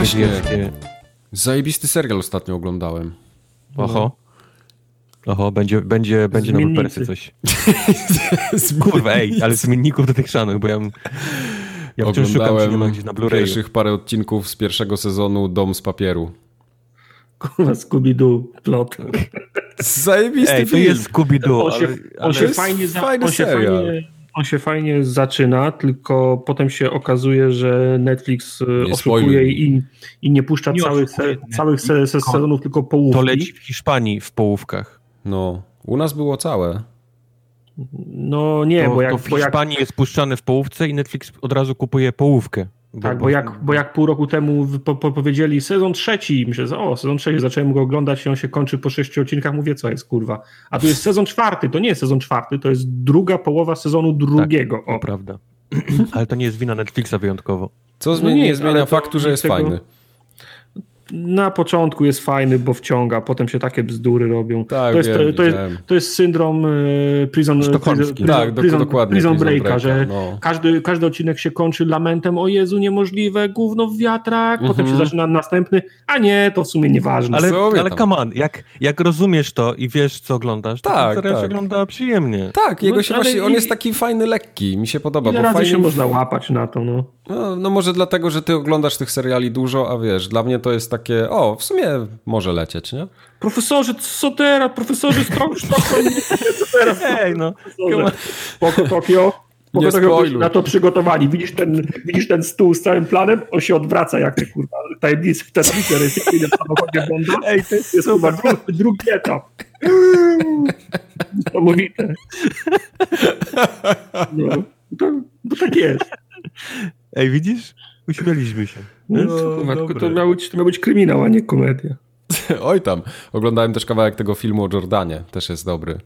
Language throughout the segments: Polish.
właśnie. sowieckie. Zajebisty serial ostatnio oglądałem. Oho. Oho, będzie, będzie, będzie Zmiennicy. persy coś. Kurwa, ej, ale zmienników do tych szanów, bo ja, ja wciąż szukam, czy nie gdzieś na Blu-rayu. pierwszych parę odcinków z pierwszego sezonu Dom z papieru. Kurwa, Scooby-Doo, plot. Zajebisty Ej, to film. jest Scooby-Doo, On się, ale, on ale się, fajnie, za, fajny on, się serial. fajnie, on się fajnie zaczyna, tylko potem się okazuje, że Netflix e, Nie oszukuje i, i nie puszcza Nie całych, se, całych se, se, tylko sezonów, tylko połówki. to leci w Hiszpanii w połówkach. No, u nas było całe. No nie, to, bo jak, to w bo jak, Hiszpanii jest puszczany w połówce i Netflix od razu kupuje połówkę. Tak, bo, jak, bo jak pół roku temu po, po, powiedzieli sezon trzeci, myślę, że o, sezon trzeci, zacząłem go oglądać i on się kończy po sześciu odcinkach, mówię, co jest, kurwa. A tu jest sezon czwarty, to nie jest sezon czwarty, to jest druga połowa sezonu drugiego. To o. prawda. Ale to nie jest wina Netflixa wyjątkowo. Co No nie, nie zmienia faktu, że jest tego- fajny. Na początku jest fajny, bo wciąga, potem się takie bzdury robią. Tak, to, jest, wiem, to, to, jest, to jest syndrom e, prison, Sztokholmski. prison, Tak, prison, dokładnie, prison Prison breaka, Breaka, że no. każdy, każdy odcinek się kończy lamentem, o Jezu, niemożliwe, gówno w wiatrak, potem się Mhm. zaczyna następny, a nie, to w sumie nieważne. Ale, ale come on, jak, jak rozumiesz to i wiesz, co oglądasz, to Tak, ten serial tak. się ogląda przyjemnie. Tak, jego No, się właśnie, on i- jest taki fajny, lekki, mi się podoba. Ile bo razy fajnie, się można łapać na to, no. no, no może dlatego, że ty oglądasz tych seriali dużo, a wiesz, dla mnie to jest takie, o, w sumie może lecieć, nie? Profesorze, co teraz? Profesorze, Sztokholm, co teraz? Ej, no. Poko Tokio. Poko na to przygotowani. Widzisz ten, widzisz ten stół z całym planem? On się odwraca jak te kurwa tajemnice, tajemnice recykliny w samochodzie Bonda. Ej, to jest jest chyba drugi, drugi etap. Niesamowite. No, to, to tak jest. Ej, widzisz? Uśmieliśmy się. No, No, dobre. to, miał być, to miał być kryminał, a nie komedia. Oj tam, oglądałem też kawałek tego filmu o Jordanie, też jest dobry.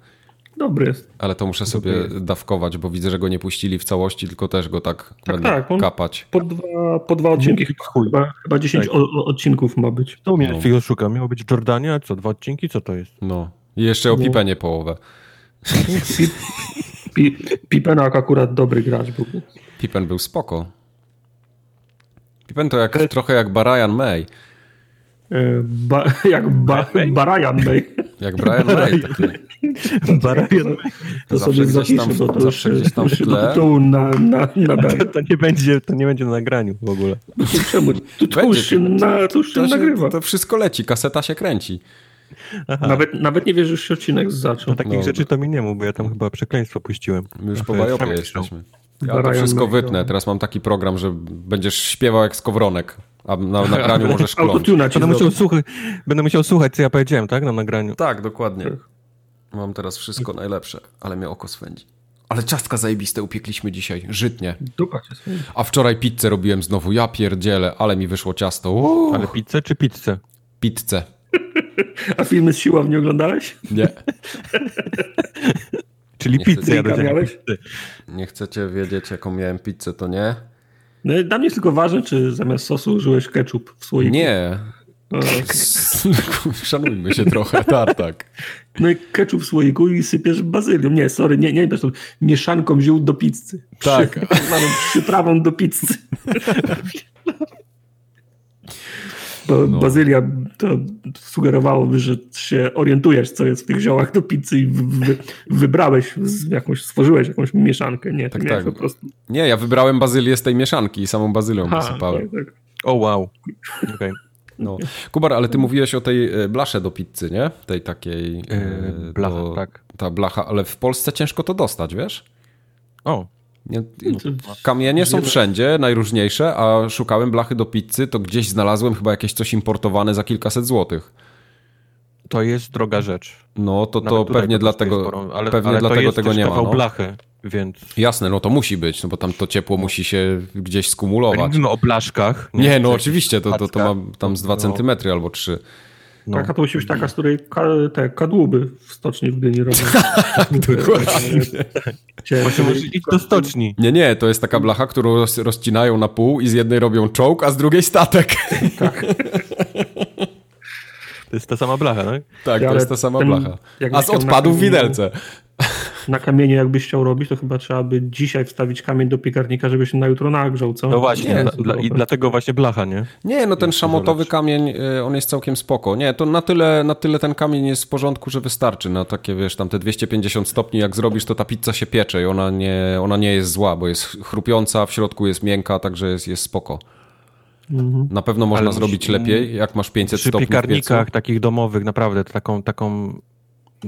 Dobry jest. Ale to muszę sobie dawkować, bo widzę, że go nie puścili w całości, tylko też go tak, Tak, będę tak, on- kapać. Po dwa, po dwa odcinki, chyba, chyba 10 Tak. o, o, odcinków ma być. To mnie No. Oszuka. Miało być Jordania, co, dwa odcinki? Co to jest? No. I jeszcze o No. Pipenie połowę. Pi, pi, Pipenak akurat dobry gracz był. Pippen był spoko. Pippen to jak, trochę jak Brian May. E, Ba, jak ba, Barajan May. Jak Brian May. Taki. Barabian. To Zawsze sobie gdzieś tam bo to zawsze już, gdzieś tam w tle. tytułu na, na, na To, to, nie będzie, to nie będzie na nagraniu w ogóle. Czemu? To, to już się, na, to już się To, się, nagrywa. to wszystko leci, kaseta się kręci. Nawet, nawet nie wiesz, że już się odcinek zaczął. No takich No. rzeczy to mi nie mów, bo ja tam chyba przekleństwo puściłem. My już po to bajopie jesteśmy. Ja to wszystko May, wytnę. no. Teraz mam taki program, że będziesz śpiewał jak skowronek, a na nagraniu możesz kląć. Będę musiał, słuchać, będę musiał słuchać, co ja powiedziałem, tak? Na nagraniu. Tak, dokładnie. Mam teraz wszystko najlepsze, ale mnie oko swędzi. Ale ciastka zajebiste upiekliśmy dzisiaj, żytnie. A wczoraj pizzę robiłem znowu, ja pierdzielę, ale mi wyszło ciasto. Uuu, Ale pizzę czy pizzę? pizzę. A filmy z siłowni oglądałeś? Nie. Czyli Nie pizzę nie miałeś? pizzę. Nie chcecie wiedzieć, jaką miałem pizzę, to nie? No, dla mnie jest tylko ważne, czy zamiast sosu użyłeś ketchup w słoiku. Nie. No, Szanujmy się trochę, tartak. No i ketchup w słoiku i sypiesz bazylią. Nie, sorry, nie, nie, nie mieszanką ziół do pizzy. Tak. Przy, przyprawą do pizzy. Bo No. bazylia to sugerowałoby, że się orientujesz, co jest w tych ziołach do pizzy i wy, wy, wybrałeś z jakąś, stworzyłeś jakąś mieszankę. Nie, Tak, tak, po prostu. Nie, ja wybrałem bazylię z tej mieszanki i samą bazylią Ha, posypałem. tak, tak. O wow. Okej. No. Kubar, ale ty mówiłeś o tej e, blasze do pizzy, nie? Tej takiej... Yy, blacha, do- tak. Ta blacha, ale w Polsce ciężko to dostać, wiesz? O, kamienie są wszędzie, najróżniejsze, a szukałem blachy do pizzy, to gdzieś znalazłem chyba jakieś coś importowane za kilkaset złotych. to jest droga rzecz. No to, to pewnie dlatego, sporą, ale, pewnie ale dlatego tego nie ma. No. blachy, więc... Jasne, no to musi być, no bo tam to ciepło musi się gdzieś Nie skumulować. mówimy o blaszkach. Nie, no Czy oczywiście, to, to, to paczka. ma tam z dwa No. centymetry albo trzy. No. Taka to musi być taka, z której ka, te kadłuby w stoczni w Gdyni robią. Cię- Właśnie możesz iść do stoczni. Nie, nie, to jest taka blacha, którą roz, rozcinają na pół i z jednej robią czołg, a z drugiej statek. To jest ta sama blacha, tak? tak, to Ale jest ta sama ten- blacha. A z odpadów widelce. Na kamienie jakbyś chciał robić, to chyba trzeba by dzisiaj wstawić kamień do piekarnika, żeby się na jutro nagrzał, co? No właśnie, Nie, dla, i dlatego właśnie blacha, nie? Nie, no ten Jest szamotowy kamień, y, on jest całkiem spoko. Nie, to na tyle, na tyle ten kamień jest w porządku, że wystarczy. Na takie, wiesz, tam te 250 stopni, jak zrobisz, to ta pizza się piecze i ona nie, ona nie jest zła, bo jest chrupiąca, w środku jest miękka, także jest, jest spoko. Na pewno można Ale zrobić lepiej, jak masz 500 Przy stopni w piekarnikach piecu. takich domowych naprawdę taką, taką,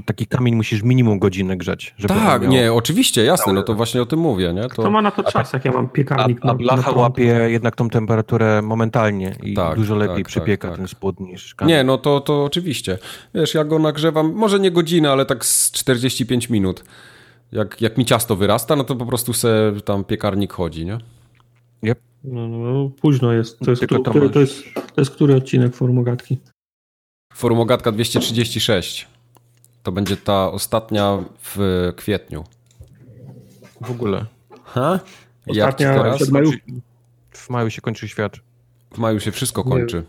taki kamień musisz minimum godzinę grzać. Żeby Tak, miał- nie, oczywiście, jasne, no to właśnie o tym mówię, nie? To To, ma na to czas, jak ja mam A, piekarnik a na, blacha łapie jednak tą temperaturę momentalnie i Tak, dużo lepiej tak, przypieka tak, ten tak. spód niż kamień. nie, no to, to oczywiście. Wiesz, ja go nagrzewam, może nie godzinę, ale tak z 45 minut. Jak, jak mi ciasto wyrasta, no to po prostu se tam piekarnik chodzi, nie? Yep. No, no, no, późno jest. To jest, Tylko tu, to to, to, jest, to jest który odcinek Formogatki? Formogatka 236. To będzie ta ostatnia w kwietniu. W ogóle. Ha? Jak Ostatnia teraz? przed majówką. W maju się kończy świat. W maju się wszystko kończy.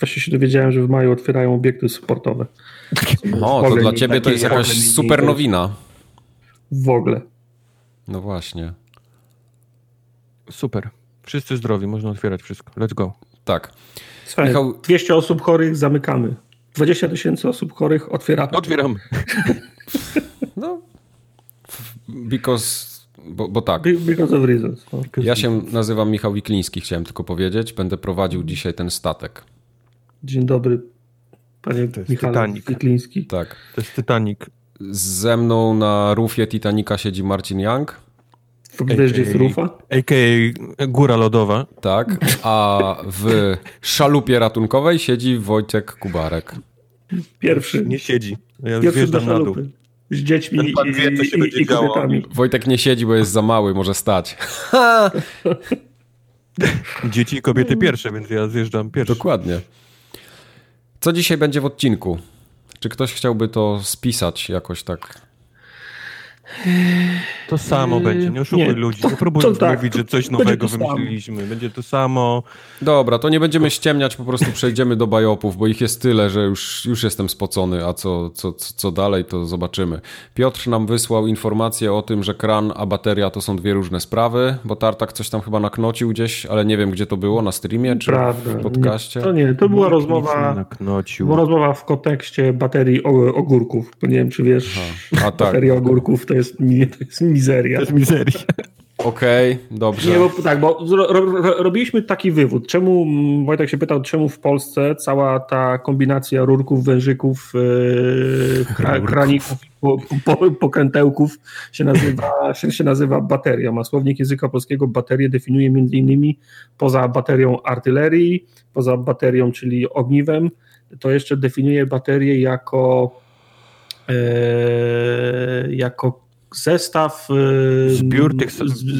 Właśnie się dowiedziałem, że w maju otwierają obiekty sportowe. O, to dla ciebie to jest jakaś super nowina. W ogóle. No właśnie. Super. Wszyscy zdrowi, można otwierać wszystko. Let's go. Tak. Słuchaj, Michał- 200 osób chorych zamykamy. 20 tysięcy osób chorych otwieramy. Otwieram. No. Because... Bo, bo tak. Be- Because of reasons. No. Ja się nazywam Michał Wikliński, chciałem tylko powiedzieć. Będę prowadził dzisiaj ten statek. Dzień dobry, panie To jest Michał Titanic. Wikliński. Tak. To jest Titanic. Ze mną na rufie Titanica siedzi Marcin Young. Jest rufa. A.k.a. Góra Lodowa. Tak. A w szalupie ratunkowej siedzi Wojciech Kubarek. Pierwszy. Nie siedzi. Ja Pierwszy do zjeżdżam na dół. Z dziećmi Ten pan i, wie, co się i, będzie i działo. kobietami. Wojtek nie siedzi, bo jest za mały, może stać. Dzieci i kobiety pierwsze, więc ja zjeżdżam pierwszy. Dokładnie. Co dzisiaj będzie w odcinku? Czy ktoś chciałby to spisać jakoś tak? To samo będzie, nie oszukuj nie. ludzi. Nie próbuj To tak, mówić, to że coś nowego to samo. wymyśliliśmy. Będzie to samo. Dobra, to nie będziemy ściemniać, po prostu przejdziemy do bajopów, bo ich jest tyle, że już, już jestem spocony, a co, co, co dalej, to zobaczymy. Piotr nam wysłał informację o tym, że kran a bateria to są dwie różne sprawy, bo Tartak coś tam chyba naknocił gdzieś, ale nie wiem, gdzie to było, na streamie czy Prawda. w podcaście. Nie, to nie, to była nie rozmowa, naknocił. była rozmowa w kontekście baterii ogórków. Bo nie wiem, czy wiesz, A tak, bateria ogórków to jest, mi- to jest mizeria. To jest mizeria. okej, dobrze. Nie, bo tak, bo ro, ro, robiliśmy taki wywód. Czemu, Wojtek się pytał, czemu w Polsce cała ta kombinacja rurków, wężyków, yy, kra, kraników, po, po, pokrętełków się nazywa, się, się nazywa baterią, a słownik języka polskiego baterię definiuje między innymi poza baterią artylerii, poza baterią, czyli ogniwem, to jeszcze definiuje baterię jako e, jako zestaw e, Zbiór tych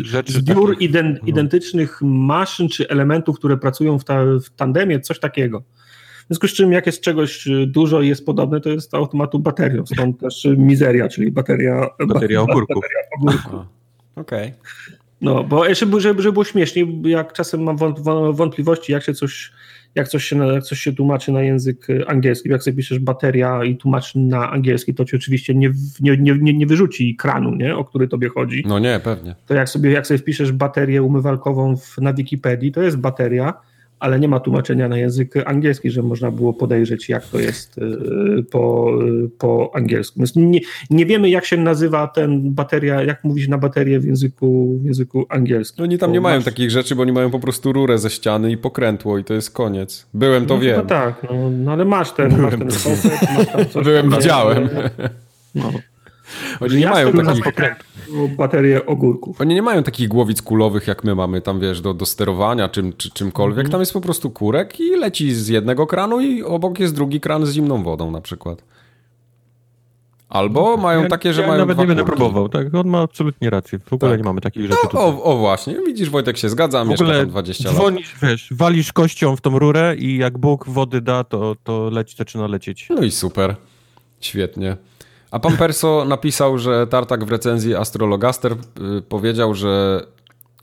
rzeczy zbiór takich, iden, no. identycznych maszyn czy elementów, które pracują w, ta, w tandemie, coś takiego. W związku z czym, jak jest czegoś dużo i jest podobne, to jest automatu baterią. Stąd też mizeria, czyli bateria, Bateria ogórków. ogórków. A, Okej. No, bo jeszcze, żeby, żeby było śmieszniej, jak czasem mam wąt- wą- wątpliwości, jak się coś, jak coś się, jak coś się tłumaczy na język e, angielski, jak sobie piszesz bateria i tłumaczy na angielski, to ci oczywiście nie, nie, nie, nie, nie wyrzuci kranu, nie, o który tobie chodzi. No nie, pewnie. To jak sobie, jak sobie wpiszesz baterię umywalkową w, na Wikipedii, to jest bateria, ale nie ma tłumaczenia na język angielski, że można było podejrzeć, jak to jest e, po, e, po angielsku. Więc nie, nie wiemy, jak się nazywa ten bateria, jak mówić na baterię w języku, w języku angielskim. Oni tam nie mają masz- takich rzeczy, bo oni mają po prostu rurę ze ściany i pokrętło i to jest koniec. Byłem, to no, wiem. chyba tak, no, no ale masz ten, masz ten soset, masz tam coś Byłem, tam, widziałem. No. Oni nie mają takich... o baterię ogórków. Oni nie mają takich głowic kulowych, jak my mamy tam, wiesz, do, do sterowania czym, czy, czymkolwiek. Tam jest po prostu kurek i leci z jednego kranu i obok jest drugi kran z zimną wodą na przykład. Albo mają Ja- takie, że ja mają nawet nie będę próbował. Tak, on ma absolutnie rację. W ogóle Tak. nie mamy takich rzeczy No, tutaj. o, o właśnie, widzisz Wojtek się zgadza, w mieszka ogóle tam 20 lat. dzwonisz, wiesz, walisz kością w tą rurę i jak Bóg wody da, to, to leci, zaczyna lecieć. No i super. Świetnie. A pan Perso napisał, że Tartak w recenzji Astrologaster y, powiedział, że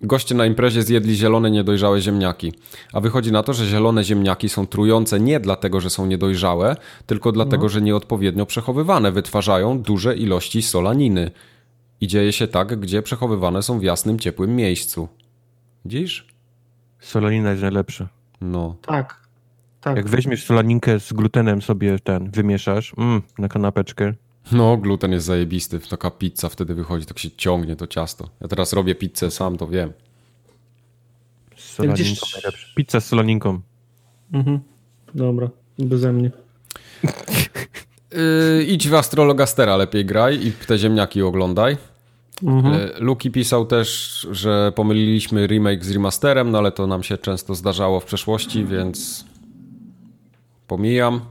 Goście na imprezie zjedli zielone, niedojrzałe ziemniaki. A wychodzi na to, że zielone ziemniaki są trujące nie dlatego, że są niedojrzałe, tylko dlatego, że nieodpowiednio przechowywane wytwarzają duże ilości solaniny. I dzieje się tak, gdzie przechowywane są w jasnym, ciepłym miejscu. Widzisz? Solanina jest najlepsza. No. Tak. tak. Jak weźmiesz solaninkę z glutenem sobie ten, wymieszasz mm, na kanapeczkę. No, gluten jest zajebisty. Taka pizza wtedy wychodzi, tak się ciągnie to ciasto. Ja teraz robię pizzę sam, to wiem. Z solaninką najlepsza. Pizza z solaninką. Mhm. Dobra, beze mnie. Yy, idź w Astrologastera lepiej graj i te ziemniaki oglądaj. Mhm. Yy, Luki pisał też, że pomyliliśmy remake z remasterem, no ale to nam się często zdarzało w przeszłości, więc pomijam.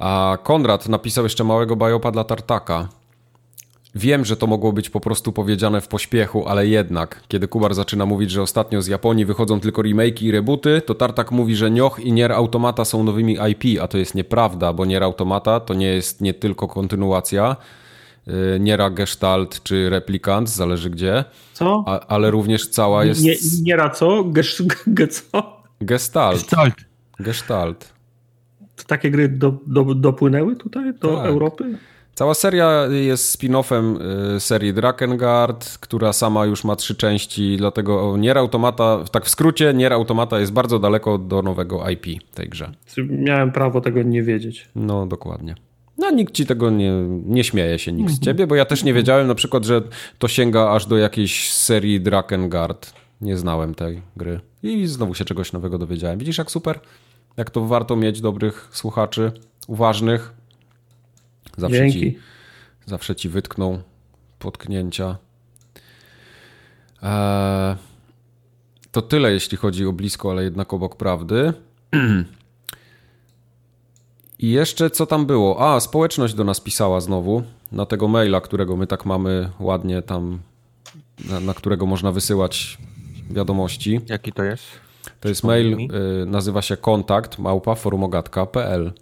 A Konrad napisał jeszcze małego biopa dla Tartaka. Wiem, że to mogło być po prostu powiedziane w pośpiechu, ale jednak, kiedy Kubar zaczyna mówić, że ostatnio z Japonii wychodzą tylko remake'i i rebooty, to Tartak mówi, że Nioh i Nier Automata są nowymi IP, a to jest nieprawda, bo Nier Automata to nie jest nie tylko kontynuacja yy, Niera Gestalt czy Replikant, zależy gdzie, Co? a, ale również cała jest Nie, nie ra co? Gesz, ge, co? Gestalt. Stalt. Gestalt. Takie gry do, do, dopłynęły tutaj do Tak. Europy? Cała seria jest spin-offem y, serii Drakengard, która sama już ma trzy części, dlatego Nier Automata, tak w skrócie, Nier Automata jest bardzo daleko do nowego IP tej grze. Miałem prawo tego nie wiedzieć. No, dokładnie. No, nikt ci tego nie, nie śmieje się, nikt z ciebie, bo ja też nie wiedziałem na przykład, że to sięga aż do jakiejś serii Drakengard. Nie znałem tej gry. I znowu się czegoś nowego dowiedziałem. Widzisz, jak super? Jak to warto mieć dobrych słuchaczy, uważnych. Zawsze Dzięki. ci, zawsze ci wytkną potknięcia. Eee, to tyle, jeśli chodzi o blisko, ale jednak obok prawdy. I jeszcze co tam było? A, społeczność do nas pisała znowu na tego maila, którego my tak mamy ładnie tam, na, na którego można wysyłać wiadomości. Jaki to jest? To jest mail, mi. y, nazywa się kontakt małpa forumogatka.pl.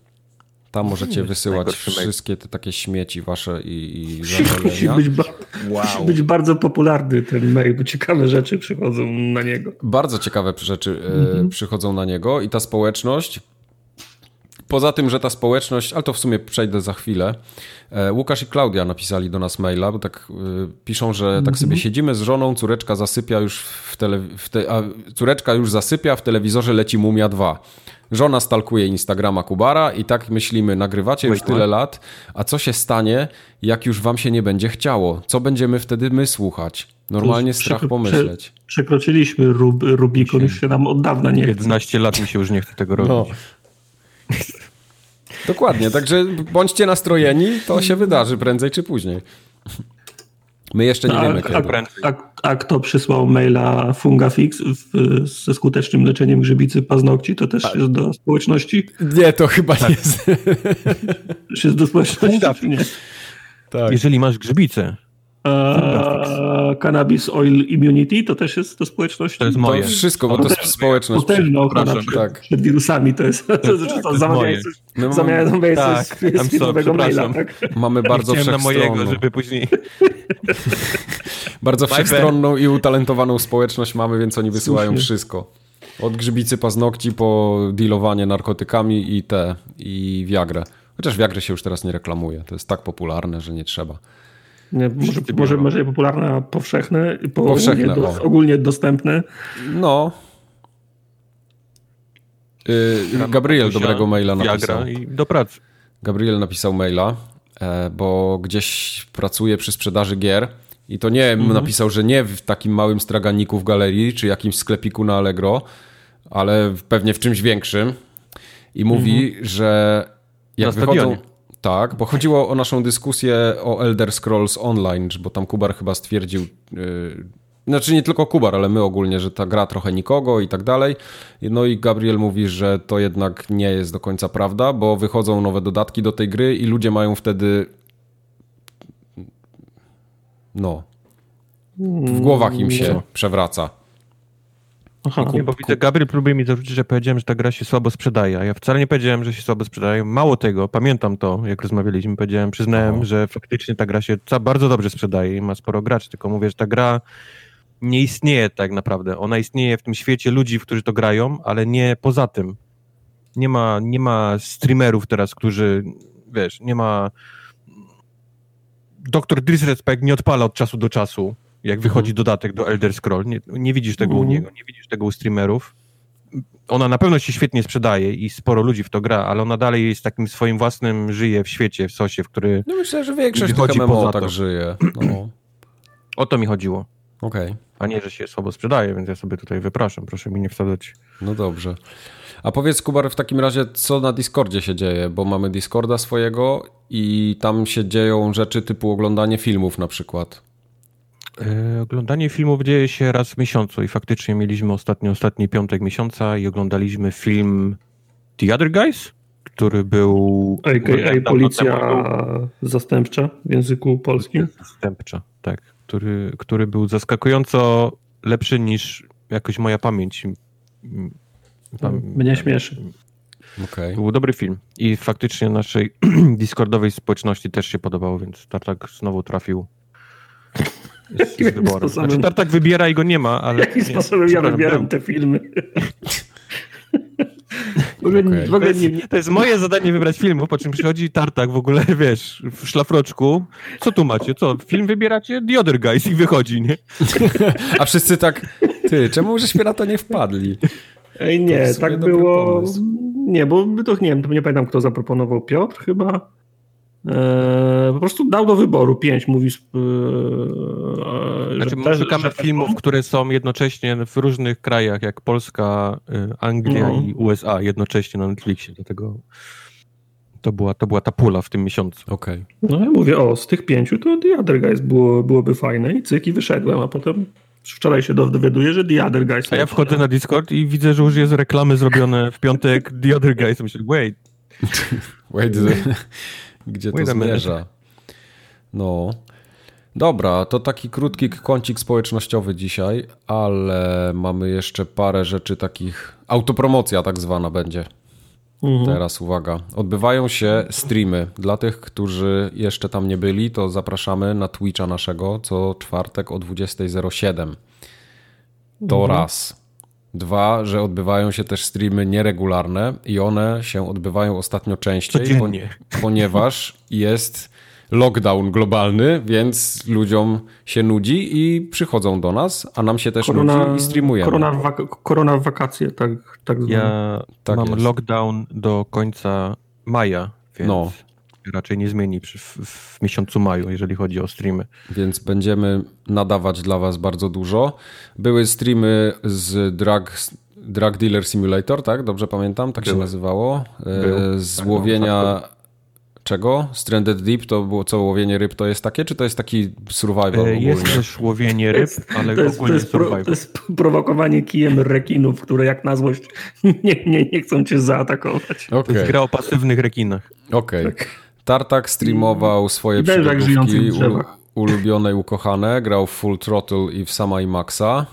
Tam możecie wysyłać wszystkie te takie śmieci wasze i, i Musi być, ba- musi być bardzo popularny ten mail, bo ciekawe rzeczy przychodzą na niego. Bardzo ciekawe rzeczy e, przychodzą na niego i ta społeczność. Poza tym, że ta społeczność, ale to w sumie przejdę za chwilę. E, Łukasz i Klaudia napisali do nas maila, bo tak e, piszą, że tak sobie siedzimy z żoną, córeczka zasypia już w, tele, w te, a córeczka już zasypia, w telewizorze leci Mumia 2. Żona stalkuje Instagrama Kubara i tak myślimy, nagrywacie już tyle lat, a co się stanie, jak już wam się nie będzie chciało? Co będziemy wtedy my słuchać? Normalnie strach pomyśleć. Prze, przekroczyliśmy Rub, Rubikon, już się nam od dawna nie chce. 11 lat mi się już nie chce tego robić. No. Dokładnie, także bądźcie nastrojeni, to się wydarzy prędzej czy później. My jeszcze nie A, wiemy a, kiedy. Prędzej. a, a kto przysłał maila Fungafix w, ze skutecznym leczeniem grzybicy paznokci, to też jest do społeczności? Nie, to chyba nie jest. Też jest do społeczności? Fungafix. czy Nie. Tak. Jeżeli masz grzybicę, A, cannabis Oil Immunity to też jest do społeczności? To jest To moje. wszystko, bo to jest społeczność. Potężna ochrona przed, tak. przed wirusami to jest. To, to, to, jest zamawiając moje. coś- My mamy- zamawiając tak, coś I'm z nowego sorry, maila. Tak? Mamy bardzo chciałem na mojego, wszechstronną, żeby później... bardzo wszechstronną i utalentowaną społeczność mamy, więc oni wysyłają Słusznie. wszystko. Od grzybicy paznokci po dealowanie narkotykami i te, i Viagrę. Chociaż Viagrę się już teraz nie reklamuje. To jest tak popularne, że nie trzeba. Nie, może, może, może popularne, a powszechne, po, Powszechne, ogólnie, do, ogólnie dostępne. No. Yy, Gabriel dobrego maila napisał. I do pracy. Gabriel napisał maila, e, bo gdzieś pracuje przy sprzedaży gier i to nie napisał, że nie w takim małym straganiku w galerii czy jakimś sklepiku na Allegro, ale pewnie w czymś większym. I mówi, że jak Na wychodzą. stadionie. Tak, bo chodziło o naszą dyskusję o Elder Scrolls Online, bo tam Kubar chyba stwierdził, yy, znaczy nie tylko Kubar, ale my ogólnie, że ta gra trochę nikogo i tak dalej. No i Gabriel mówi, że to jednak nie jest do końca prawda, bo wychodzą nowe dodatki do tej gry i ludzie mają wtedy no w głowach im się przewraca. Aha, Nie, bo widzę, Gabriel próbuje mi zarzucić, że powiedziałem, że ta gra się słabo sprzedaje, a ja wcale nie powiedziałem, że się słabo sprzedaje. Mało tego, pamiętam to, jak rozmawialiśmy, powiedziałem, przyznałem, O. że faktycznie ta gra się bardzo dobrze sprzedaje i ma sporo graczy, tylko mówię, że ta gra nie istnieje tak naprawdę. Ona istnieje w tym świecie ludzi, którzy to grają, ale nie poza tym. Nie ma, nie ma streamerów teraz, którzy, wiesz, nie ma... Doktor Disrespect nie odpala od czasu do czasu, jak wychodzi dodatek do Elder Scroll. Nie, nie widzisz tego u Mhm. niego, nie widzisz tego u streamerów. Ona na pewno się świetnie sprzedaje i sporo ludzi w to gra, ale ona dalej jest takim swoim własnym, żyje w świecie, w sosie, w który... No myślę, że większość tych MMO poza tak to. żyje. No, O to mi chodziło. okej. A nie, że się słabo sprzedaje, więc ja sobie tutaj wypraszam. Proszę mi nie wsadzać. No dobrze. A powiedz, Kubar, w takim razie, co na Discordzie się dzieje? Bo mamy Discorda swojego i tam się dzieją rzeczy typu oglądanie filmów na przykład. E, oglądanie filmów dzieje się raz w miesiącu i faktycznie mieliśmy ostatni, ostatni piątek miesiąca i oglądaliśmy film The Other Guys, który był... AKA policja zastępcza w języku polskim. Zastępcza, tak. Który, który był zaskakująco lepszy niż jakoś moja pamięć. pam- Mnie śmieszy. Okej. To był dobry film i faktycznie naszej Discordowej społeczności też się podobało, więc Tartak znowu trafił z, z Jakim wyborem. sposobem? Znaczy Tartak wybiera i go nie ma, ale... Jakim nie, sposobem ja wybieram te filmy? W ogóle, Okej. w To ogóle jest, nie, to jest moje zadanie wybrać filmów, po czym przychodzi Tartak w ogóle, wiesz, w szlafroczku. Co tu macie? Co? Film wybieracie? The Other Guys i wychodzi, nie? A wszyscy tak, ty, czemu żeśmy na to nie wpadli? Ej, To nie, tak było. pomysł. Nie, bo to nie wiem, to nie pamiętam, kto zaproponował. Piotr chyba. Eee, po prostu dał do wyboru pięć, mówi. Eee, Znaczy, że szukamy że- filmów, które są jednocześnie w różnych krajach, jak Polska, y, Anglia No. i USA jednocześnie na Netflixie, dlatego to była, to była ta pula w tym miesiącu. Okej. No ja mówię, o, z tych pięciu to The Other Guys było, byłoby fajne i cyk i wyszedłem, a potem wczoraj się dowiaduję, że The Other Guys. A ja wchodzę na Discord i widzę, że już jest reklamy zrobione w piątek The Other Guys. Myślę, wait, Wait, gdzie to zmierza? No. Dobra, to taki krótki kącik społecznościowy dzisiaj, ale mamy jeszcze parę rzeczy takich. Autopromocja tak zwana będzie. Mhm. Teraz uwaga. Odbywają się streamy. Dla tych, którzy jeszcze tam nie byli, to zapraszamy na Twitcha naszego co czwartek o 20.07. To raz. Dwa, że odbywają się też streamy nieregularne i one się odbywają ostatnio częściej, Codziennie. po- ponieważ jest lockdown globalny, więc ludziom się nudzi i przychodzą do nas, a nam się też Korona, nudzi i streamujemy. korona, w wak- korona w wakacje, tak, tak zwane. ja Tak mam jest. lockdown do końca maja, więc No. Raczej nie zmieni w, w miesiącu maju, jeżeli chodzi o streamy. więc będziemy nadawać dla Was bardzo dużo. Były streamy z Drug, drug Dealer Simulator, tak? Dobrze pamiętam? Tak się Były. nazywało. E, Był. Z Tak, łowienia czego? Stranded Deep to było co? Łowienie ryb to jest takie? Czy to jest taki survival E, Jest ogólnie? też łowienie ryb, ale to, jest, to, ogólnie jest pro, survival. to jest prowokowanie kijem rekinów, które jak na złość nie, nie, nie chcą cię zaatakować. To Okej, jest gra o pasywnych rekinach. okej. Tartak streamował swoje I wężach żyjących w przygodówki ulubione i ukochane. Grał w Full Throttle i w Sama i Maxa.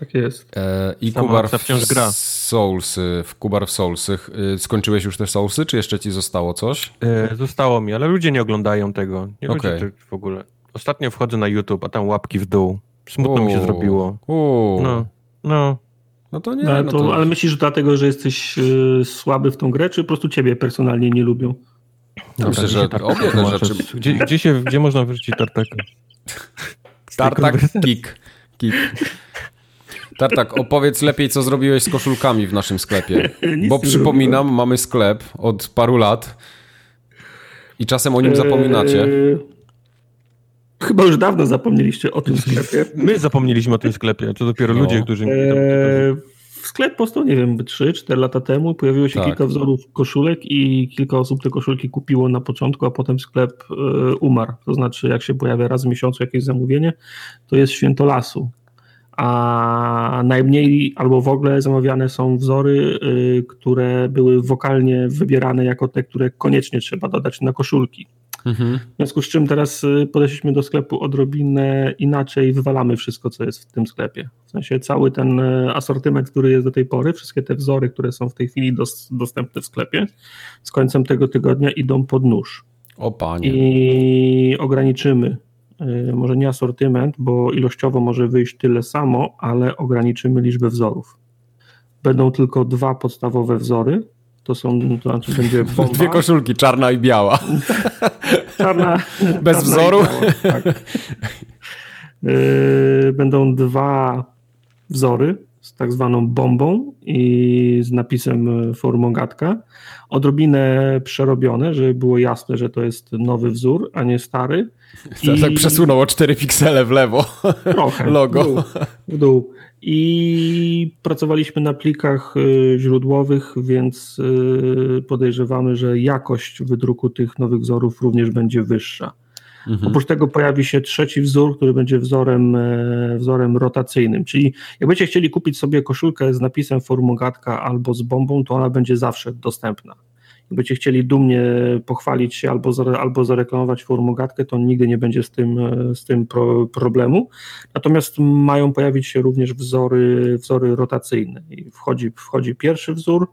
Tak jest. E, I Sama Kubar w wciąż gra. Soulsy, w Kubar w Soulsy. Y, Skończyłeś już te Soulsy, czy jeszcze ci zostało coś? E, zostało mi, ale ludzie nie oglądają tego. Nie ludzie to w ogóle. Ostatnio wchodzę na YouTube, a tam łapki w dół. Smutno mi się zrobiło. Uuu, No, no. no to nie, No, ale, no to, to... ale myślisz, że dlatego, że jesteś y, słaby w tą grę, czy po prostu ciebie personalnie nie lubią? Myślę, Dobra, że tartak obie te rzeczy- Gdzie, gdzie, się, gdzie można wyrzucić tartaka? Tartak, kick, kick. Tartak, opowiedz lepiej, co zrobiłeś z koszulkami w naszym sklepie. Bo przypominam, mamy sklep od paru lat i czasem o nim zapominacie. Eee, Chyba już dawno zapomnieliście o tym sklepie. My zapomnieliśmy o tym sklepie, to dopiero No. ludzie, którzy... Eee, sklep powstał, nie wiem, 3-4 lata temu. Pojawiło się Tak. kilka wzorów koszulek i kilka osób te koszulki kupiło na początku, a potem sklep e, umarł. To znaczy, jak się pojawia raz w miesiącu jakieś zamówienie, to jest święto lasu. A najmniej albo w ogóle zamawiane są wzory, y, które były wokalnie wybierane jako te, które koniecznie trzeba dodać na koszulki. Mhm. W związku z czym teraz y, podeszliśmy do sklepu odrobinę inaczej, wywalamy wszystko, co jest w tym sklepie. W sensie cały ten y, asortyment, który jest do tej pory, wszystkie te wzory, które są w tej chwili dos, dostępne w sklepie, z końcem tego tygodnia idą pod nóż. O panie. I ograniczymy y, może nie asortyment, bo ilościowo może wyjść tyle samo, ale ograniczymy liczbę wzorów. Będą tylko dwa podstawowe wzory. To są, to znaczy będzie bomba. Dwie koszulki, czarna i biała. Czarna, Bez czarna wzoru? biała, tak. Yy, Będą dwa wzory z tak zwaną bombą i z napisem formogatka. Odrobinę przerobione, żeby było jasne, że to jest nowy wzór, a nie stary. I... Tak przesunął o 4 piksele w lewo. Trochę. Logo. W dół, w dół. I pracowaliśmy na plikach y, źródłowych, więc y, podejrzewamy, że jakość wydruku tych nowych wzorów również będzie wyższa. Mhm. Oprócz tego pojawi się trzeci wzór, który będzie wzorem, e, wzorem rotacyjnym. Czyli jak będziecie chcieli kupić sobie koszulkę z napisem formogatka albo z bombą, to ona będzie zawsze dostępna. Będziecie chcieli dumnie pochwalić się albo, zare, albo zareklamować formogatkę, to nigdy nie będzie z tym, e, z tym pro, problemu. Natomiast mają pojawić się również wzory, wzory rotacyjne. I wchodzi, wchodzi pierwszy wzór,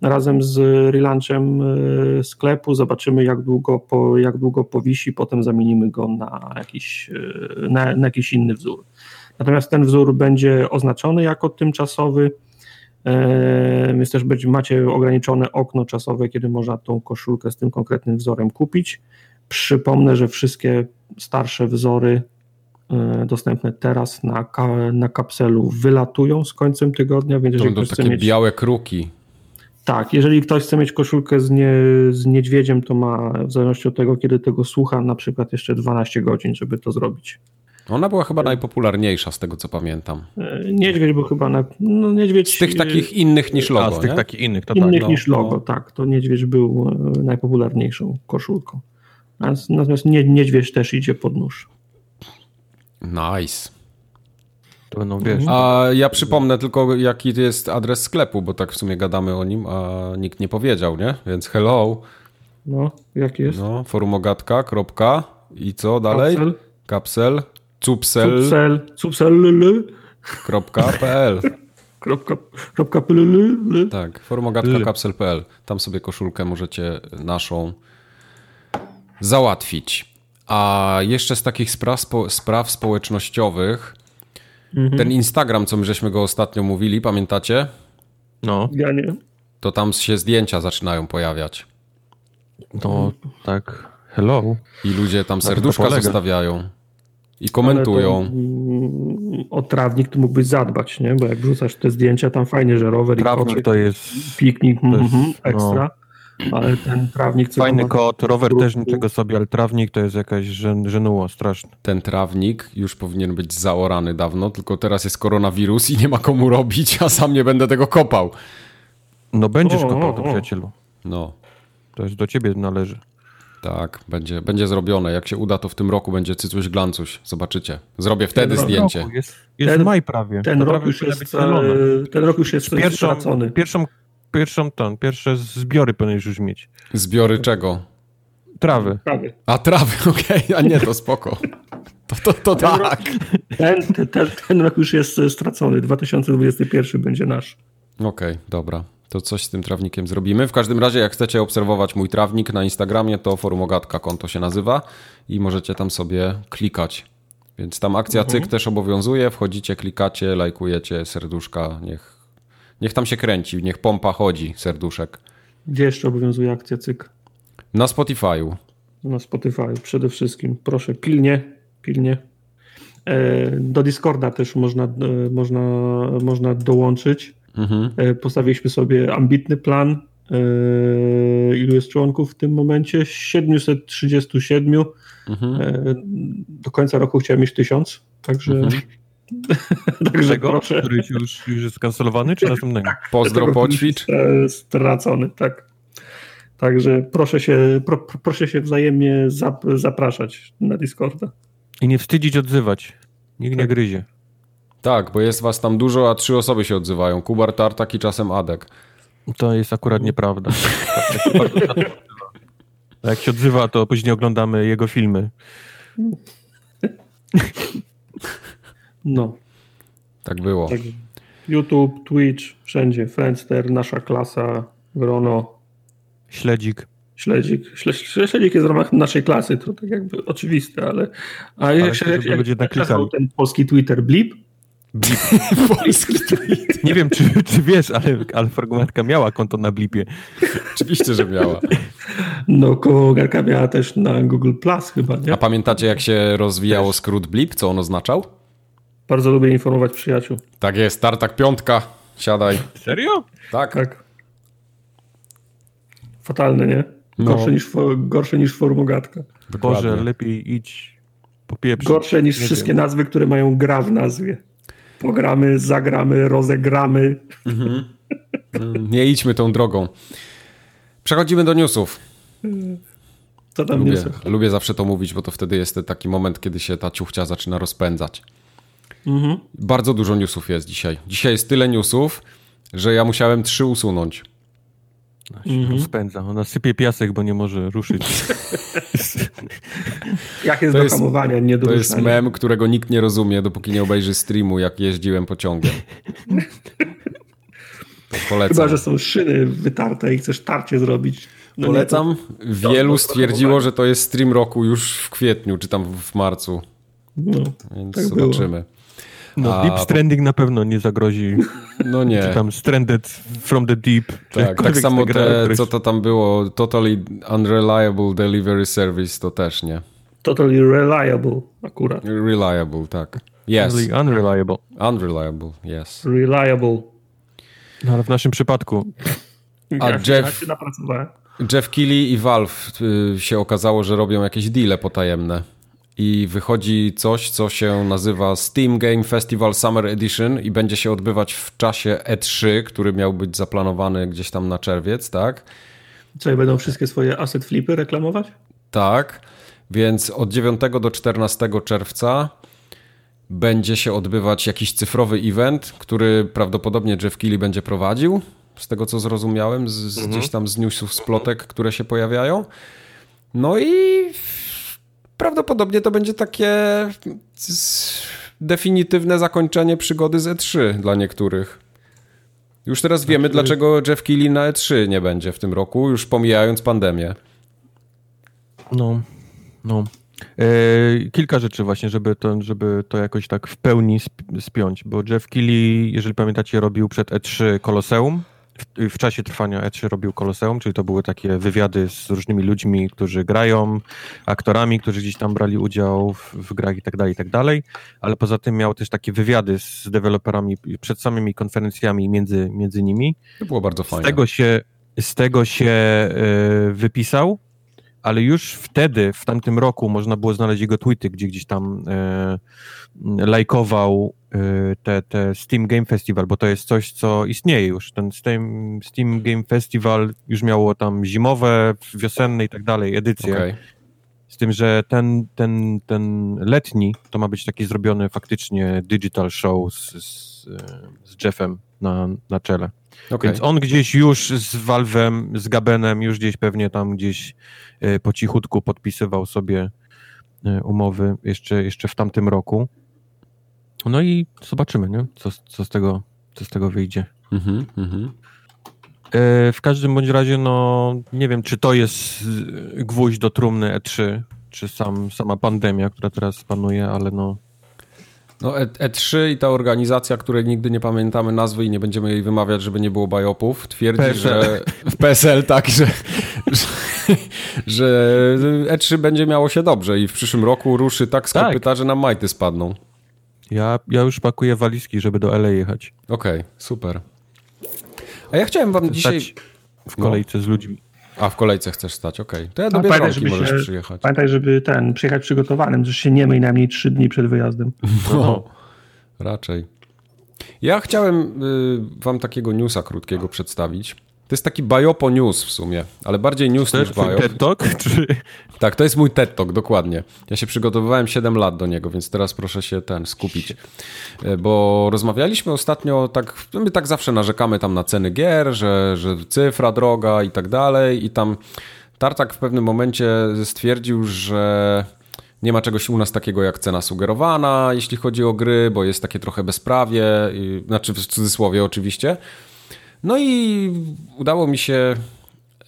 razem z relaunchem e, sklepu. Zobaczymy, jak długo, po, jak długo powisi, potem zamienimy go na jakiś, e, na, na jakiś inny wzór. Natomiast ten wzór będzie oznaczony jako tymczasowy, więc też będzie, macie ograniczone okno czasowe, kiedy można tą koszulkę z tym konkretnym wzorem kupić. Przypomnę, że wszystkie starsze wzory dostępne teraz na, na kapselu wylatują z końcem tygodnia, więc To jeżeli będą ktoś takie chce mieć... białe kruki. Tak, jeżeli ktoś chce mieć koszulkę z, nie, z niedźwiedziem, to ma w zależności od tego, kiedy tego słucha, na przykład jeszcze 12 godzin, żeby to zrobić. Ona była chyba najpopularniejsza z tego, co pamiętam. E, Niedźwiedź był chyba na, no, niedźwiedź, Z tych takich innych niż logo, A, z tych nie? takich innych, to innych tak. No. niż logo, no. tak. To niedźwiedź był e, najpopularniejszą koszulką. Natomiast nie, niedźwiedź też idzie pod nóż. Nice. To będą, wiesz, A ja przypomnę tylko, jaki jest adres sklepu, bo tak w sumie gadamy o nim, a nikt nie powiedział, nie? Więc hello, No, jaki jest? no, forumogatka, kropka i co dalej? Kapsel? Kapsel, cupsel, Cupsel, cupsel, kropka, pl. kropka, kropka, pl, Tak, forumogatka, kapsel.pl. Tam sobie koszulkę możecie naszą załatwić. A jeszcze z takich spraw, spo, spraw społecznościowych, ten Instagram, co my żeśmy go ostatnio mówili, pamiętacie? no, Ja nie. To tam się zdjęcia zaczynają pojawiać. no, tak, hello. I ludzie tam to serduszka zostawiają. I komentują. To, mm, o trawnik to mógłbyś zadbać, nie? Bo jak wrzucasz te zdjęcia, tam fajnie, że rower i Trawnik koczek, to jest piknik, jest- mhm, ekstra. Ale ten trawnik... co fajny ma- kot, rower też niczego sobie, ale trawnik to jest jakaś żen, żenuła straszna. Ten trawnik już powinien być zaorany dawno, tylko teraz jest koronawirus i nie ma komu robić, a sam nie będę tego kopał. No będziesz O, kopał o, to, o. przyjacielu. No, To jest do ciebie należy. Tak, będzie, będzie zrobione. Jak się uda, to w tym roku będzie cycuś glancuś. Zobaczycie. Zrobię wtedy Ten zdjęcie. Roku Jest, jest Ten- maj prawie. Ten rok, prawie już jest, e, ten rok już jest Pierwszą, stracony. pierwszą, pierwszą ten, pierwsze zbiory powinieneś już mieć. Zbiory czego? Trawy. Prawie. A trawy, okej, a nie, to spoko. To, to, to tak. Ten, ten, ten, ten rok już jest e, stracony. 2021 będzie nasz. Okej, dobra. To coś z tym trawnikiem zrobimy. W każdym razie, jak chcecie obserwować mój trawnik na Instagramie, to Forum Ogatka konto się nazywa i możecie tam sobie klikać. Więc tam akcja cyk też obowiązuje. Wchodzicie, klikacie, lajkujecie, serduszka. Niech, niech tam się kręci, niech pompa chodzi, serduszek. Gdzie jeszcze obowiązuje akcja cyk? Na Spotify'u. Na Spotify przede wszystkim. Proszę, pilnie, pilnie. E, Do Discorda też można, e, można, można dołączyć. Mhm. E, Postawiliśmy sobie ambitny plan. E, Ilu jest członków w tym momencie? 737. Mhm. E, Do końca roku chciałem mieć 1000. Także, Mhm. także Tego, proszę. który już, już jest skancelowany, czy następnego? Pozdro, Tego poćwicz. Stracony, tak. Także proszę się, pro, proszę się wzajemnie zap, zapraszać na Discorda. I nie wstydzić odzywać. Nikt nie gryzie. Tak, bo jest was tam dużo, a trzy osoby się odzywają. Kubar, Tartak i czasem Adek. To jest akurat nieprawda. Jak się odzywa, to później oglądamy jego filmy. No, Tak było. tak. YouTube, Twitch, wszędzie, Friendster, nasza klasa, grono, Śledzik. Śledzik. Śledzik jest w ramach naszej klasy, to tak jakby oczywiste, ale... A ale jak, się, jak, jak, jak ten polski Twitter Blip? Blip. polski Twitter. Nie wiem, czy, czy wiesz, ale, ale Forgomatka miała konto na Blipie. Oczywiście, że miała. No, Kogarka miała też na Google Plus chyba, nie? A pamiętacie, jak się rozwijało skrót Blip? Co on oznaczał? Bardzo lubię informować przyjaciół. Tak jest, Tartak piątka. Siadaj. Serio? Tak. Tak. Fatalne, nie? Gorsze, no. niż, gorsze niż formogatka. Boże, lepiej idź po pieprz. Gorsze niż nie wszystkie wiem. nazwy, które mają gra w nazwie. Pogramy, zagramy, rozegramy. Mhm. Nie idźmy tą drogą. Przechodzimy do newsów. Co tam lubię, newsów? Lubię zawsze to mówić, bo to wtedy jest taki moment, kiedy się ta ciuchcia zaczyna rozpędzać. Mhm. Bardzo dużo newsów jest dzisiaj. Dzisiaj jest tyle newsów, że ja musiałem trzy usunąć. Ona się mhm. rozpędza. Ona sypie piasek, bo nie może ruszyć. Jak jest to do hamowania, nie To jest mem, którego nikt nie rozumie, dopóki nie obejrzy streamu, jak jeździłem pociągiem. Polecam. Chyba, że są szyny wytarte i chcesz tarcie zrobić. No Polecam. Nie, to... Wielu stwierdziło, że to jest stream roku już w kwietniu, czy tam w marcu. No, Więc tak zobaczymy. Było. No, A, Deep Stranding na pewno nie zagrozi. No nie. Czy tam Stranded from the Deep. Tak, tak samo te, co to tam było, Totally Unreliable Delivery Service, to też nie. Totally Reliable akurat. Reliable, tak. Yes. Totally unreliable. Unreliable, yes. Reliable. No ale w naszym przypadku. A Jeff, Jeff Keighley i Valve y, się okazało, że robią jakieś deale potajemne i wychodzi coś, co się nazywa Steam Game Festival Summer Edition i będzie się odbywać w czasie E3, który miał być zaplanowany gdzieś tam na czerwiec, tak? Co, będą wszystkie swoje asset flipy reklamować? Tak, więc od 9 do 14 czerwca będzie się odbywać jakiś cyfrowy event, który prawdopodobnie Jeff Keighley będzie prowadził, z tego co zrozumiałem, z, z mhm. gdzieś tam z newsów, z plotek, które się pojawiają. No i prawdopodobnie to będzie takie definitywne zakończenie przygody z E3 dla niektórych. Już teraz wiemy, znaczy... dlaczego Jeff Keighley na E3 nie będzie w tym roku, już pomijając pandemię. No, no. E, kilka rzeczy właśnie, żeby to, żeby to jakoś tak w pełni spiąć, bo Jeff Keighley, jeżeli pamiętacie, robił przed E3 Koloseum, w, w, czasie trwania E3 robił Koloseum, czyli to były takie wywiady z różnymi ludźmi, którzy grają, aktorami, którzy gdzieś tam brali udział w, w grach i tak dalej, i tak dalej, ale poza tym miał też takie wywiady z deweloperami przed samymi konferencjami między, między nimi. To było bardzo fajne. Z tego się, z tego się y, wypisał, ale już wtedy, w tamtym roku, można było znaleźć jego tweety, gdzie gdzieś tam y, lajkował te, te Steam Game Festival, bo to jest coś, co istnieje już. Ten Steam, Steam Game Festival już miało tam zimowe, wiosenne i tak dalej edycje. Okay. Z tym, że ten, ten, ten letni to ma być taki zrobiony faktycznie digital show z, z, z Jeffem na, na czele. Okay. Więc on gdzieś już z Valve'em, z Gabenem, już gdzieś pewnie tam gdzieś y, po cichutku podpisywał sobie y, umowy jeszcze, jeszcze w tamtym roku. No i zobaczymy, nie? Co, co, z, tego, co z tego wyjdzie. Mhm, mhm. E, w każdym bądź razie, no nie wiem, czy to jest gwóźdź do trumny E3, czy sam, sama pandemia, która teraz panuje, ale no. No E, E3 i ta organizacja, której nigdy nie pamiętamy nazwy i nie będziemy jej wymawiać, żeby nie było bajopów, twierdzi, PSL. że w PSL tak, że, że, że E3 będzie miało się dobrze i w przyszłym roku ruszy tak z tak. kopyta, że nam majty spadną. Ja, ja już pakuję walizki, żeby do LA jechać. Okej, okay, super. A ja chciałem wam dzisiaj... w kolejce no. z ludźmi. A, w kolejce chcesz stać, okej. Okay. To ja do Biedronki możesz się, przyjechać. Pamiętaj, żeby ten, przyjechać przygotowanym, że się nie myj najmniej trzy dni przed wyjazdem. No, raczej. Ja chciałem y, wam takiego newsa krótkiego przedstawić. To jest taki Bajopo News w sumie, ale bardziej news to niż Bajop. TED Talk? Czy... Tak, to jest mój TED Talk, dokładnie. Ja się przygotowywałem 7 lat do niego, więc teraz proszę się ten skupić. E, bo rozmawialiśmy ostatnio, tak, my tak zawsze narzekamy tam na ceny gier, że, że cyfra droga i tak dalej i tam Tartak w pewnym momencie stwierdził, że nie ma czegoś u nas takiego jak cena sugerowana, jeśli chodzi o gry, bo jest takie trochę bezprawie, znaczy w cudzysłowie oczywiście. No i udało mi się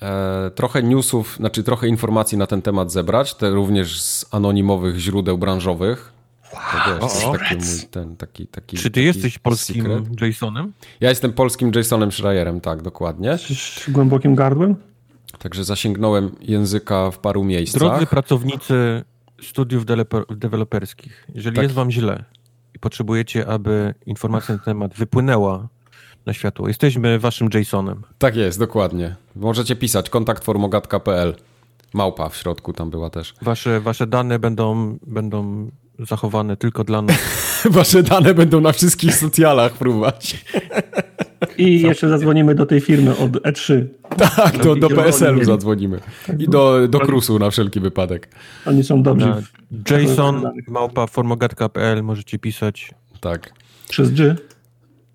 e, trochę newsów, znaczy trochę informacji na ten temat zebrać, te również z anonimowych źródeł branżowych. Wow, to jest taki, mój, ten, taki, taki, Czy ty taki jesteś polskim secret. Jasonem? Ja jestem polskim Jasonem Schreierem, tak, dokładnie. Jesteś głębokim gardłem? Także zasięgnąłem języka w paru miejscach. Drodzy pracownicy studiów deweloper- deweloperskich, jeżeli Tak. jest wam źle i potrzebujecie, aby informacja na ten temat wypłynęła na światło, jesteśmy waszym Jasonem. Tak jest, dokładnie. Możecie pisać kontaktformogatka.pl. Małpa w środku tam była też. Wasze, wasze dane będą, będą zachowane tylko dla nas. Wasze dane będą na wszystkich socjalach próbować. I jeszcze zadzwonimy do tej firmy od E E3. Tak, do, do PSL-u zadzwonimy. I do, do Krusu na wszelki wypadek. Oni są dobrzy w- Jason małpa formogatka.pl możecie pisać Tak. przez G.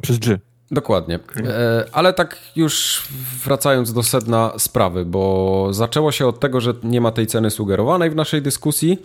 przez G. Dokładnie. E, ale tak już wracając do sedna sprawy, bo zaczęło się od tego, że nie ma tej ceny sugerowanej w naszej dyskusji,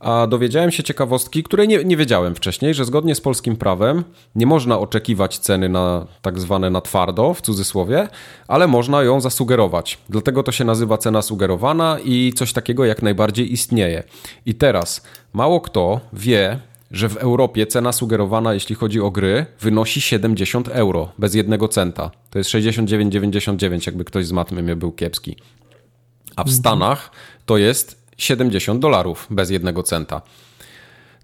a dowiedziałem się ciekawostki, której nie, nie wiedziałem wcześniej, że zgodnie z polskim prawem nie można oczekiwać ceny na tak zwane na twardo, w cudzysłowie, ale można ją zasugerować. Dlatego to się nazywa cena sugerowana i coś takiego jak najbardziej istnieje. I teraz mało kto wie, że w Europie cena sugerowana, jeśli chodzi o gry, wynosi 70 euro bez jednego centa. To jest 69,99, jakby ktoś z matmy mnie był kiepski. A w Stanach to jest 70 dolarów bez jednego centa.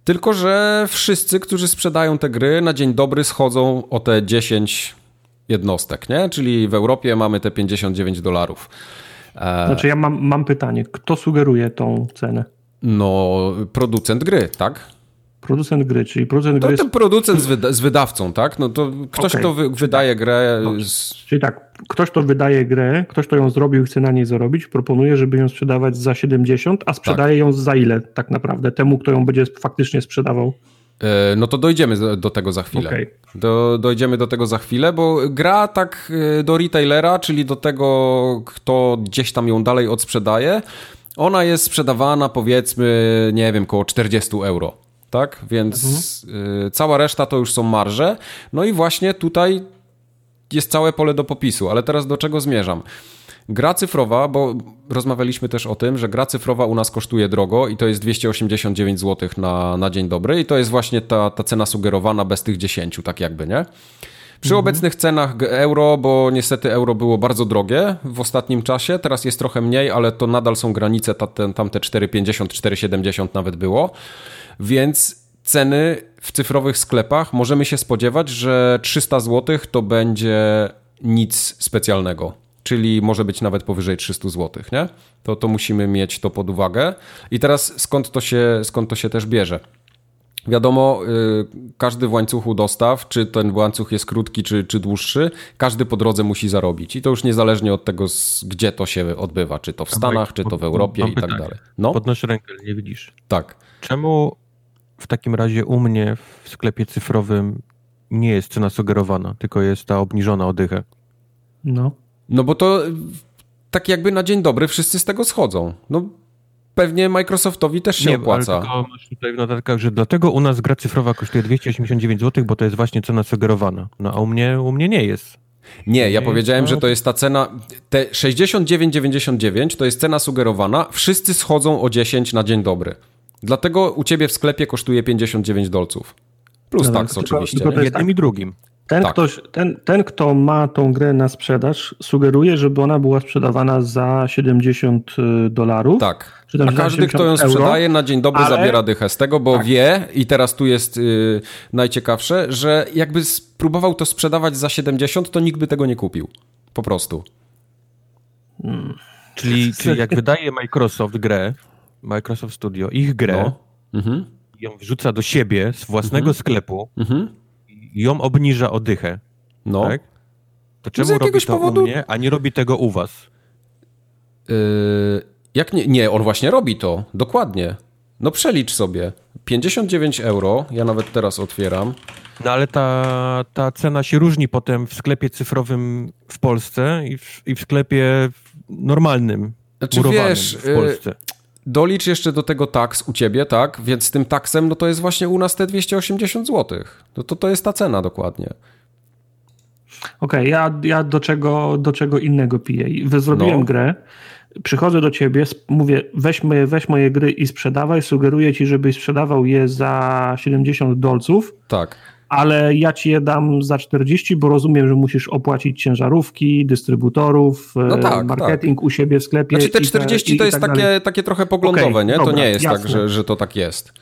Tylko, że wszyscy, którzy sprzedają te gry, na dzień dobry schodzą o te 10 jednostek, nie? Czyli w Europie mamy te 59 dolarów. E, Znaczy ja mam, mam pytanie, kto sugeruje tą cenę? No, producent gry, tak? Producent gry, czyli producent To gry, ten producent z, wyda- z wydawcą, tak? No to ktoś, Okej. kto wy- wydaje grę. Z... czyli tak, ktoś to wydaje grę, ktoś to ją zrobił i chce na niej zarobić, proponuje, żeby ją sprzedawać za 70, a sprzedaje ją za ile tak naprawdę? Temu, kto ją będzie faktycznie sprzedawał? e, No to dojdziemy do- tego za chwilę. Okej. Do, dojdziemy do tego za chwilę, bo gra tak e, do retailera, czyli do tego, kto gdzieś tam ją dalej odsprzedaje, ona jest sprzedawana powiedzmy, nie wiem, koło 40 euro. Tak? Więc e, cała reszta to już są marże. No i właśnie tutaj jest całe pole do popisu, ale teraz do czego zmierzam? Gra cyfrowa, bo rozmawialiśmy też o tym, że gra cyfrowa u nas kosztuje drogo i to jest 289 zł na, na dzień dobry i to jest właśnie ta, ta cena sugerowana bez tych 10, tak jakby, nie? Przy obecnych cenach euro, bo niestety euro było bardzo drogie w ostatnim czasie, teraz jest trochę mniej, ale to nadal są granice, ta, ten, tamte 4,50, 4,70 nawet było, więc ceny w cyfrowych sklepach możemy się spodziewać, że 300 zł to będzie nic specjalnego. Czyli może być nawet powyżej 300 zł, nie? To, to musimy mieć to pod uwagę. I teraz skąd to się, skąd to się też bierze? Wiadomo, y, każdy w łańcuchu dostaw, czy ten łańcuch jest krótki, czy, czy dłuższy, każdy po drodze musi zarobić. I to już niezależnie od tego, gdzie to się odbywa, czy to w Stanach, czy to w Europie i tak dalej. No, Podnoszę rękę, nie widzisz. tak. Czemu w takim razie u mnie w sklepie cyfrowym nie jest cena sugerowana, tylko jest ta obniżona odychę? No. No bo to y, tak jakby na dzień dobry wszyscy z tego schodzą. No pewnie Microsoftowi też się nie, opłaca. ale tylko masz tutaj w notatkach, że dlatego u nas gra cyfrowa kosztuje 289 zł, bo to jest właśnie cena sugerowana. No a u mnie, u mnie nie jest. Nie, ja powiedziałem, to- że to jest ta cena. Te 69,99 to jest cena sugerowana. Wszyscy schodzą o 10 na dzień dobry. Dlatego u ciebie w sklepie kosztuje 59 dolców. Plus No, taks tylko- oczywiście. tylko Jednym i drugim. Ten, Tak. ktoś, ten, ten, kto ma tą grę na sprzedaż, sugeruje, żeby ona była sprzedawana za 70 dolarów. Tak. Czy tam A każdy, kto ją 70 euro, sprzedaje, na dzień dobry ale- zabiera dychę z tego, bo Tak. wie, i teraz tu jest y, najciekawsze, że jakby spróbował to sprzedawać za 70, to nikt by tego nie kupił. Po prostu. Czyli, czyli jak wydaje Microsoft grę, Microsoft Studio, ich grę, No. Mhm. ją wrzuca do siebie z własnego sklepu Mhm. i ją obniża odychę, No. tak? To czemu robi jakiegoś to powodu- u mnie, a nie robi tego u was? Yy, jak nie? Nie, on właśnie robi to. Dokładnie. No przelicz sobie. 59 euro, ja nawet teraz otwieram. No ale ta, ta cena się różni potem w sklepie cyfrowym w Polsce i w, i w sklepie normalnym, Znaczy, murowanym wiesz, w Polsce. Dolicz jeszcze do tego taks u ciebie, tak? Więc z tym taksem, no to jest właśnie u nas te 280 zł. No to to jest ta cena dokładnie. okay, ja, ja do, czego, do czego innego piję. Zrobiłem no. grę, przychodzę do ciebie, mówię, weź moje, weź moje gry i sprzedawaj, sugeruję ci, żebyś sprzedawał je za 70 dolców. Tak. Ale ja ci je dam za 40, bo rozumiem, że musisz opłacić ciężarówki, dystrybutorów, no tak, marketing tak. u siebie w sklepie. Znaczy te 40 i, to jest tak takie, takie trochę poglądowe, okay, nie? Dobra, to nie jest tak, jasne. tak, że, że to tak jest.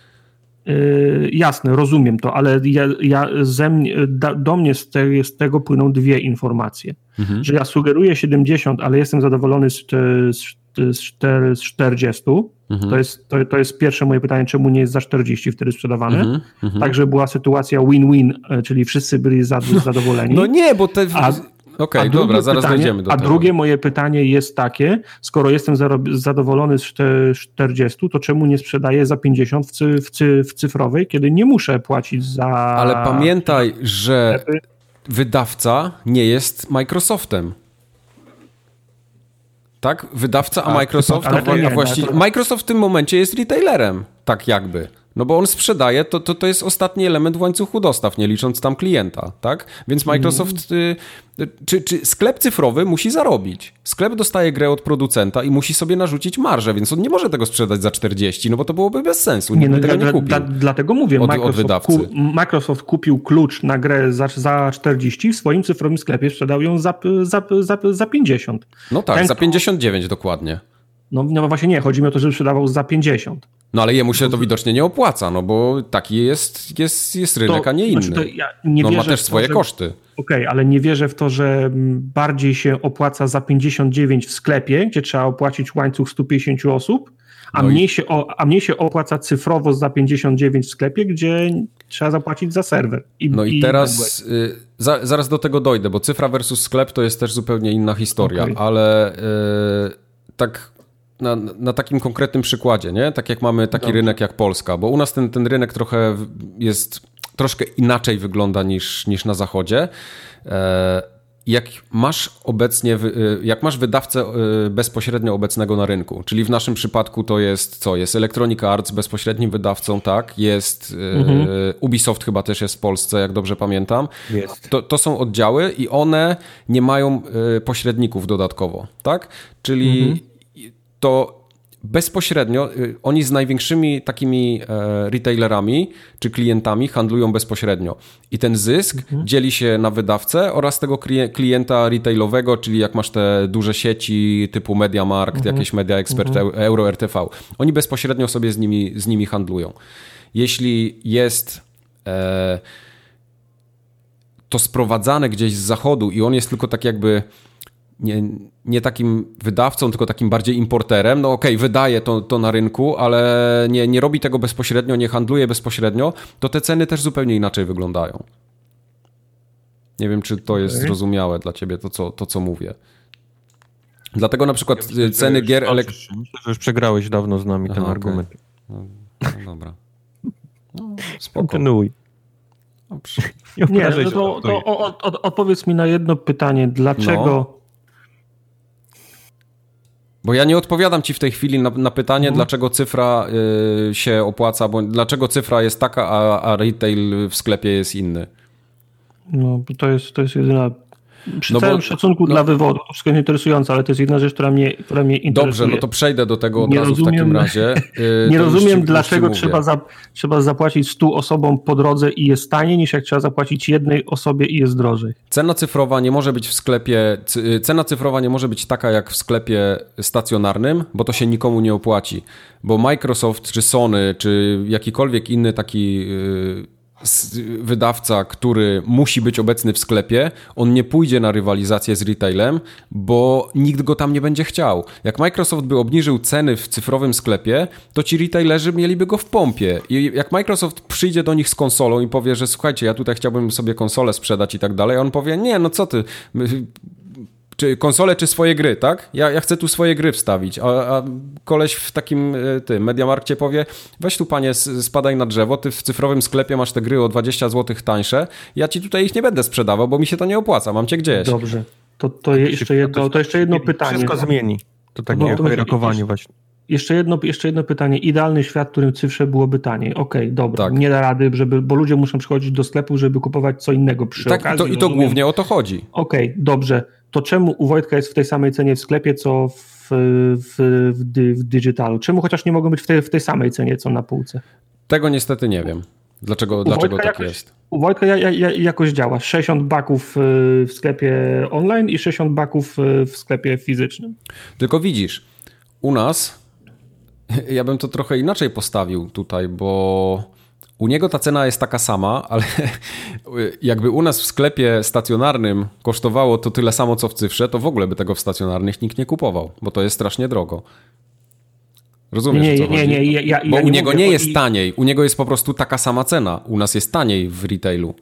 Yy, jasne, rozumiem to, ale ja, ja ze mnie, da, do mnie z, te, z, tego płyną dwie informacje. Mhm. Że ja sugeruję 70, ale jestem zadowolony z, z, z 40. Mhm. To, jest, to, to jest pierwsze moje pytanie, czemu nie jest za 40 wtedy sprzedawany. Mhm. mhm. Także była sytuacja win-win, e, czyli wszyscy byli zadowoleni. No nie, bo te... A, Okej, okay, dobra, zaraz pytanie, dojdziemy do a tego. A drugie moje pytanie jest takie, skoro jestem zadowolony z 40, to czemu nie sprzedaję za 50 w, cy, w, cy, w cyfrowej, kiedy nie muszę płacić za... Ale pamiętaj, że wydawca nie jest Microsoftem. Tak? Wydawca, a Microsoft, a, a właściwie... Microsoft w tym momencie jest retailerem, tak jakby. No bo on sprzedaje, to, to, to jest ostatni element w łańcuchu dostaw, nie licząc tam klienta, tak? Więc Microsoft, y, y, czy, czy sklep cyfrowy musi zarobić. Sklep dostaje grę od producenta i musi sobie narzucić marżę, więc on nie może tego sprzedać za 40, no bo to byłoby bez sensu. Nie, no, tego nie kupił. Dla, dlatego mówię, od, Microsoft, od ku, Microsoft kupił klucz na grę za, za 40, w swoim cyfrowym sklepie sprzedał ją za, za, za, za 50. No tak, Ten, za 59 dokładnie. No, no właśnie nie, chodzi mi o to, żeby sprzedawał za 50. No ale jemu się to widocznie nie opłaca, no bo taki jest, jest, jest rynek, to, a nie inny. Znaczy ja nie no, on ma też swoje to, że, koszty. Okej, okay, ale nie wierzę w to, że bardziej się opłaca za 59 w sklepie, gdzie trzeba opłacić łańcuch 150 osób, a, no mniej, i... się, a mniej się opłaca cyfrowo za 59 w sklepie, gdzie trzeba zapłacić za serwer. I, no i, i teraz y, za, zaraz do tego dojdę, bo cyfra versus sklep to jest też zupełnie inna historia, okay. ale y, tak na, na, takim konkretnym przykładzie, nie? Tak jak mamy taki Dobrze. rynek jak Polska, bo u nas ten, ten rynek trochę jest, troszkę inaczej wygląda niż, niż na zachodzie. E, jak masz obecnie, e, jak masz wydawcę e, bezpośrednio obecnego na rynku, czyli w naszym przypadku to jest co? Jest Electronic Arts bezpośrednim wydawcą, tak? Jest mhm. Ubisoft chyba też jest w Polsce, jak dobrze pamiętam. Jest. To, to są oddziały i one nie mają pośredników dodatkowo, tak? Czyli mhm to bezpośrednio y, oni z największymi takimi e, retailerami czy klientami handlują bezpośrednio. I ten zysk mhm. dzieli się na wydawcę oraz tego klienta retailowego, czyli jak masz te duże sieci typu MediaMarkt, mhm. jakieś Media Expert, mhm. Euro RTV. Oni bezpośrednio sobie z nimi, z nimi handlują. Jeśli jest e, to sprowadzane gdzieś z zachodu i on jest tylko tak jakby nie, nie takim wydawcą, tylko takim bardziej importerem. No okej, okay, wydaje to, to na rynku, ale nie, nie robi tego bezpośrednio, nie handluje bezpośrednio, to te ceny też zupełnie inaczej wyglądają. Nie wiem, czy to jest zrozumiałe dla ciebie, to co, to, co mówię. Dlatego na przykład ja myślę, ceny gier elektronicznych... Myślę, że już przegrałeś dawno z nami Aha, ten okay. argument. No, no dobra. No, spoko. Kontynuuj. Dobrze. Nie, nie no to, to od, od, odpowiedz mi na jedno pytanie. Dlaczego no bo ja nie odpowiadam ci w tej chwili na, na pytanie, mhm. dlaczego cyfra y, się opłaca, bo dlaczego cyfra jest taka, a, a retail w sklepie jest inny. No, to jest, to jest jedyna przy no całym bo, szacunku no, dla wywodu, to wszystko jest interesujące, ale to jest jedna rzecz, która mnie, która mnie interesuje. Dobrze, no to przejdę do tego od nie razu rozumiem, w takim razie. nie rozumiem, dlaczego trzeba, za, trzeba zapłacić 100 osobom po drodze i jest taniej, niż jak trzeba zapłacić jednej osobie i jest drożej. Cena cyfrowa nie może być w sklepie, y, cena cyfrowa nie może być taka jak w sklepie stacjonarnym, bo to się nikomu nie opłaci. Bo Microsoft, czy Sony, czy jakikolwiek inny taki... Yy, wydawca, który musi być obecny w sklepie, on nie pójdzie na rywalizację z retailem, bo nikt go tam nie będzie chciał. Jak Microsoft by obniżył ceny w cyfrowym sklepie, to ci retailerzy mieliby go w pompie. I jak Microsoft przyjdzie do nich z konsolą i powie, że słuchajcie, ja tutaj chciałbym sobie konsolę sprzedać i tak dalej, on powie, nie, no co ty, czy konsole, czy swoje gry, tak? Ja, ja chcę tu swoje gry wstawić, a, a koleś w takim e, tym Mediamarkcie powie, weź tu panie, spadaj na drzewo, ty w cyfrowym sklepie masz te gry o 20 zł tańsze, ja ci tutaj ich nie będę sprzedawał, bo mi się to nie opłaca, mam cię gdzieś. Dobrze, to, to, jeszcze, jedno, to jeszcze jedno pytanie. Wszystko zmieni. To takie no, rokowanie właśnie. Jeszcze jedno, jeszcze jedno pytanie. Idealny świat, w którym cyfrze byłoby taniej. Okej, okay, dobra. Tak. Nie da rady, żeby, bo ludzie muszą przychodzić do sklepu, żeby kupować co innego przy tak, okazji. To, I to rozumiem. głównie o to chodzi. Okej, okay, dobrze. To czemu u Wojtka jest w tej samej cenie w sklepie, co w, w, w, w digitalu? Czemu chociaż nie mogą być w tej, w tej samej cenie, co na półce? Tego niestety nie wiem. Dlaczego, dlaczego tak jakoś, jest? U Wojtka ja, ja, jakoś działa. 60 baków y, w sklepie online i 60 baków y, w sklepie fizycznym. Tylko widzisz, u nas ja bym to trochę inaczej postawił tutaj, bo u niego ta cena jest taka sama, ale jakby u nas w sklepie stacjonarnym kosztowało to tyle samo co w cyfrze, to w ogóle by tego w stacjonarnych nikt nie kupował, bo to jest strasznie drogo. Rozumiesz, nie, co nie, chodzi? Nie, nie, ja, Bo ja u nie niego mówię, nie jest i... taniej, u niego jest po prostu taka sama cena. U nas jest taniej w retailu.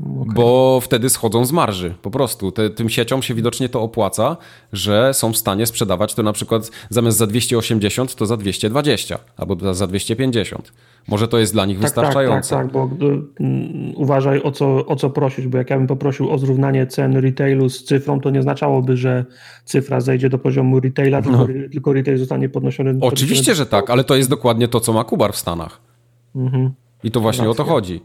Okay. Bo wtedy schodzą z marży, po prostu. Te, tym sieciom się widocznie to opłaca, że są w stanie sprzedawać to na przykład zamiast za 280, to za 220 albo za 250. Może to jest dla nich tak, wystarczające. Tak, tak, tak, bo y, uważaj o co, o co prosić, bo jak ja bym poprosił o zrównanie cen retailu z cyfrą, to nie oznaczałoby, że cyfra zejdzie do poziomu retaila, no. tylko, tylko retail zostanie podnoszony. Oczywiście, podnoszony że tak, ale to jest dokładnie to, co ma Kubar w Stanach. Mhm. I to właśnie Racja. o to chodzi.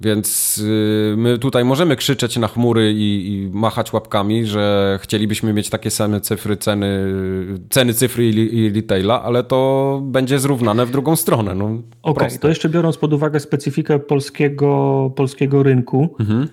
Więc y, my tutaj możemy krzyczeć na chmury i, i, machać łapkami, że chcielibyśmy mieć takie same cyfry, ceny, ceny cyfry i, i retaila, ale to będzie zrównane w drugą stronę. No, Okej, okay, to jeszcze biorąc pod uwagę specyfikę polskiego, polskiego rynku, mhm.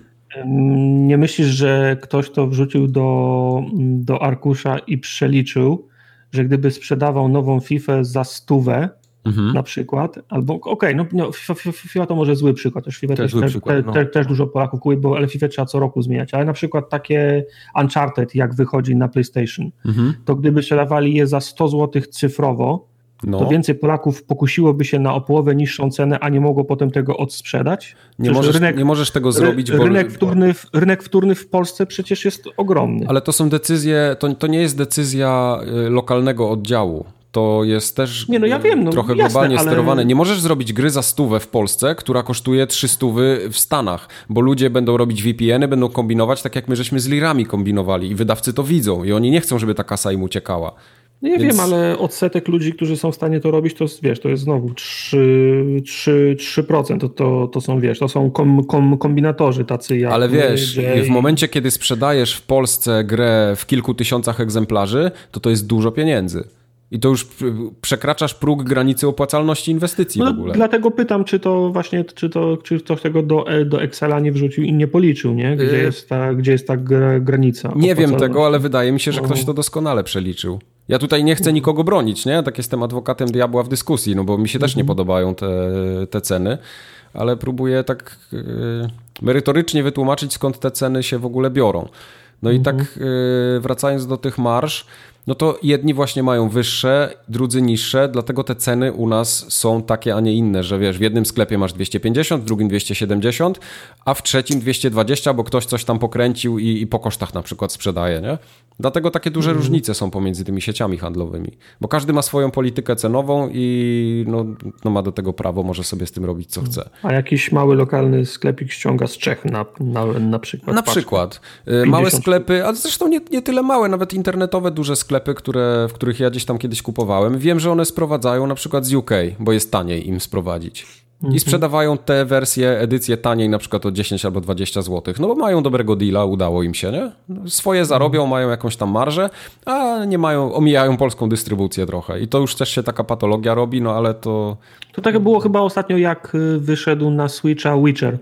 nie myślisz, że ktoś to wrzucił do, do arkusza i przeliczył, że gdyby sprzedawał nową FIFA za stówę, mhm. na przykład, albo okej, okay, no, no FIFA, to może zły przykład, też FIFA też, też, przykład, te, no. te, też dużo Polaków kupuje, bo ale FIFA trzeba co roku zmieniać, ale na przykład takie Uncharted, jak wychodzi na PlayStation, mhm. to gdyby sprzedawali je za 100 zł cyfrowo, no. to więcej Polaków pokusiłoby się na o połowę niższą cenę, a nie mogło potem tego odsprzedać. Nie możesz, rynek, nie możesz tego zrobić, bo... Rynek wtórny, rynek wtórny w Polsce przecież jest ogromny. Ale to są decyzje, to, to nie jest decyzja y, lokalnego oddziału to jest też nie, no ja wiem, no, trochę jasne, globalnie ale... sterowane. Nie możesz zrobić gry za stówę w Polsce, która kosztuje trzy stówy w Stanach, bo ludzie będą robić VPN-y, będą kombinować tak jak my żeśmy z lirami kombinowali i wydawcy to widzą i oni nie chcą, żeby ta kasa im uciekała. No ja Więc... wiem, ale odsetek ludzi, którzy są w stanie to robić, to wiesz, to jest znowu 3, 3, 3% to, to, to są, wiesz, to są kom, kom, kombinatorzy tacy jak Ale wiesz, w momencie, kiedy sprzedajesz w Polsce grę w kilku tysiącach egzemplarzy, to to jest dużo pieniędzy. I to już przekraczasz próg granicy opłacalności inwestycji no, w ogóle. Dlatego pytam, czy to właśnie, czy to, czy ktoś tego do, e, do Excela nie wrzucił i nie policzył, nie? Gdzie, yy... jest, ta, gdzie jest ta granica? Nie wiem tego, ale wydaje mi się, że ktoś to doskonale przeliczył. Ja tutaj nie chcę nikogo bronić, nie? Tak jestem adwokatem diabła w dyskusji, no bo mi się też nie mhm. podobają te, te ceny, ale próbuję tak yy, merytorycznie wytłumaczyć, skąd te ceny się w ogóle biorą. No i tak mhm. yy, wracając do tych marsz, no to jedni właśnie mają wyższe, drudzy niższe, dlatego te ceny u nas są takie, a nie inne, że wiesz, w jednym sklepie masz 250, w drugim 270, a w trzecim 220, bo ktoś coś tam pokręcił i, i po kosztach na przykład sprzedaje, nie? Dlatego takie duże mm. różnice są pomiędzy tymi sieciami handlowymi, bo każdy ma swoją politykę cenową i no, no, ma do tego prawo, może sobie z tym robić co chce. A jakiś mały lokalny sklepik ściąga z Czech na, na, na przykład? Na przykład. Y, małe sklepy, a zresztą nie, nie tyle małe, nawet internetowe duże sklepy, które, w których ja gdzieś tam kiedyś kupowałem. Wiem, że one sprowadzają na przykład z UK, bo jest taniej im sprowadzić. I mhm. sprzedawają te wersje, edycje taniej na przykład o 10 albo 20 zł. No bo mają dobrego deala, udało im się, nie? Swoje zarobią, mają jakąś tam marżę, a nie mają, omijają polską dystrybucję trochę. I to już też się taka patologia robi, no ale to... To tak było chyba ostatnio jak y, wyszedł na Switcha Witcher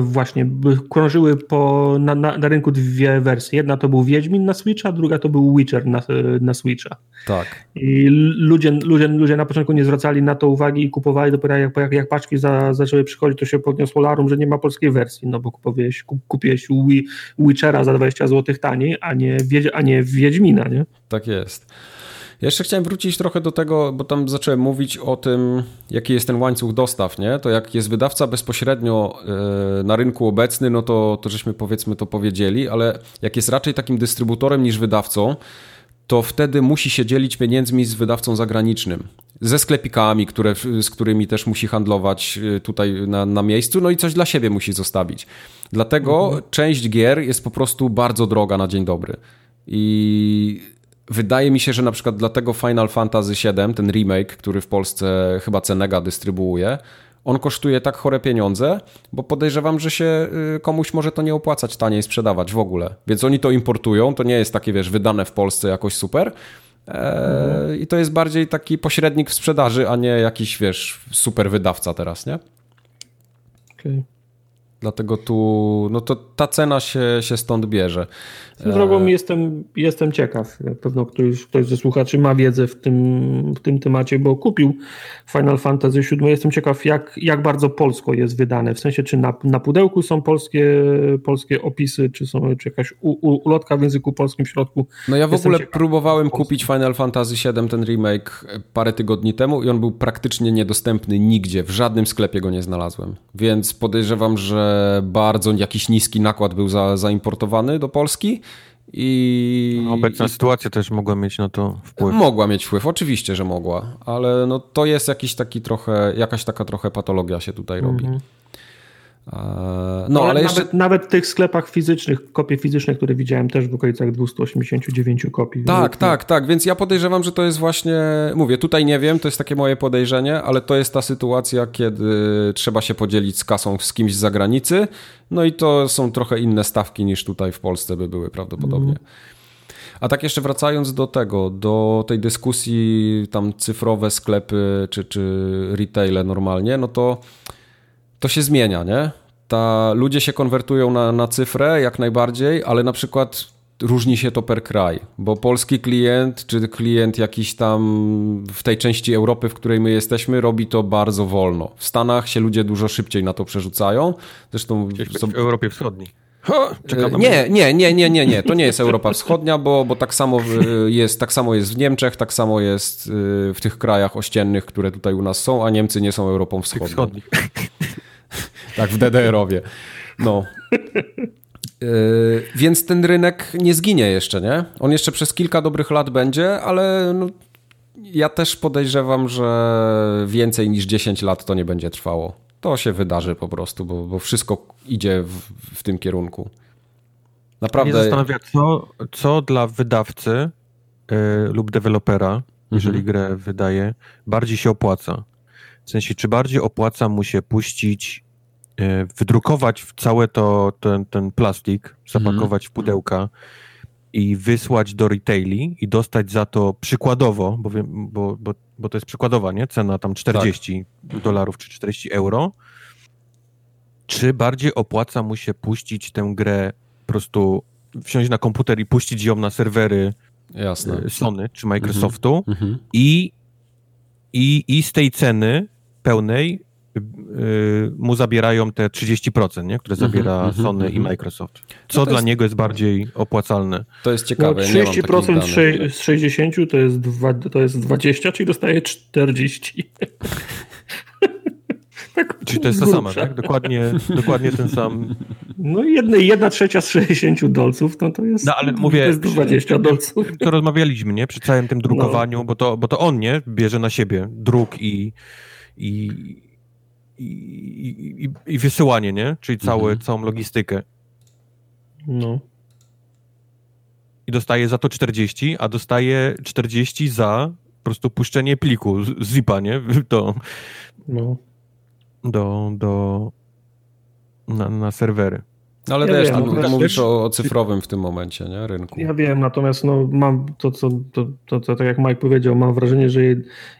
właśnie krążyły po, na, na, na, rynku dwie wersje. Jedna to był Wiedźmin na Switcha, druga to był Witcher na, na Switcha. Tak. I ludzie, ludzie, ludzie na początku nie zwracali na to uwagi i kupowali dopiero jak, jak, jak paczki za, zaczęły przychodzić, to się podniosło larum, że nie ma polskiej wersji, no bo kupiłeś, kupiłeś Witchera za 20 zł taniej, a nie, a nie Wiedźmina, nie? Tak jest. Ja jeszcze chciałem wrócić trochę do tego, bo tam zacząłem mówić o tym, jaki jest ten łańcuch dostaw, nie? To jak jest wydawca bezpośrednio e, na rynku obecny, no to, to żeśmy powiedzmy to powiedzieli, ale jak jest raczej takim dystrybutorem niż wydawcą, to wtedy musi się dzielić pieniędzmi z wydawcą zagranicznym. Ze sklepikami, które, z którymi też musi handlować e, tutaj na, na miejscu, no i coś dla siebie musi zostawić. Dlatego mhm. część gier jest po prostu bardzo droga na dzień dobry. I wydaje mi się, że na przykład dlatego Final Fantasy VII, ten remake, który w Polsce chyba Cenega dystrybuuje, on kosztuje tak chore pieniądze, bo podejrzewam, że się y, komuś może to nie opłacać taniej sprzedawać w ogóle. Więc oni to importują, to nie jest takie, wiesz, wydane w Polsce jakoś super. E, I to jest bardziej taki pośrednik w sprzedaży, a nie jakiś, wiesz, super wydawca teraz, nie? Okej. Okay. Dlatego tu, no to ta cena się, się stąd bierze. Swoją drogą jestem, jestem ciekaw. Pewno ktoś, ktoś ze słuchaczy ma wiedzę w tym, w tym temacie, bo kupił Final Fantasy VII. Jestem ciekaw, jak, jak bardzo polsko jest wydane. W sensie, czy na, na pudełku są polskie, polskie opisy, czy są czy jakaś u, u, ulotka w języku polskim w środku. No ja w jestem ogóle ciekaw, próbowałem kupić Final Fantasy VII, ten remake, parę tygodni temu i on był praktycznie niedostępny nigdzie. W żadnym sklepie go nie znalazłem. Więc podejrzewam, że bardzo jakiś niski nakład był za, zaimportowany do Polski i... No, obecna sytuacja też mogła mieć na to wpływ. Mogła mieć wpływ, oczywiście, że mogła, ale no to jest jakiś taki trochę, jakaś taka trochę patologia się tutaj robi. -hmm. No, no, ale, ale jeszcze... nawet, nawet, w tych sklepach fizycznych, kopie fizyczne, które widziałem też w okolicach 289 kopii. Tak, tak, tak, więc ja podejrzewam, że to jest właśnie, mówię, tutaj nie wiem, to jest takie moje podejrzenie, ale to jest ta sytuacja, kiedy trzeba się podzielić z kasą z kimś z zagranicy, no i to są trochę inne stawki niż tutaj w Polsce by były prawdopodobnie. Mm. A tak jeszcze wracając do tego, do tej dyskusji tam cyfrowe sklepy czy, czy retaile normalnie, no to to się zmienia, nie? Ta, ludzie się konwertują na, na cyfrę jak najbardziej, ale na przykład różni się to per kraj, bo polski klient, czy klient jakiś tam w tej części Europy, w której my jesteśmy, robi to bardzo wolno. W Stanach się ludzie dużo szybciej na to przerzucają. Zresztą w Europie Wschodniej. Nie, nie, nie, nie, nie, nie. To nie jest Europa Wschodnia, bo, bo tak samo jest, tak samo jest w Niemczech, tak samo jest y, w tych krajach ościennych, które tutaj u nas są, a Niemcy nie są Europą Wschodnią. Tak, w DDR-owie. No. Yy, więc ten rynek nie zginie jeszcze, nie? On jeszcze przez kilka dobrych lat będzie, ale no, ja też podejrzewam, że więcej niż 10 lat to nie będzie trwało. To się wydarzy po prostu, bo, bo wszystko idzie w, w tym kierunku. Naprawdę. Mnie zastanawia, co, co dla wydawcy yy, lub dewelopera, jeżeli mhm. grę wydaje, bardziej się opłaca. W sensie, czy bardziej opłaca mu się puścić wydrukować całe to, ten, ten plastik, zapakować w pudełka i wysłać do retaili i dostać za to przykładowo, bo, bo, bo, bo to jest przykładowa, nie? Cena tam 40 tak. dolarów czy 40 euro. Czy bardziej opłaca mu się puścić tę grę, po prostu wsiąść na komputer i puścić ją na serwery Jasne. E, Sony czy Microsoftu mhm. i, i, i z tej ceny pełnej mu zabierają te 30%, nie? które mhm, zabiera mm -hmm, Sony mm -hmm. i mhm. Microsoft. Co no dla jest... niego jest bardziej opłacalne? To jest ciekawe. No, 30% z 60 to jest, dwa, to jest 20, czyli dostaje 40. tak, czyli to jest ta sama, tak? Dokładnie, dokładnie ten sam. No jedna, jedna trzecia z 60 dolców, no to jest, no, ale mówię, to jest 20 dolców. To rozmawialiśmy, nie? Przy całym tym drukowaniu, no. bo, to, bo to on, nie? Bierze na siebie druk i, i i, i, i wysyłanie, nie? Czyli cały, mhm. całą logistykę. No. I dostaje za to 40, a dostaje 40 za po prostu puszczenie pliku z zipa, nie? Do, no. do, do na, na serwery. No ale ja wiesz, wiem, tam, tam mówisz o, o, cyfrowym w tym momencie, nie? Rynku. Ja wiem, natomiast no, mam to, co, to, to, to, tak jak Mike powiedział, mam wrażenie, że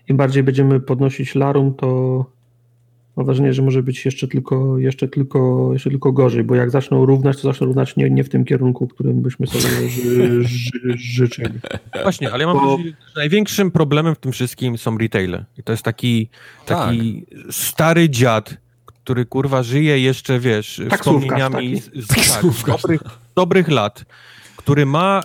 im bardziej będziemy podnosić larum, to mam wrażenie, że może być jeszcze tylko, jeszcze tylko, jeszcze tylko gorzej, bo jak zaczną równać, to zaczną równać nie, nie w tym kierunku, którym byśmy sobie ży, ży, życzyli. Właśnie, ale ja mam bo... wrażenie, że największym problemem w tym wszystkim są retaile. I to jest taki, taki tak. stary dziad, który kurwa żyje jeszcze, wiesz, wspomnieniami z, z, tak, dobrych, dobrych lat, który ma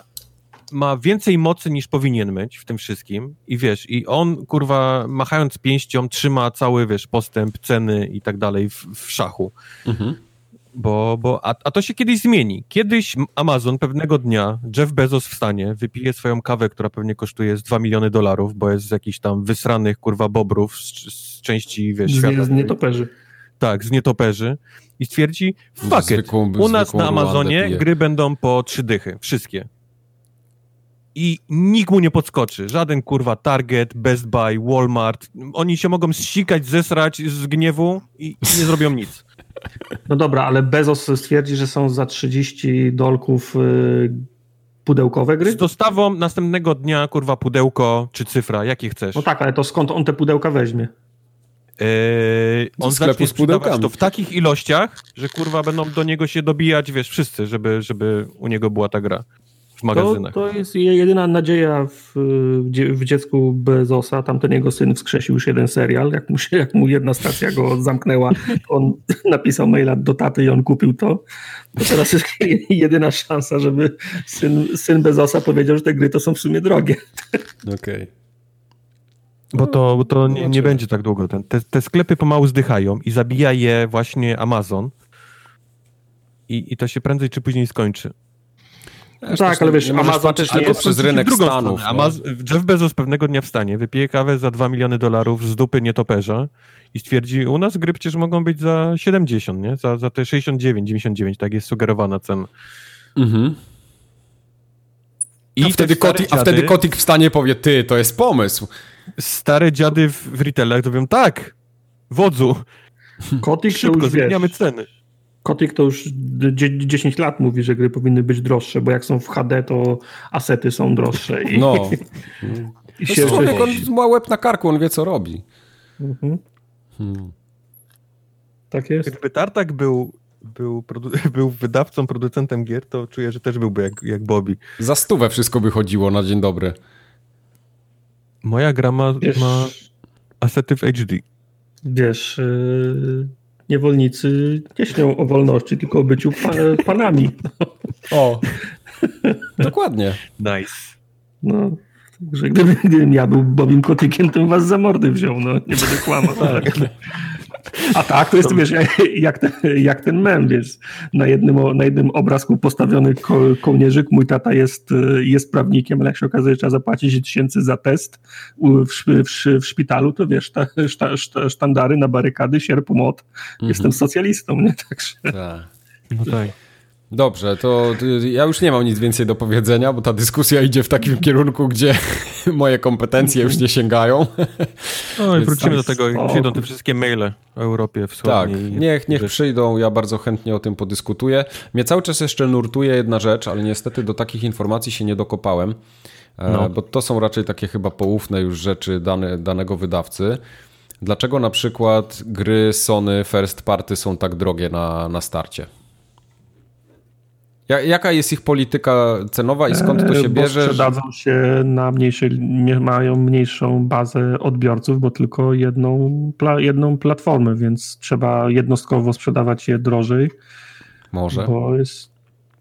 ma więcej mocy niż powinien mieć w tym wszystkim i wiesz, i on kurwa machając pięścią trzyma cały, wiesz, postęp, ceny i tak dalej w, w szachu. Mhm. Bo, bo, a, a to się kiedyś zmieni. Kiedyś Amazon pewnego dnia, Jeff Bezos wstanie, wypije swoją kawę, która pewnie kosztuje z 2 miliony dolarów, bo jest z jakichś tam wysranych kurwa bobrów z, z części, wiesz, z, świata. Z nietoperzy. Tak, z nietoperzy i stwierdzi, fuck it, u nas na Amazonie gry będą po trzy dychy, wszystkie. I nikt mu nie podskoczy. Żaden kurwa Target, Best Buy, Walmart. Oni się mogą zsikać, zesrać z gniewu i, i nie zrobią nic. No dobra, ale Bezos stwierdzi, że są za 30 dolków y, pudełkowe gry? Z dostawą następnego dnia, kurwa, pudełko czy cyfra, jakie chcesz. No tak, ale to skąd on te pudełka weźmie? Yy, on sklepu zacznie z pudełkami. sprzedawać to w takich ilościach, że kurwa będą do niego się dobijać, wiesz, wszyscy, żeby, żeby u niego była ta gra w To, magazynach. to jest je- jedyna nadzieja w, w, dzie- w dziecku Bezosa. Tamten jego syn wskrzesił już jeden serial. Jak mu, się, jak mu jedna stacja go zamknęła, on napisał maila do taty i on kupił to. To teraz jest jedyna szansa, żeby syn, syn Bezosa powiedział, że te gry to są w sumie drogie. Okej. Bo to, bo to nie, nie będzie tak długo. Ten, te, te sklepy pomału zdychają i zabija je właśnie Amazon. I, I to się prędzej czy później skończy. Wiesz, tak, ale wiesz, Amazon też nie tylko jest przez rynek Stanów. no. Amaz- Jeff Bezos pewnego dnia wstanie, wypije kawę za 2 miliony dolarów z dupy nietoperza i stwierdzi, u nas gry przecież mogą być za 70, nie? Za, za te 69, 99, tak jest sugerowana cena. Mhm. I a, te wtedy kotik, a wtedy kotik wstanie powie, ty, to jest pomysł. Stare dziady w, w retailach to mówią, tak, wodzu, Kotik szybko zmieniamy ceny. Kotik to już dzie- 10 lat mówi, że gry powinny być droższe, bo jak są w HD, to asety są droższe. I, No. i To się, człowiek, on ma łeb na karku, on wie, co robi. Mhm. Hmm. Tak jest. Gdyby Tartak był, był, produ- był wydawcą, producentem gier, to czuję, że też byłby jak, jak Bobby. Za stówę wszystko by chodziło na dzień dobry. Moja gra ma, Wiesz, ma asety w HD. wiesz yy, niewolnicy nie śnią o wolności, tylko o byciu pa, panami. O. Dokładnie. Nice. No, także gdyby, gdybym ja był Bobim Kotykiem, to bym was za mordy wziął, no, nie będę kłamał. A tak, to jest, wiesz, jak, ten, jak ten mem, wiesz, na jednym, na jednym obrazku postawiony ko, kołnierzyk, mój tata jest, jest prawnikiem, ale jak się okazuje, że trzeba zapłacić 10 tysięcy za test w, w, w szpitalu, to wiesz, ta, szta, szta, sztandary na barykady, sierp, młot, jestem socjalistą, nie? Także Tak. No tak. Dobrze, to y, ja już nie mam nic więcej do powiedzenia, bo ta dyskusja idzie w takim kierunku, gdzie moje kompetencje już nie sięgają. No i wrócimy tak do tego, spoko. przyjdą te wszystkie maile o Europie Tak, Wschodniej. niech, niech że- przyjdą, ja bardzo chętnie o tym podyskutuję. Mnie cały czas jeszcze nurtuje jedna rzecz, ale niestety do takich informacji się nie dokopałem, e, No. bo to są raczej takie chyba poufne już rzeczy dane, danego wydawcy. Dlaczego na przykład gry Sony First Party są tak drogie na, na starcie? Ja- Jaka jest ich polityka cenowa i skąd to się E, bo bierze? że- sprzedadzą się na mniejszej, nie- mają mniejszą bazę odbiorców, bo tylko jedną, pla, jedną platformę, więc trzeba jednostkowo sprzedawać je drożej, Może. bo jest,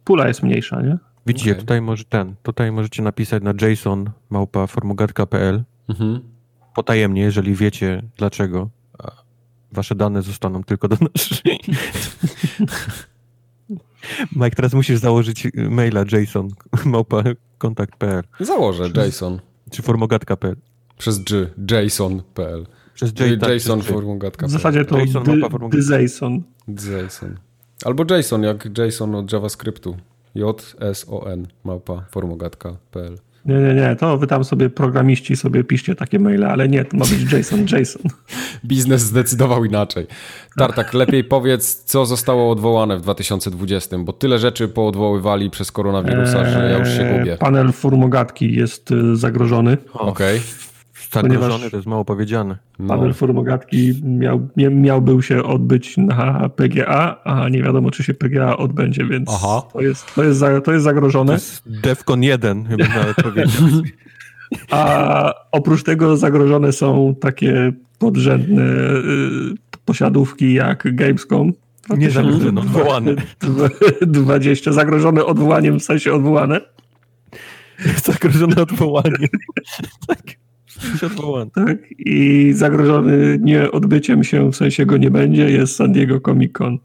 pula jest mniejsza, nie? Widzicie, Okej. tutaj może ten, tutaj możecie napisać na jason małpa Mhm. potajemnie, jeżeli wiecie dlaczego. a Wasze dane zostaną tylko do naszej. Mike, teraz musisz założyć maila jason małpa kontakt.pl Założę Jason czy formogatka.pl. przez G, jason.pl. Przez J, Czyli tak, Jason przez J. formogatka.pl. W zasadzie to Jason dy. Dyzejson. Jason. Albo Jason, jak Jason od JavaScriptu. J-S-O-N, małpa formogatka.pl. Nie, nie, nie, to wy tam sobie programiści sobie piszcie takie maile, ale nie, to ma być Jason, Jason. Biznes zdecydował inaczej. Tartak, lepiej powiedz, co zostało odwołane w 2020, bo tyle rzeczy poodwoływali przez koronawirusa, że ja już się Eee, gubię. Panel formogatki jest y, zagrożony. Okej. Zagrożony ponieważ- to jest mało powiedziane. No. Panel formogatki miał, mia- miałby się odbyć na PGA, a nie wiadomo, czy się PGA odbędzie, więc Aha. to jest, to jest, za, to jest zagrożone. Defcon 1, chyba nawet powiedział. A oprócz tego zagrożone są takie podrzędne y, posiadówki jak Gamescom. Nie zagrożone, odwołane. 20 zagrożone odwołaniem, w sensie odwołane. Zagrożone odwołaniem. tak. Jesteś odwołany. Tak, i zagrożony nie odbyciem się, w sensie go nie będzie, jest San Diego Comic Con.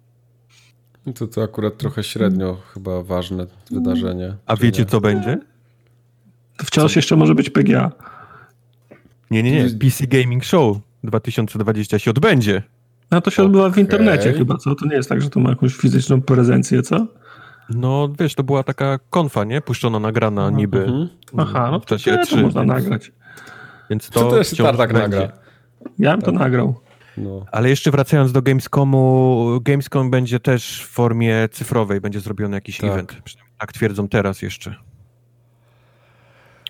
To, to akurat trochę średnio chyba ważne wydarzenie. A wiecie nie? co będzie? To wciąż jeszcze może być PGA. Nie, nie, nie. PC Gaming Show 2020 się odbędzie. No to się odbywa w internecie chyba, co? To nie jest tak, że to ma jakąś fizyczną prezencję, co? No, wiesz, to była taka konfa, nie? Puszczona, nagrana niby Mhm. Aha, no w to, czasie to, E3. można więc, nagrać. Więc to, To też Tartak nagra. Ja bym to nagrał. No. Ale jeszcze wracając do Gamescomu, Gamescom będzie też w formie cyfrowej, będzie zrobiony jakiś Tak. event. Przynajmniej Tak twierdzą teraz jeszcze.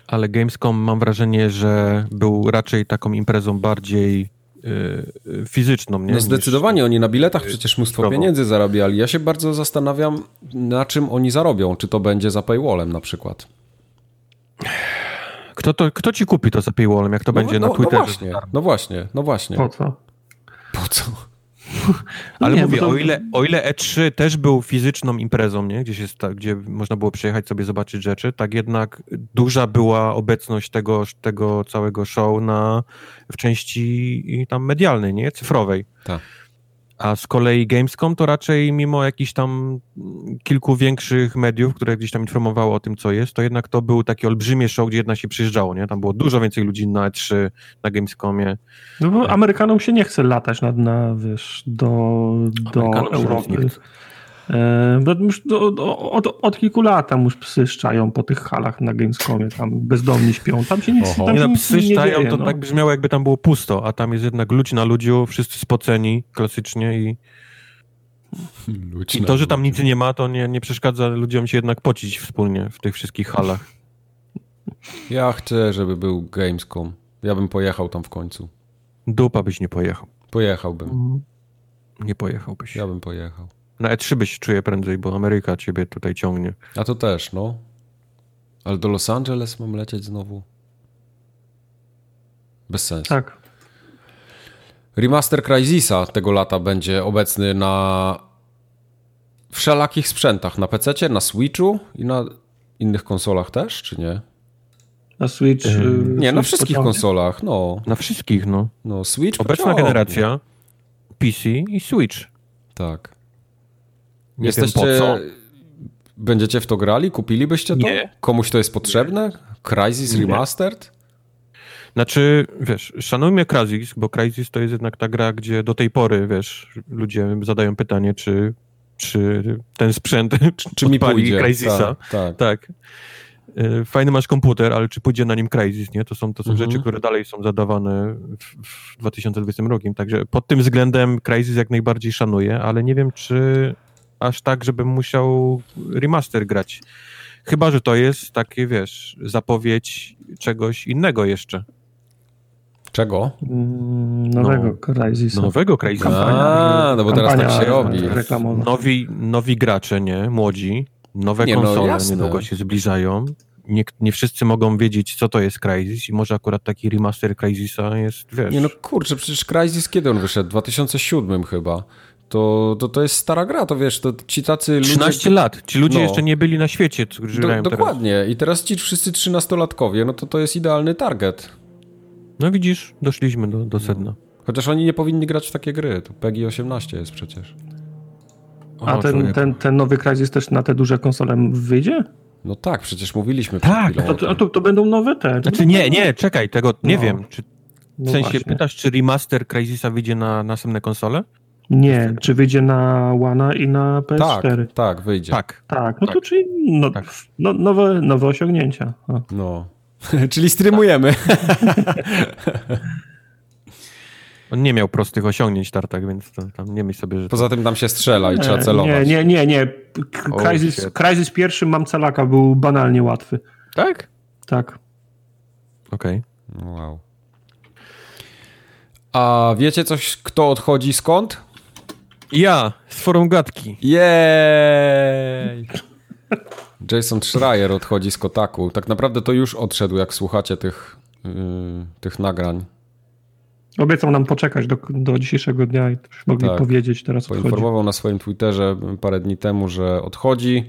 Ale Gamescom mam wrażenie, że był raczej taką imprezą bardziej y, y, fizyczną, nie? No niż- zdecydowanie, oni na biletach przecież mnóstwo Zdrowo. pieniędzy zarabiali. Ja się bardzo zastanawiam, na czym oni zarobią. Czy to będzie za paywallem na przykład. Kto, to, kto ci kupi to za paywallem, jak to będzie no, na Twitterze? No właśnie, no właśnie, no właśnie. Po co? Po co? Ale Nie, mówię, to- o, ile, o ile E3 też był fizyczną imprezą, nie? Gdzieś jest ta, gdzie można było przyjechać sobie zobaczyć rzeczy, tak jednak duża była obecność tego, tego całego show na, w części tam medialnej, nie? Cyfrowej. Tak. A z kolei Gamescom to raczej mimo jakichś tam kilku większych mediów, które gdzieś tam informowały o tym, co jest, to jednak to był taki olbrzymie show, gdzie jednak się przyjeżdżało, nie? Tam było dużo więcej ludzi na E3, na Gamescomie. No bo Amerykanom się nie chce latać na, na wiesz, do, do Europy. E, bo już do, do, od, od kilku lat tam już psy szczają po tych halach na Gamescomie, tam bezdomni śpią, tam się nic, Oho. tam Nie no, nic psy nie szczają, dzieje, to no. tak brzmiało jakby tam było pusto, a tam jest jednak ludź na ludziu, wszyscy spoceni klasycznie i, i to, że tam nic nie ma, to nie, nie przeszkadza ludziom się jednak pocić wspólnie w tych wszystkich halach. Ja chcę, żeby był Gamescom. Ja bym pojechał tam w końcu. Dupa byś nie pojechał. Pojechałbym. Nie pojechałbyś. Ja bym pojechał. Na E3 byś czuje prędzej, bo Ameryka ciebie tutaj ciągnie. A to też, no. Ale do Los Angeles mam lecieć znowu? Bez sensu. Tak. Remaster Crysisa tego lata będzie obecny na wszelakich sprzętach. Na PC, na Switchu i na innych konsolach też, czy nie? Na Switch. y, Nie, na Switch wszystkich pociągnie. konsolach, no. Na wszystkich, no. no Switch Obecna pociągnie. generacja PC i Switch. Tak. Nie Jesteście... wiem po co. Będziecie w to grali? Kupilibyście to? Nie. Komuś to jest potrzebne? Crysis Nie. Remastered? Znaczy, wiesz, szanujmy Crysis, bo Crysis to jest jednak ta gra, gdzie do tej pory, wiesz, ludzie zadają pytanie, czy, czy ten sprzęt Czy mi odpali pójdzie? Crysisa. Tak, tak. Tak. Y, Fajny masz komputer, ale czy pójdzie na nim Crysis, nie? To są, to są Mhm. rzeczy, które dalej są zadawane w, w 2020 roku. Także pod tym względem Crysis jak najbardziej szanuję, ale nie wiem, czy aż tak, żebym musiał remaster grać. Chyba, że to jest takie, wiesz, zapowiedź czegoś innego jeszcze. Czego? Mm, Nowego No. Crysisa. Nowego Crysisa. A, no bo teraz tak się robi. Nowi, nowi gracze, nie? Młodzi. Nowe Nie, no, konsole jasne. niedługo się zbliżają. Nie, nie wszyscy mogą wiedzieć, co to jest Crysis i może akurat taki remaster Crysisa jest, wiesz... Nie no kurczę, przecież Crysis kiedy on wyszedł? W 2007 chyba. To, to, to jest stara gra, to wiesz, to ci tacy ludzie... 13 lat. Ci ludzie No. jeszcze nie byli na świecie, którzy Do, grają teraz. dokładnie. I teraz ci wszyscy trzynastolatkowie, no to to jest idealny target. No widzisz, doszliśmy do, do sedna. Chociaż oni nie powinni grać w takie gry. To PEGI 18 jest przecież. A O, ten, człowieku. ten, ten nowy Crysis też na te duże konsole wyjdzie? No tak, przecież mówiliśmy Tak, To, to, to, to będą nowe te. Znaczy nie, nie, czekaj, tego nie No. wiem. Czy, w No sensie właśnie. pytasz, czy remaster Crysisa wyjdzie na następne konsole? Nie, czy wyjdzie na One i na Tak, PS4? tak, wyjdzie. Tak. Tak, no Tak. to czyli no, Tak. no, nowe, nowe osiągnięcia. O. No. Czyli streamujemy. On nie miał prostych osiągnięć tartak, więc to, tam nie myśl sobie, że... Poza tym tam się strzela i trzeba celować. Nie, nie, nie, nie. Oh, Crysis, pierwszy mam celaka, był banalnie łatwy. Tak? Tak. Okej. Wow. A wiecie coś, kto odchodzi skąd? Ja, z forum gadki. Jej! Jason Schreier odchodzi z Kotaku. Tak naprawdę to już odszedł, jak słuchacie tych, yy, tych nagrań. Obiecał nam poczekać do, do dzisiejszego dnia i mogli Tak. powiedzieć, teraz odchodzi. Poinformował na swoim Twitterze parę dni temu, że odchodzi.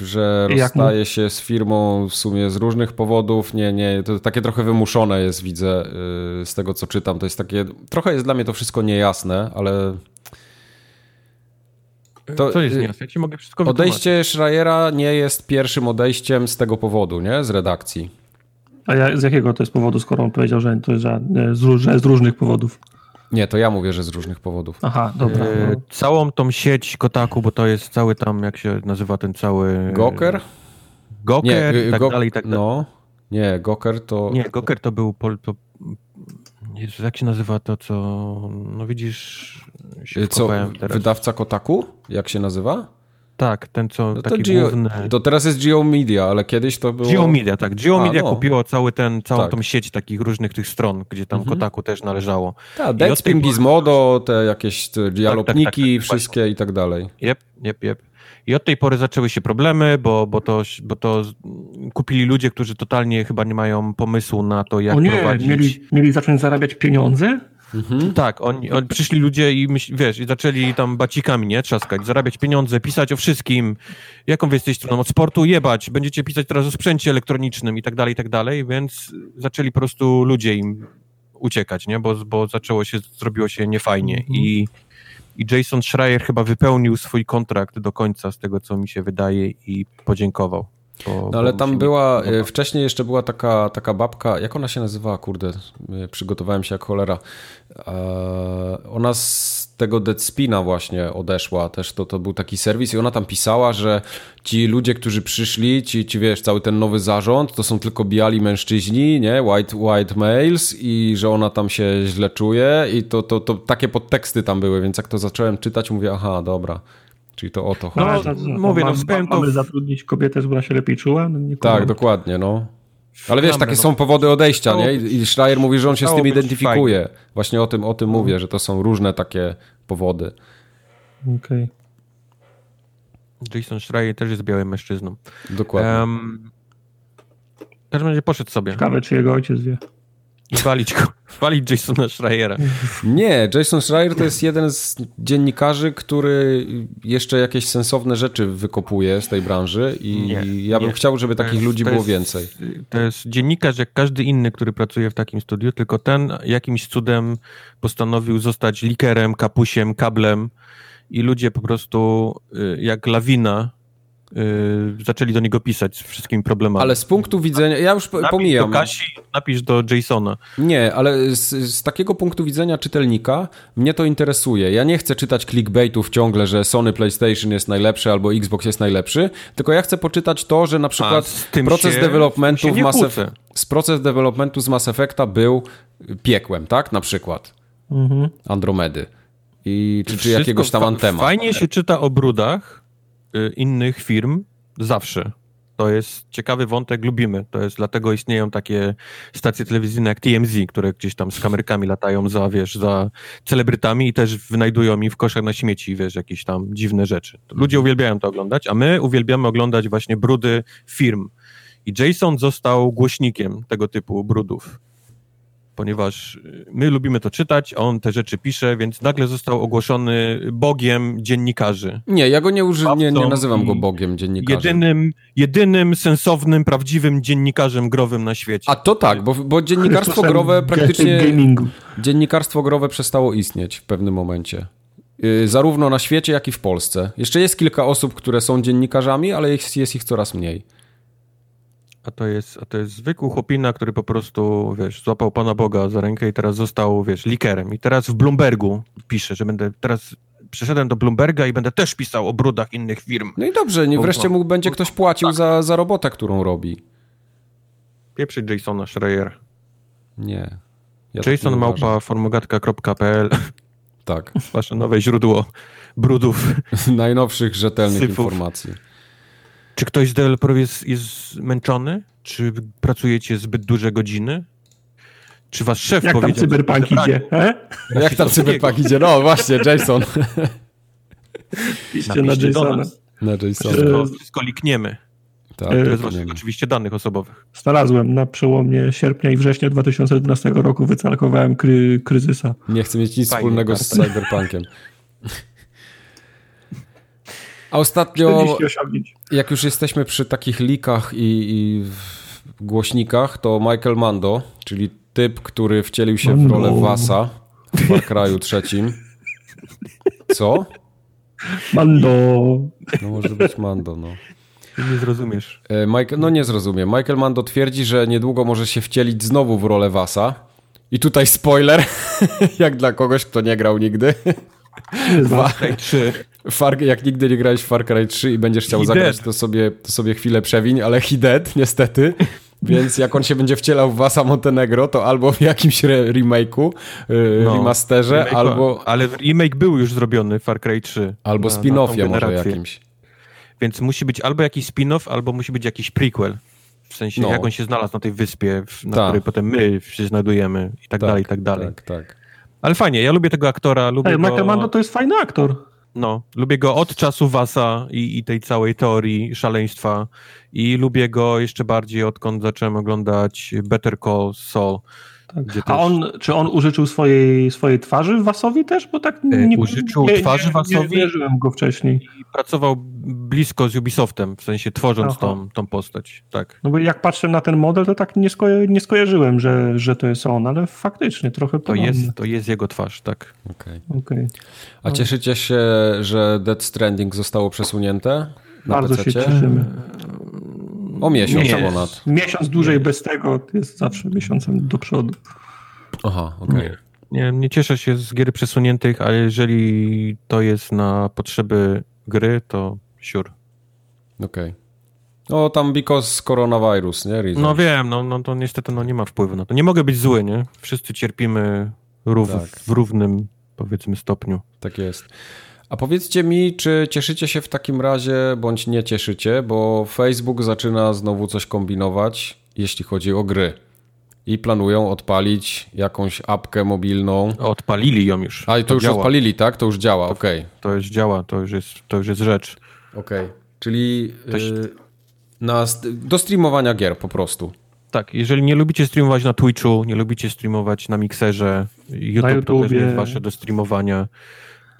Że I jak mu? rozstaje się z firmą w sumie z różnych powodów. Nie, nie, to takie trochę wymuszone jest, widzę yy, z tego, co czytam. To jest takie, trochę jest dla mnie to wszystko niejasne, ale To, Co jest y, niejasne? Ja ci mogę wszystko wytłumaczyć. odejście Schreiera nie jest pierwszym odejściem z tego powodu, nie? Z redakcji. A ja, z jakiego to jest powodu, skoro on powiedział, że to jest, że, z, ró- że z różnych powodów? Nie, to ja mówię, że z różnych powodów. Aha, dobra. E, no. całą tą sieć Kotaku, bo to jest cały tam, jak się nazywa ten cały... Goker? Goker Nie, i tak go, dalej, i tak dalej. No, nie, Goker to... Nie, Goker to był... Pol, to, Jezu, jak się nazywa to, co... No widzisz, się Co, wydawca Kotaku? Jak się nazywa? Tak, ten co, No to, taki Geo, główny... to teraz jest Geo Media, ale kiedyś to było... Geo Media, tak. Geo A, Media no. kupiło cały ten, całą Tak. tą sieć takich różnych tych stron, gdzie tam Mhm. Kotaku też należało. Tak, Deadspin, Gizmodo, te jakieś te dialopniki, tak, tak, wszystkie i tak dalej. Jep, jep, jep. I od tej pory zaczęły się problemy, bo, bo, to, bo to kupili ludzie, którzy totalnie chyba nie mają pomysłu na to, jak O nie, prowadzić. mieli, mieli zacząć zarabiać pieniądze? Mhm. Tak, oni, oni przyszli ludzie i myśl, wiesz, i zaczęli tam bacikami, nie, trzaskać, zarabiać pieniądze, pisać o wszystkim, jaką wy jesteś stroną, od sportu jebać, będziecie pisać teraz o sprzęcie elektronicznym i tak dalej, i tak dalej, więc zaczęli po prostu ludzie im uciekać, nie, bo, bo zaczęło się, zrobiło się niefajnie Mhm. i, i Jason Schreier chyba wypełnił swój kontrakt do końca, z tego co mi się wydaje i podziękował. Bo, No ale tam była, podoba. e, wcześniej jeszcze była taka, taka babka, jak ona się nazywała, kurde, e, przygotowałem się jak cholera. E, Ona z tego Deadspina właśnie odeszła, też to, to był taki serwis i ona tam pisała, że ci ludzie, którzy przyszli, ci, ci wiesz, cały ten nowy zarząd, to są tylko biali mężczyźni, nie, white, white males i że ona tam się źle czuje i to, to, to takie podteksty tam były, więc jak to zacząłem czytać, mówię, aha, dobra, czyli to o to chodzi. No, to- mówię, no, mam- wspomniałem to Mamy zatrudnić kobietę, żeby ona się lepiej czuła? No, nie Tak, dokładnie, no. Ale wiesz, takie no. są powody odejścia, nie? I i Schreier mówi, że on się z tym identyfikuje. Właśnie o tym, o tym mówię, że to są różne takie powody. Okej. Jason Schreier też jest białym mężczyzną. Dokładnie. Um, w każdym razie poszedł sobie Ciekawe, czy jego ojciec wie. I walić go, walić Jasona Schreiera. Nie, Jason Schreier to jest jeden z dziennikarzy, który jeszcze jakieś sensowne rzeczy wykopuje z tej branży i Nie, ja bym nie. chciał, żeby To takich jest- ludzi było jest- więcej. To jest dziennikarz jak każdy inny, który pracuje w takim studiu, tylko ten jakimś cudem postanowił zostać likerem, kapusiem, kablem i ludzie po prostu y, jak lawina y, zaczęli do niego pisać z wszystkimi problemami. Ale z punktu widzenia, ja już napisz pomijam. do Kasi, napisz do Jasona. Nie, ale z, z takiego punktu widzenia czytelnika mnie to interesuje. Ja nie chcę czytać clickbaitów ciągle, że Sony PlayStation jest najlepszy albo Xbox jest najlepszy, tylko ja chcę poczytać to, że na przykład proces się- developmentu się w Mass kłócę. Eff- z proces developmentu z Mass Effecta był piekłem, tak? Na przykład Mhm. Andromedy. I, czy, czy jakiegoś tam Antema. Fajnie się czyta o brudach innych firm zawsze. To jest ciekawy wątek, lubimy. To jest dlatego istnieją takie stacje telewizyjne jak TMZ, które gdzieś tam z kamerkami latają za, wiesz, za celebrytami i też wynajdują im w koszach na śmieci, wiesz, jakieś tam dziwne rzeczy. Ludzie uwielbiają to oglądać, a my uwielbiamy oglądać właśnie brudy firm. I Jason został głośnikiem tego typu brudów ponieważ y, my lubimy to czytać, a on te rzeczy pisze, więc nagle został ogłoszony bogiem dziennikarzy. Nie, ja go nie, uży... nie, nie nazywam go Bogiem dziennikarzem. Jedynym, jedynym sensownym, prawdziwym dziennikarzem growym na świecie. A to tak, bo, bo dziennikarstwo Chrystusem growe praktycznie... gamingu. Dziennikarstwo growe przestało istnieć w pewnym momencie. Yy, Zarówno na świecie, jak i w Polsce. Jeszcze jest kilka osób, które są dziennikarzami, ale jest, jest ich coraz mniej. A to jest, a to jest zwykły chłopina, który po prostu, wiesz, złapał Pana Boga za rękę i teraz został, wiesz, likerem. I teraz w Bloombergu pisze, że będę teraz przeszedłem do Bloomberga i będę też pisał o brudach innych firm. No i dobrze, nie, wreszcie mu będzie ktoś płacił za, za robotę, którą robi. Pieprzy Jasona Schreier. Nie. Ja tak Jason uważam. małpa formogatka.pl Tak. Wasze nowe źródło brudów. Najnowszych, rzetelnych Syfów. informacji. Czy ktoś z deweloperów jest, jest zmęczony? Czy pracujecie zbyt duże godziny? Czy wasz szef Jak tam powiedział... cyberpunk że- idzie? E? Jak tam cyberpunk idzie? No właśnie, Jason. Piszcie na Jasona. Na Jasona. Wszystko, wszystko likniemy. Tak, e, oczywiście danych osobowych. Znalazłem na przełomie sierpnia i września 2012 roku wycalkowałem kry, kryzysa. Nie chcę mieć nic Fajnie, wspólnego z karta. cyberpunkiem. A ostatnio, 40 osiągnięć. jak już jesteśmy przy takich likach i, i w głośnikach, to Michael Mando, czyli typ, który wcielił się w Mando. rolę Wasa w Far Cry'u trzecim. Co? Mando. No może być Mando, no. Nie zrozumiesz. E, Michael, no nie zrozumiem. Michael Mando twierdzi, że niedługo może się wcielić znowu w rolę Wasa I tutaj spoiler, jak dla kogoś, kto nie grał nigdy. Cry 3. Far, jak nigdy nie grałeś w Far Cry 3 i będziesz chciał He zagrać, dead. to sobie, to sobie chwilę przewiń, ale he dead, niestety. Więc jak on się będzie wcielał w Vasa Montenegro, to albo w jakimś re remake'u, yy, No, remasterze, Remake- albo, Ale remake był już zrobiony, Far Cry 3. albo spin-offie może jakimś. Więc musi być albo jakiś spin-off, albo musi być jakiś prequel. W sensie, No. jak on się znalazł na tej wyspie, w- na Tak. której potem my się znajdujemy i tak, dalej, i tak dalej. Tak, tak. Ale fajnie, ja lubię tego aktora, lubię Ej, go... Michael Mando to jest fajny aktor. No, lubię go od czasu Wasa i, i tej całej teorii szaleństwa i lubię go jeszcze bardziej odkąd zacząłem oglądać Better Call Saul. Gdzie A on, czy on użyczył swojej, swojej twarzy Wasowi też? Bo tak nie, użyczył nie, twarzy nie, Wasowi? Nie wierzyłem go wcześniej. I pracował blisko z Ubisoftem, w sensie tworząc Aha. tą, tą postać. Tak. No bo jak patrzę na ten model, to tak nie, skoja nie skojarzyłem, że, że to jest on, ale faktycznie trochę To podobny. jest, to jest jego twarz, tak. Okej. Okej. A cieszycie się, że Dead Stranding zostało przesunięte na Bardzo się PC-cie? cieszymy. O miesiąc Nie. ponad. Miesiąc dłużej bez tego jest zawsze miesiącem do przodu. Aha, okej. Nie, nie cieszę się z gier przesuniętych, ale jeżeli to jest na potrzeby gry, to sure. Okej. No tam because coronavirus, nie? Reason. No wiem, no, no to niestety no, nie ma wpływu na to. Nie mogę być zły, nie? Wszyscy cierpimy rów, Tak. w równym, powiedzmy, stopniu. Tak jest. A powiedzcie mi, czy cieszycie się w takim razie, bądź nie cieszycie, bo Facebook zaczyna znowu coś kombinować, jeśli chodzi o gry. I planują odpalić jakąś apkę mobilną. Odpalili ją już. A i to już działa. odpalili, tak? To już działa, okej. To już działa, to już jest, to już jest rzecz. Okej. Czyli To się- y, na, do streamowania gier po prostu. Tak, jeżeli nie lubicie streamować na Twitchu, nie lubicie streamować na Mixerze, YouTube, to też YouTubie. nie jest wasze do streamowania,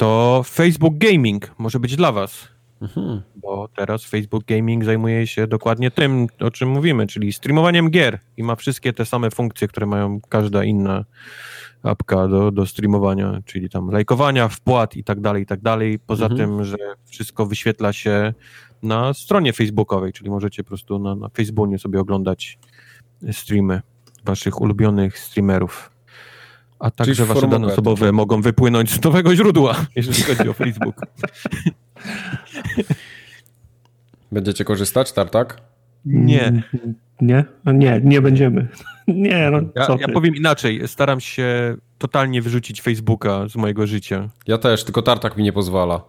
to Facebook Gaming może być dla was. Mhm. Bo teraz Facebook Gaming zajmuje się dokładnie tym, o czym mówimy, czyli streamowaniem gier i ma wszystkie te same funkcje, które mają każda inna apka do, do streamowania, czyli tam lajkowania, wpłat i tak dalej, i tak dalej. Poza Mhm. tym, że wszystko wyświetla się na stronie facebookowej, czyli możecie po prostu na, na Facebooku sobie oglądać streamy waszych ulubionych streamerów. A także wasze dane osobowe mogą wypłynąć z nowego źródła, jeżeli chodzi o Facebook. Będziecie korzystać, Tartak? Nie. Nie? Nie, nie będziemy. Nie, no Ja, co ja powiem inaczej. Staram się totalnie wyrzucić Facebooka z mojego życia. Ja też, tylko Tartak mi nie pozwala.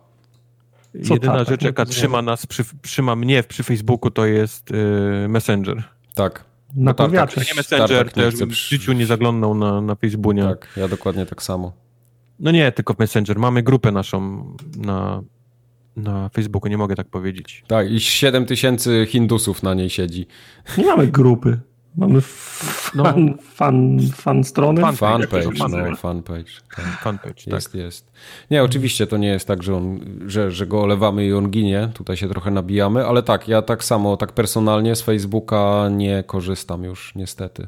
Co Jedyna tak, rzecz, jaka trzyma nas, przy, trzyma mnie przy Facebooku, to jest y, Messenger. Tak. Na No tak, tak. Nie Messenger, bym w życiu nie zaglądał na, na Facebooku. Tak, ja dokładnie tak samo. No nie, tylko Messenger. Mamy grupę naszą na, na Facebooku, nie mogę tak powiedzieć. Tak, i 7 tysięcy Hindusów na niej siedzi. Nie mamy grupy. Mamy No. fan, fan, fan strony. Fan- Fanpage, to się no, fanpage. Tak. Fanpage, tak. Jest, jest. Nie, oczywiście to nie jest tak, że, on, że, że go olewamy i on ginie. Tutaj się trochę nabijamy, ale tak, ja tak samo, tak personalnie z Facebooka nie korzystam już, niestety.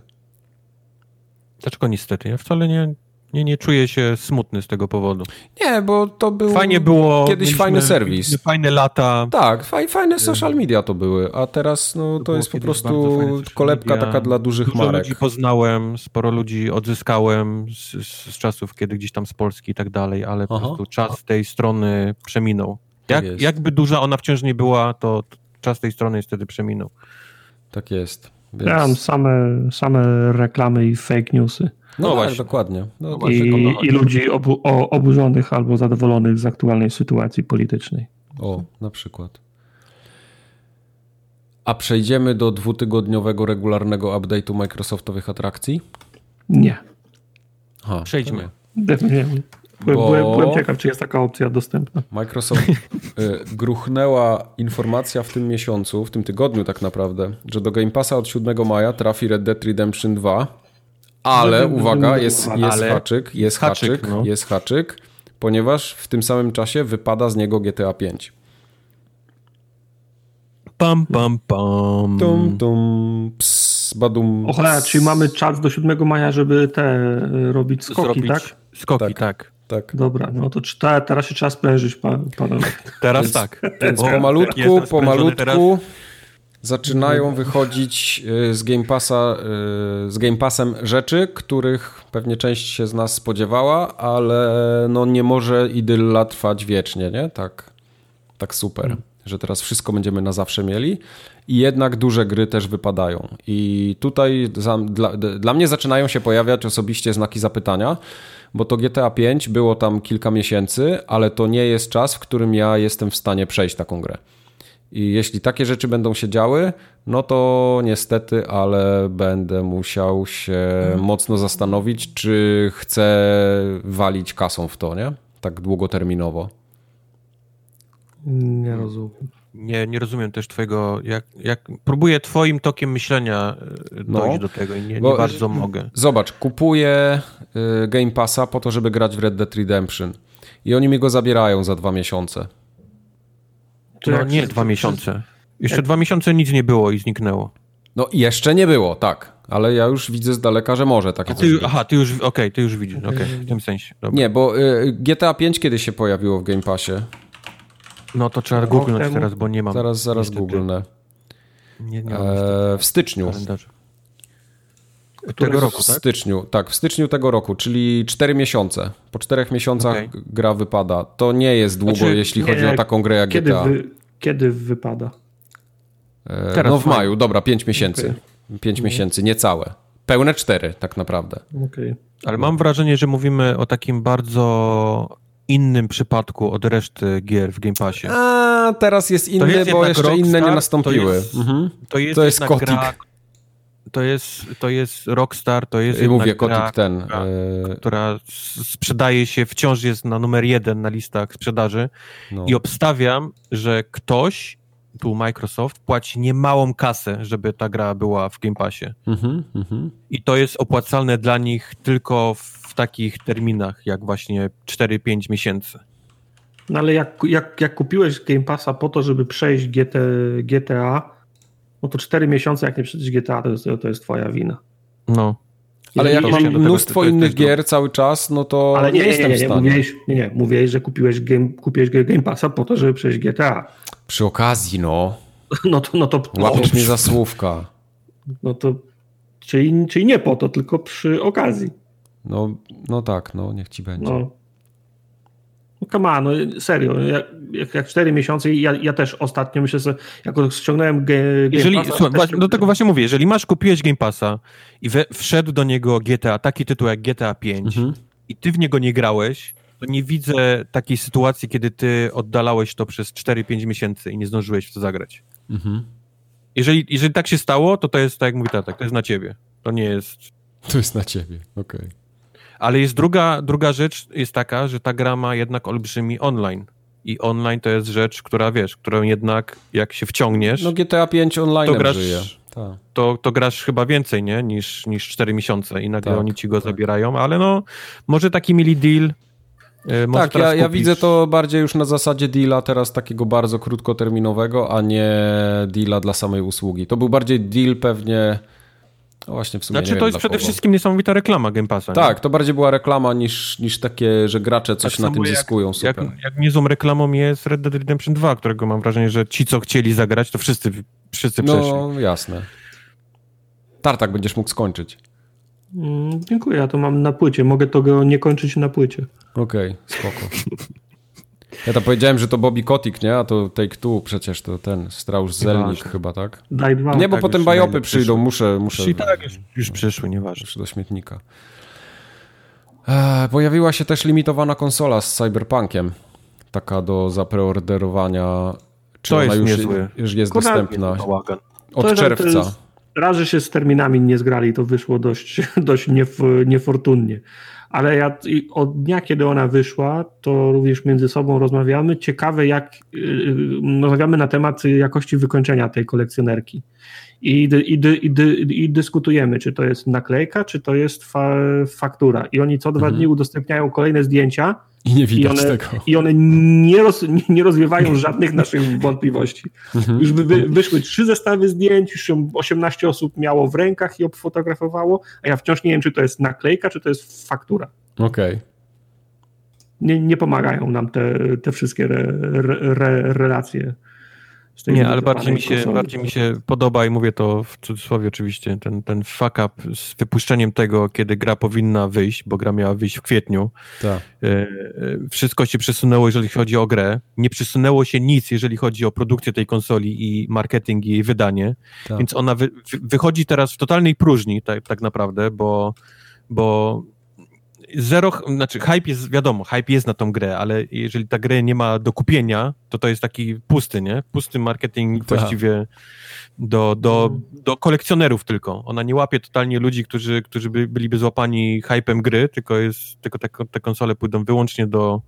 Dlaczego niestety? Ja wcale nie, nie, nie czuję się smutny z tego powodu. Nie, bo to był Fajnie było. kiedyś fajny serwis. Fajne lata. Tak, faj, fajne social media to były, a teraz no, to było jest po prostu kolebka media. taka dla dużych Dużo marek. ludzi poznałem, sporo ludzi odzyskałem z, z, z czasów, kiedy gdzieś tam z Polski i tak dalej, ale po Aha. prostu czas tej strony przeminął. Tak Jak, jest. jakby duża ona wciąż nie była, to to czas tej strony niestety przeminął. Tak jest. Więc... Ja mam same, same reklamy i fake newsy. No, No tak, właśnie. dokładnie. No, No właśnie. I, I ludzi obu, o, oburzonych albo zadowolonych z aktualnej sytuacji politycznej. O, na przykład. A przejdziemy do dwutygodniowego regularnego update'u Microsoftowych atrakcji? Nie. Aha, Przejdźmy. to nie. Definitely. Byłem, Bo- byłem, byłem ciekaw, czy jest taka opcja dostępna. Microsoft y, gruchnęła informacja w tym miesiącu, w tym tygodniu tak naprawdę, że do Game Passa od 7 maja trafi Red Dead Redemption 2, ale uwaga, jest, jest Ale haczyk, jest haczyk, haczyk, no. jest haczyk, ponieważ w tym samym czasie wypada z niego GTA 5. Pam, pam, pam. Tum, tum, ps, badum. O cholera, czyli mamy czas do 7 maja, żeby te e, robić skoki, Zrobić tak? Skoki, Tak. tak. Tak. Dobra, no to czy te, teraz się trzeba sprężyć, pa- panowie. Teraz Więc- tak. Więc O, pomalutku, pomalutku, zaczynają wychodzić y, z Game Passa, y, z Game Passem rzeczy, których pewnie część się z nas spodziewała, ale no nie może idylla trwać wiecznie, nie? Tak, tak super, hmm. że teraz wszystko będziemy na zawsze mieli i jednak duże gry też wypadają. I tutaj za, dla, dla mnie zaczynają się pojawiać osobiście znaki zapytania, bo to GTA 5 było tam kilka miesięcy, ale to nie jest czas, w którym ja jestem w stanie przejść taką grę. I jeśli takie rzeczy będą się działy, no to niestety, ale będę musiał się hmm. mocno zastanowić, czy chcę walić kasą w to, nie? Tak długoterminowo. Nie rozumiem. Nie, nie rozumiem też twojego, jak, jak próbuję twoim tokiem myślenia e, no, dojść no, do tego i nie, nie bardzo mogę. Zobacz, kupuję y, Game Passa po to, żeby grać w Red Dead Redemption i oni mi go zabierają za dwa miesiące. No nie, dwa miesiące. Jeszcze jak... dwa miesiące nic nie było i zniknęło. No jeszcze nie było, tak. Ale ja już widzę z daleka, że może takie ty, Aha, ty już, okej, okay, ty już widzisz, okej, okay, w tym sensie. Dobra. Nie, bo y, GTA 5 kiedy się pojawiło w Game Passie? No to trzeba googlnąć teraz, bo nie mam. Zaraz, zaraz googlnę. Nie, nie mam e, w styczniu. Tego roku, tak? W styczniu, tak, w styczniu tego roku, czyli 4 miesiące. Po 4 miesiącach okay. gra wypada. To nie jest długo, znaczy, jeśli nie, chodzi o taką grę jak kiedy GTA. Wy, kiedy wypada? E, Teraz no w maju, dobra, 5 miesięcy. Okay. 5 mhm. miesięcy, niecałe. Pełne 4 tak naprawdę. Okay. Ale mam wrażenie, że mówimy o takim bardzo innym przypadku od reszty gier w Game Passie. A teraz jest inny, jest bo jeszcze Rockstar, inne nie nastąpiły. To jest, mhm. to jest, to jest kotik. Gra, to jest, to jest Rockstar, to jest Mówię, gra, ten. Która, e... która, sprzedaje się, wciąż jest na numer jeden na listach sprzedaży no. i obstawiam, że ktoś, tu Microsoft, płaci niemałą kasę, żeby ta gra była w Game Passie. Mhm, mhm. I to jest opłacalne dla nich tylko w takich terminach, jak właśnie 4-5 miesięcy. No ale jak, jak, jak kupiłeś Game Passa po to, żeby przejść GT, GTA, no to 4 miesiące, jak nie przejdziesz GTA, to jest, to jest twoja wina. No. Ale jak mam mnóstwo tego, innych gier cały czas, no to Ale nie, nie, nie jestem nie, nie, w stanie. Mówiłeś, nie, nie, mówiłeś, że kupiłeś game, kupiłeś Game Passa po to, żeby przejść GTA. Przy okazji, no. No to... No to Łapiesz mnie za słówka. No to... Czyli, czyli nie po to, tylko przy okazji. No, no tak, no niech ci będzie. No. No come on, no serio, jak, jak 4 miesiące, ja, ja też ostatnio myślę sobie, jak ściągnąłem Game jeżeli, Passa... Słuchaj, do tego właśnie mówię, jeżeli masz, kupiłeś Game Passa i we, wszedł do niego GTA, taki tytuł jak GTA 5 mhm. i ty w niego nie grałeś, to nie widzę takiej sytuacji, kiedy ty oddalałeś to przez 4-5 miesięcy i nie zdążyłeś w to zagrać. Mhm. Jeżeli, jeżeli tak się stało, to to jest, tak jak mówi tata, to jest na ciebie. To nie jest... To jest na ciebie, okej. Okay. Ale jest druga, druga rzecz, jest taka, że ta gra ma jednak olbrzymi online. I online to jest rzecz, która wiesz, którą jednak jak się wciągniesz. No GTA 5 online to grasz, żyje. To, to grasz chyba więcej, nie? Niż, niż 4 miesiące i nagle tak, oni ci go tak. zabierają, ale no, może taki mieli deal. Yy, tak, ja, ja widzę to bardziej już na zasadzie deala teraz takiego bardzo krótkoterminowego, a nie deala dla samej usługi. To był bardziej deal pewnie no właśnie, w sumie Znaczy to jest przede kogo. wszystkim niesamowita reklama Game Passa. Tak, nie? to bardziej była reklama niż, niż takie, że gracze coś tak na tym jak, zyskują. Super. Jak, jak niezłą reklamą jest Red Dead Redemption 2, którego mam wrażenie, że ci, co chcieli zagrać, to wszyscy, wszyscy przeszli. No jasne. Tartak będziesz mógł skończyć. Mm, dziękuję, ja to mam na płycie. Mogę to go nie kończyć na płycie. Okej, okay, spoko. Ja to powiedziałem, że to Bobby Kotick, nie? A to Take Two przecież to ten Strauss Zelnik chyba, tak? Daj dwa. Nie, bo tak, potem bajopy przyjdą, muszę... muszę I tak, już, już przyszły, nieważne. do śmietnika. E, pojawiła się też limitowana konsola z Cyberpunkiem. Taka do zapreorderowania. Czy to ona jest już, niezły. już jest dostępna? Od czerwca. Raz, że się z terminami nie zgrali, to wyszło dość, dość niefortunnie ale ja od dnia, kiedy ona wyszła, to również między sobą rozmawiamy. Ciekawe, jak yy, rozmawiamy na temat jakości wykończenia tej kolekcjonerki. I, i, i, i, dyskutujemy, czy to jest naklejka, czy to jest fa, faktura. I oni co dwa mhm. dni udostępniają kolejne zdjęcia, i nie widać I one, tego. I one nie, roz, nie rozwiewają żadnych naszych wątpliwości. Mhm. Już by, wyszły trzy zestawy zdjęć, już 18 osób miało w rękach i obfotografowało, a ja wciąż nie wiem, czy to jest naklejka, czy to jest faktura. Okej. Okay. Nie, nie pomagają nam te, te wszystkie re, re, relacje Nie, ale bardziej mi, się, bardziej mi się podoba i mówię to w cudzysłowie oczywiście, ten, ten fuck up z wypuszczeniem tego, kiedy gra powinna wyjść, bo gra miała wyjść w kwietniu. Tak. E, e, wszystko się przesunęło, jeżeli chodzi o grę. Nie przesunęło się nic, jeżeli chodzi o produkcję tej konsoli i marketing i jej wydanie. Tak. Więc ona wy, wychodzi teraz w totalnej próżni, tak, tak naprawdę, bo, bo zero, znaczy hype jest, wiadomo, hype jest na tą grę, ale jeżeli ta gra nie ma do kupienia, to to jest taki pusty, nie? Pusty marketing tak. właściwie do, do, do kolekcjonerów tylko. Ona nie łapie totalnie ludzi, którzy, którzy by, byliby złapani hypem gry, tylko jest, tylko te, te konsole pójdą wyłącznie do,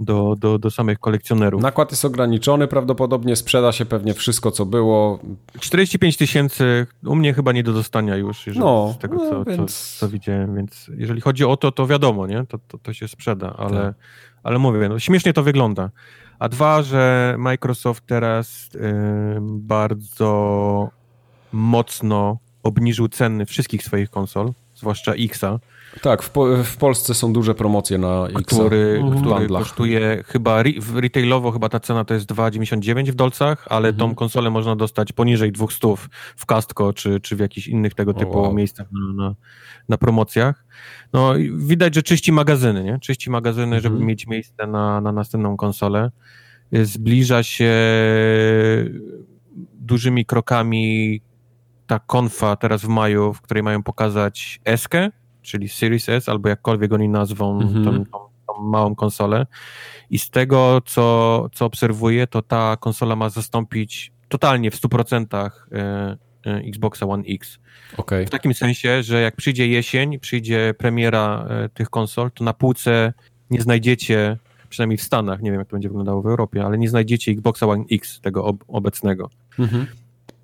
do, do, do samych kolekcjonerów. Nakład jest ograniczony, prawdopodobnie sprzeda się pewnie wszystko, co było. 45 tysięcy, u mnie chyba nie do dostania już, jeżeli, no, z tego, co, no, więc... co, co, widziałem, więc jeżeli chodzi o to, to wiadomo, nie? To, to, to się sprzeda, ale, tak. ale mówię, no, śmiesznie to wygląda. A dwa, że Microsoft teraz yy, bardzo mocno obniżył ceny wszystkich swoich konsol, zwłaszcza Xa, tak, w, po, w, Polsce są duże promocje na X. Który, który kosztuje chyba re, retailowo, chyba ta cena to jest 2,99 w dolcach, ale mhm. tą konsolę można dostać poniżej 200 w Castco czy, czy w jakichś innych tego typu wow. miejscach na, na, na, promocjach. No widać, że czyści magazyny, nie? Czyści magazyny, mhm. żeby mieć miejsce na, na następną konsolę. Zbliża się dużymi krokami ta konfa teraz w maju, w której mają pokazać Eskę, czyli Series S, albo jakkolwiek oni nazwą mhm. tą, tą, tą, małą konsolę. I z tego, co, co obserwuję, to ta konsola ma zastąpić totalnie w 100% e, e, Xboxa One X. Okay. W takim sensie, że jak przyjdzie jesień, przyjdzie premiera e, tych konsol, to na półce nie znajdziecie, przynajmniej w Stanach, nie wiem jak to będzie wyglądało w Europie, ale nie znajdziecie Xboxa One X, tego ob obecnego. Mhm.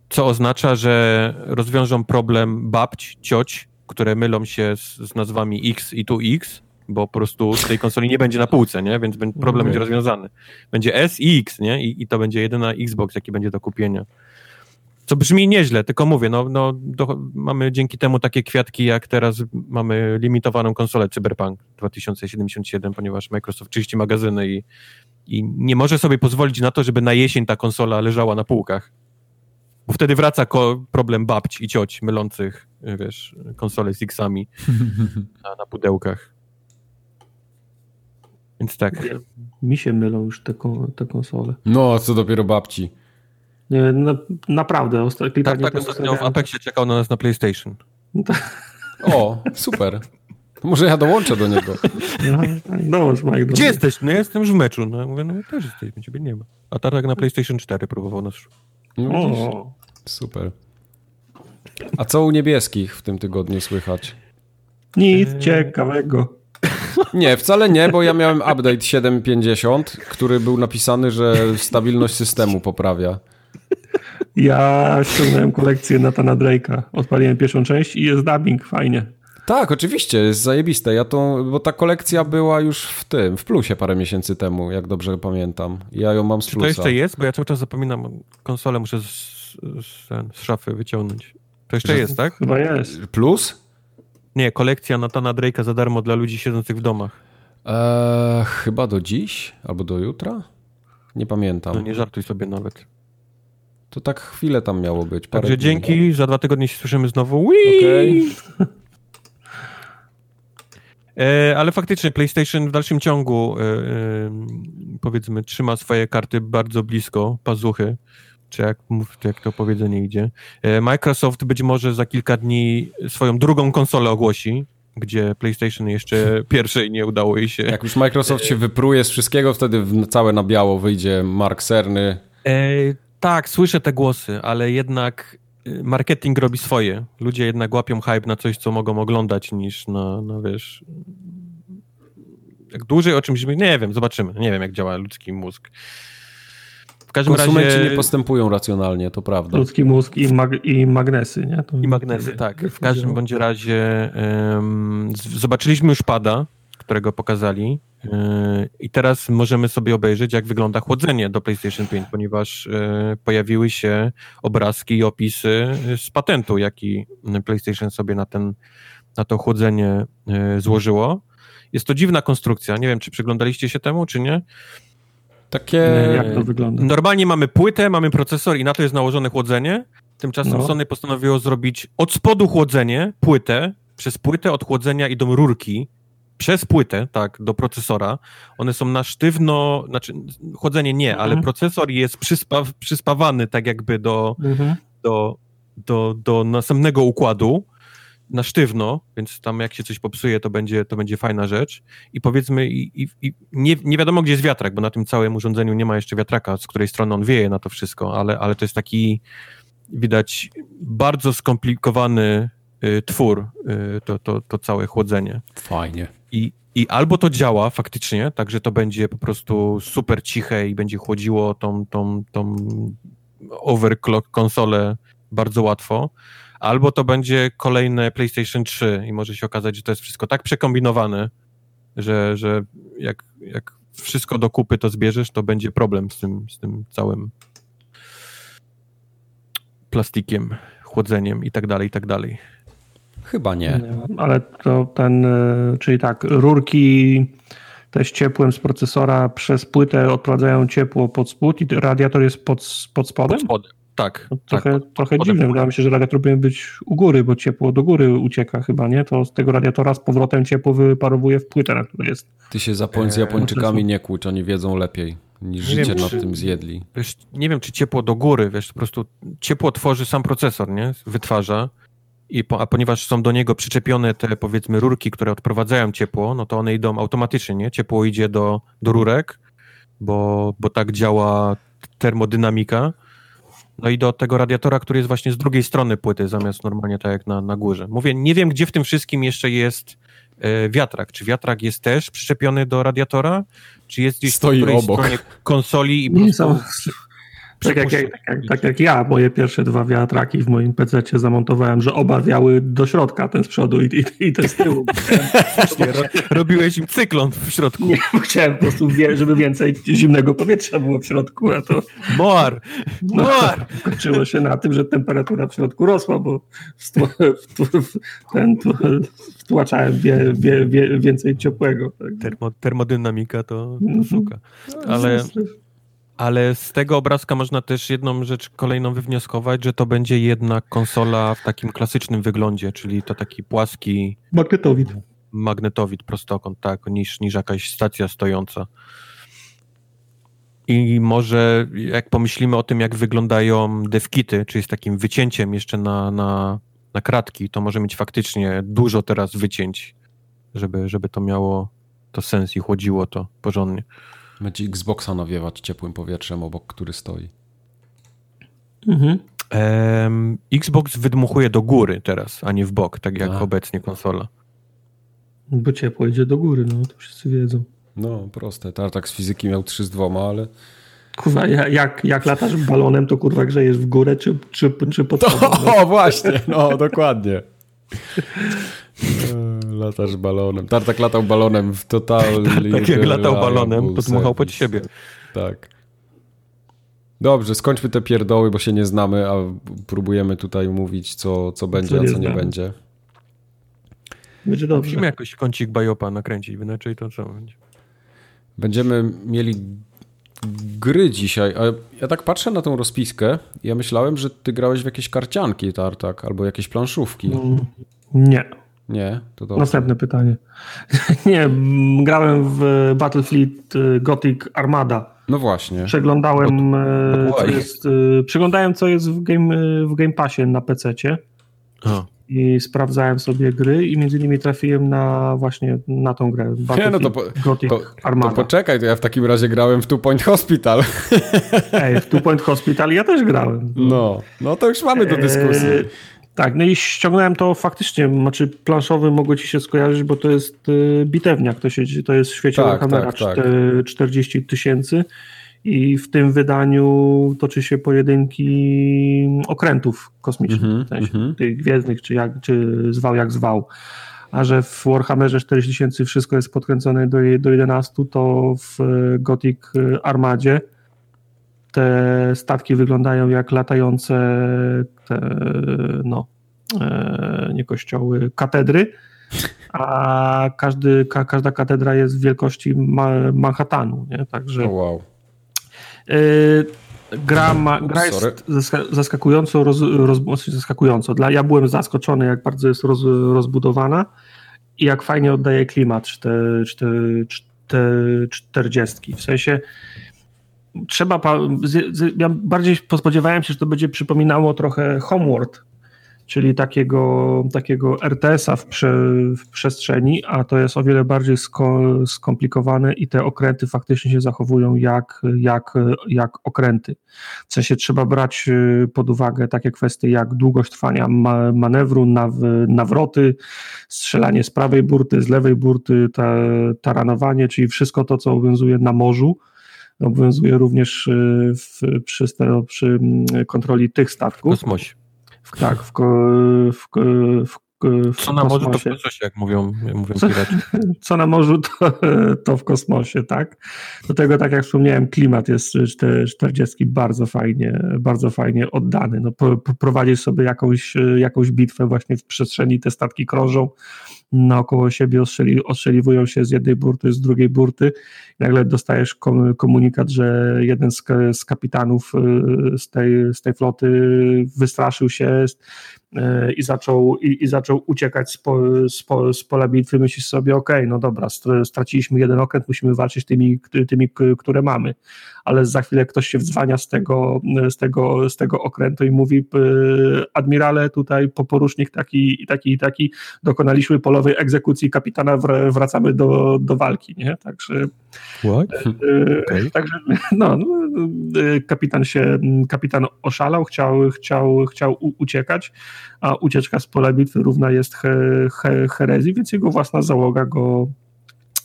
Co oznacza, że rozwiążą problem babć, cioć, które mylą się z, z nazwami X i tu X, bo po prostu tej konsoli nie będzie na półce, nie? Więc problem okay. będzie rozwiązany. Będzie S i X, nie? I, I, to będzie jedyna Xbox, jaki będzie do kupienia. Co brzmi nieźle, tylko mówię, no, no do, mamy dzięki temu takie kwiatki, jak teraz mamy limitowaną konsolę Cyberpunk 2077, ponieważ Microsoft czyści magazyny i, i nie może sobie pozwolić na to, żeby na jesień ta konsola leżała na półkach. Bo wtedy wraca problem babci i cioć mylących, wiesz, konsole z X-ami na, na pudełkach. Więc tak. Mi się mylą już te, te konsole. No, co dopiero babci. Nie, na, naprawdę. Ostatnio, tak, tak ostatnio w Apexie czekał na nas na PlayStation. O, super. To może ja dołączę do niego. No, tak, dołącz, Mike. Gdzie jesteś? No ja jestem już w meczu. No, mówię, no też jesteśmy, ciebie nie ma. A Tarek na PlayStation 4 próbował nas. No, Super. A co u niebieskich w tym tygodniu słychać? Nic ciekawego. Nie, wcale nie, bo ja miałem update 7.50, który był napisany, że stabilność systemu poprawia. Ja ściągnąłem kolekcję Natana Drake'a. Odpaliłem pierwszą część i jest dubbing, fajnie. Tak, oczywiście, jest zajebiste. Ja to, bo ta kolekcja była już w tym, w plusie parę miesięcy temu, jak dobrze pamiętam. Ja ją mam z plusa. Czy to jeszcze jest? Bo ja cały czas zapominam, konsolę muszę z z, z szafy wyciągnąć. To jeszcze jest, tak? Chyba jest. Plus? Nie, kolekcja Natana Drake'a za darmo dla ludzi siedzących w domach. Eee, chyba do dziś? Albo do jutra? Nie pamiętam. No nie żartuj sobie nawet. To tak chwilę tam miało być. Także dni. dzięki, za dwa tygodnie się słyszymy znowu. Okej. Okay. E, ale faktycznie PlayStation w dalszym ciągu e, e, powiedzmy trzyma swoje karty bardzo blisko pazuchy czy jak, jak to powiedzenie idzie. E, Microsoft być może za kilka dni swoją drugą konsolę ogłosi, gdzie PlayStation jeszcze pierwszej nie udało jej się. Jak już Microsoft się wypruje z wszystkiego, wtedy całe na biało wyjdzie Mark Cerny. E, tak, słyszę te głosy, ale jednak e, marketing robi swoje. Ludzie jednak łapią hype na coś, co mogą oglądać, niż na, na wiesz... Jak dłużej o czymś... Nie wiem, zobaczymy. Nie wiem, jak działa ludzki mózg. W każdym Konsumenci razie... nie postępują racjonalnie, to prawda. Ludzki mózg i, mag i magnesy, nie? To... I magnesy, tak. W każdym bądź razie um, zobaczyliśmy już pada, którego pokazali yy, i teraz możemy sobie obejrzeć, jak wygląda chłodzenie do PlayStation 5, ponieważ yy, pojawiły się obrazki i opisy z patentu, jaki PlayStation sobie na, ten, na to chłodzenie yy, złożyło. Jest to dziwna konstrukcja, nie wiem, czy przyglądaliście się temu, czy nie Takie... Jak to wygląda? Normalnie mamy płytę, mamy procesor i na to jest nałożone chłodzenie. Tymczasem No. Sony postanowiło zrobić od spodu chłodzenie, płytę, przez płytę od chłodzenia idą rurki, przez płytę, tak, do procesora. One są na sztywno, znaczy chłodzenie nie, ale Mhm. procesor jest przyspa, przyspawany tak jakby do, Mhm. do, do, do następnego układu na sztywno, więc tam jak się coś popsuje, to będzie, to będzie fajna rzecz. I powiedzmy, i, i, i nie, nie wiadomo, gdzie jest wiatrak, bo na tym całym urządzeniu nie ma jeszcze wiatraka, z której strony on wieje na to wszystko, ale, ale to jest taki, widać, bardzo skomplikowany y, twór, y, to, to, to całe chłodzenie. Fajnie. I, I albo to działa faktycznie, tak że to będzie po prostu super ciche i będzie chłodziło tą, tą, tą overclock konsolę bardzo łatwo, albo to będzie kolejne PlayStation 3 i może się okazać, że to jest wszystko tak przekombinowane, że, że jak, jak wszystko do kupy to zbierzesz, to będzie problem z tym, z tym całym plastikiem, chłodzeniem i tak dalej, i tak dalej. Chyba nie. Nie, ale to ten, e, czyli tak, rurki te z ciepłem z procesora przez płytę odprowadzają ciepło pod spód i radiator jest pod, pod spodem? Pod spodem. Tak, No, tak. trochę pod- trochę dziwne. Wydaje mi się, że radiator powinien być u góry, bo ciepło do góry ucieka chyba, nie? To z tego radiatora z powrotem ciepło wyparowuje w płytę, na której jest. Ty się z Eee, Japończykami nie kłóć, oni wiedzą lepiej niż Nie życie wiem, nad czy- tym zjedli. Wiesz, nie wiem, czy ciepło do góry, wiesz, po prostu ciepło tworzy sam procesor, nie? Wytwarza. I po, a ponieważ są do niego przyczepione te, powiedzmy, rurki, które odprowadzają ciepło, no to one idą automatycznie, nie? Ciepło idzie do, do rurek, bo, bo tak działa termodynamika. No i do tego radiatora, który jest właśnie z drugiej strony płyty, zamiast normalnie tak jak na, na górze. Mówię, nie wiem, gdzie w tym wszystkim jeszcze jest e, wiatrak. Czy wiatrak jest też przyczepiony do radiatora? Czy jest gdzieś Stoi po którejś obok. stronie konsoli i po Nie prostu... tak, jak, tak, jak, tak jak ja, moje pierwsze dwa wiatraki w moim PC zamontowałem, że oba wiały do środka, ten z przodu i, i, i ten z tyłu. Właśnie, ro, robiłeś im cyklon w środku. Nie, chciałem po prostu, żeby więcej zimnego powietrza było w środku, a to Moar! no, Moar! skończyło się na tym, że temperatura w środku rosła, bo wtł, wtł, ten, wtłaczałem wie, wie, wie, więcej ciepłego. Tak. Termo, termodynamika to, to Mhm. szuka. Ale, ale z tego obrazka można też jedną rzecz kolejną wywnioskować, że to będzie jednak konsola w takim klasycznym wyglądzie, czyli to taki płaski Magnetowid. magnetowid, prostokąt, tak, niż, niż jakaś stacja stojąca. I może jak pomyślimy o tym, jak wyglądają devkity, czyli z takim wycięciem jeszcze na, na, na kratki, to może mieć faktycznie dużo teraz wycięć, żeby, żeby to miało to sens i chłodziło to porządnie. Będzie Xboxa nawiewać ciepłym powietrzem obok, który stoi. Mhm. Xbox wydmuchuje do góry teraz, a nie w bok, tak jak A. obecnie konsola. Bo ciepło idzie do góry, no to wszyscy wiedzą. No, proste. Tartak z fizyki miał 3 z dwoma, ale... Kurwa, ja- jak, jak latasz balonem, to kurwa grzejesz w górę czy, czy, czy pod spodem? no? O, właśnie, no, dokładnie. Latasz balonem. Tartak latał balonem w totalnie... Tak jak latał balonem, to dmuchał pod siebie. Tak. Dobrze, skończmy te pierdoły, bo się nie znamy, a próbujemy tutaj mówić, co, co będzie, nie a co nie znamy. będzie. Będzie dobrze. Musimy jakoś kącik bajopa nakręcić, bo inaczej to co będzie. Będziemy mieli gry dzisiaj, a ja tak patrzę na tą rozpiskę i ja myślałem, że ty grałeś w jakieś karcianki, Tartak, albo jakieś planszówki. Mm, Nie. Nie? To dobrze. Następne pytanie. Nie, grałem w Battlefleet y, Gothic Armada. No właśnie. Przeglądałem, e, co jest, y, przeglądałem co jest w Game, w game Passie na PC-cie O, i sprawdzałem sobie gry i między innymi trafiłem na właśnie na tą grę. Battlefield no to po- Gothic To, to Armada. poczekaj, to ja w takim razie grałem w Two Point Hospital. Ej, w Two Point Hospital ja też grałem. No, no to już mamy do dyskusji. Tak, no i ściągnąłem to faktycznie, znaczy planszowy mogło ci się skojarzyć, bo to jest e, bitewniak, to, się, to jest w świecie Tak, Warhammera tak, tak. czte- 40 tysięcy i w tym wydaniu toczy się pojedynki okrętów kosmicznych, Mhm, w sensie mhm. tych gwiezdnych, czy, jak, czy zwał jak zwał. A że w Warhammerze 40 tysięcy wszystko jest podkręcone do, do 11, to w e, Gothic e, Armadzie te statki wyglądają jak latające te, no, e, nie kościoły, katedry, a każdy, ka, każda katedra jest wielkości Ma Manhattanu, nie? Także O, wow. Gra, ma, gra jest zaskakująco, roz, roz, znaczy zaskakująco. Dla, ja byłem zaskoczony, jak bardzo jest roz, rozbudowana i jak fajnie oddaje klimat te, te, czterdziestki. W sensie trzeba, ja bardziej spodziewałem się, że to będzie przypominało trochę Homeworld, czyli takiego, takiego RTS-a w, prze, w, przestrzeni, a to jest o wiele bardziej sko, skomplikowane i te okręty faktycznie się zachowują jak, jak, jak okręty. W sensie trzeba brać y, pod uwagę takie kwestie jak długość trwania ma, manewru, naw, nawroty, strzelanie z prawej burty, z lewej burty, ta, taranowanie, czyli wszystko to, co obowiązuje na morzu, obowiązuje również y, w, przy, przy kontroli tych statków. W kosmosie. W, tak, w, w, w, w Co na morzu to w kosmosie, jak mówią, mówią co, co na morzu to, to w kosmosie, tak? Do tego, tak jak wspomniałem, klimat jest 40 bardzo fajnie, bardzo fajnie oddany. No, prowadzisz sobie jakąś, jakąś bitwę właśnie w przestrzeni, te statki krążą, naokoło siebie ostrzeli, ostrzeliwują się z jednej burty, z drugiej burty. Nagle dostajesz komunikat, że jeden z, z kapitanów y, z tej, z tej floty wystraszył się y, i zaczął, i, i zaczął uciekać z, po, z, po, z pola bitwy. Myślisz sobie, ok, no dobra, straciliśmy jeden okręt, musimy walczyć tymi, tymi, które mamy. Ale za chwilę ktoś się wzwania z tego, z tego, z tego okrętu i mówi, admirale, tutaj porusznik taki i taki i taki, dokonaliśmy polowania nowej egzekucji kapitana wracamy do, do walki, nie? Także, What? E, okay. także no, no, e, kapitan się, kapitan oszalał, chciał, chciał, chciał uciekać, a ucieczka z pola bitwy równa jest he, he, herezji, więc jego własna załoga go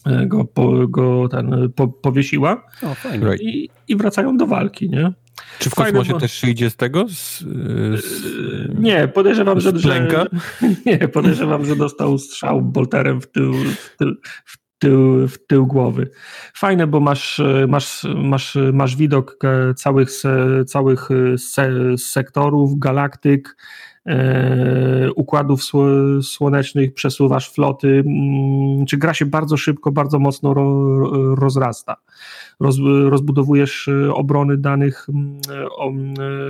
e, go, po, go ten, po, powiesiła oh, fajnie. I, i wracają do walki, nie? Czy w kosmosie też idzie z tego? Z, z, nie, podejrzewam, że, że, nie, podejrzewam, że dostał strzał bolterem w tył, w tył, w tył, w tył głowy. Fajne, bo masz, masz, masz, masz widok całych, całych sektorów, galaktyk, E, układów słonecznych, przesuwasz floty, mm, czy gra się bardzo szybko, bardzo mocno rozrasta. Roz, rozbudowujesz e, obrony danych, mm,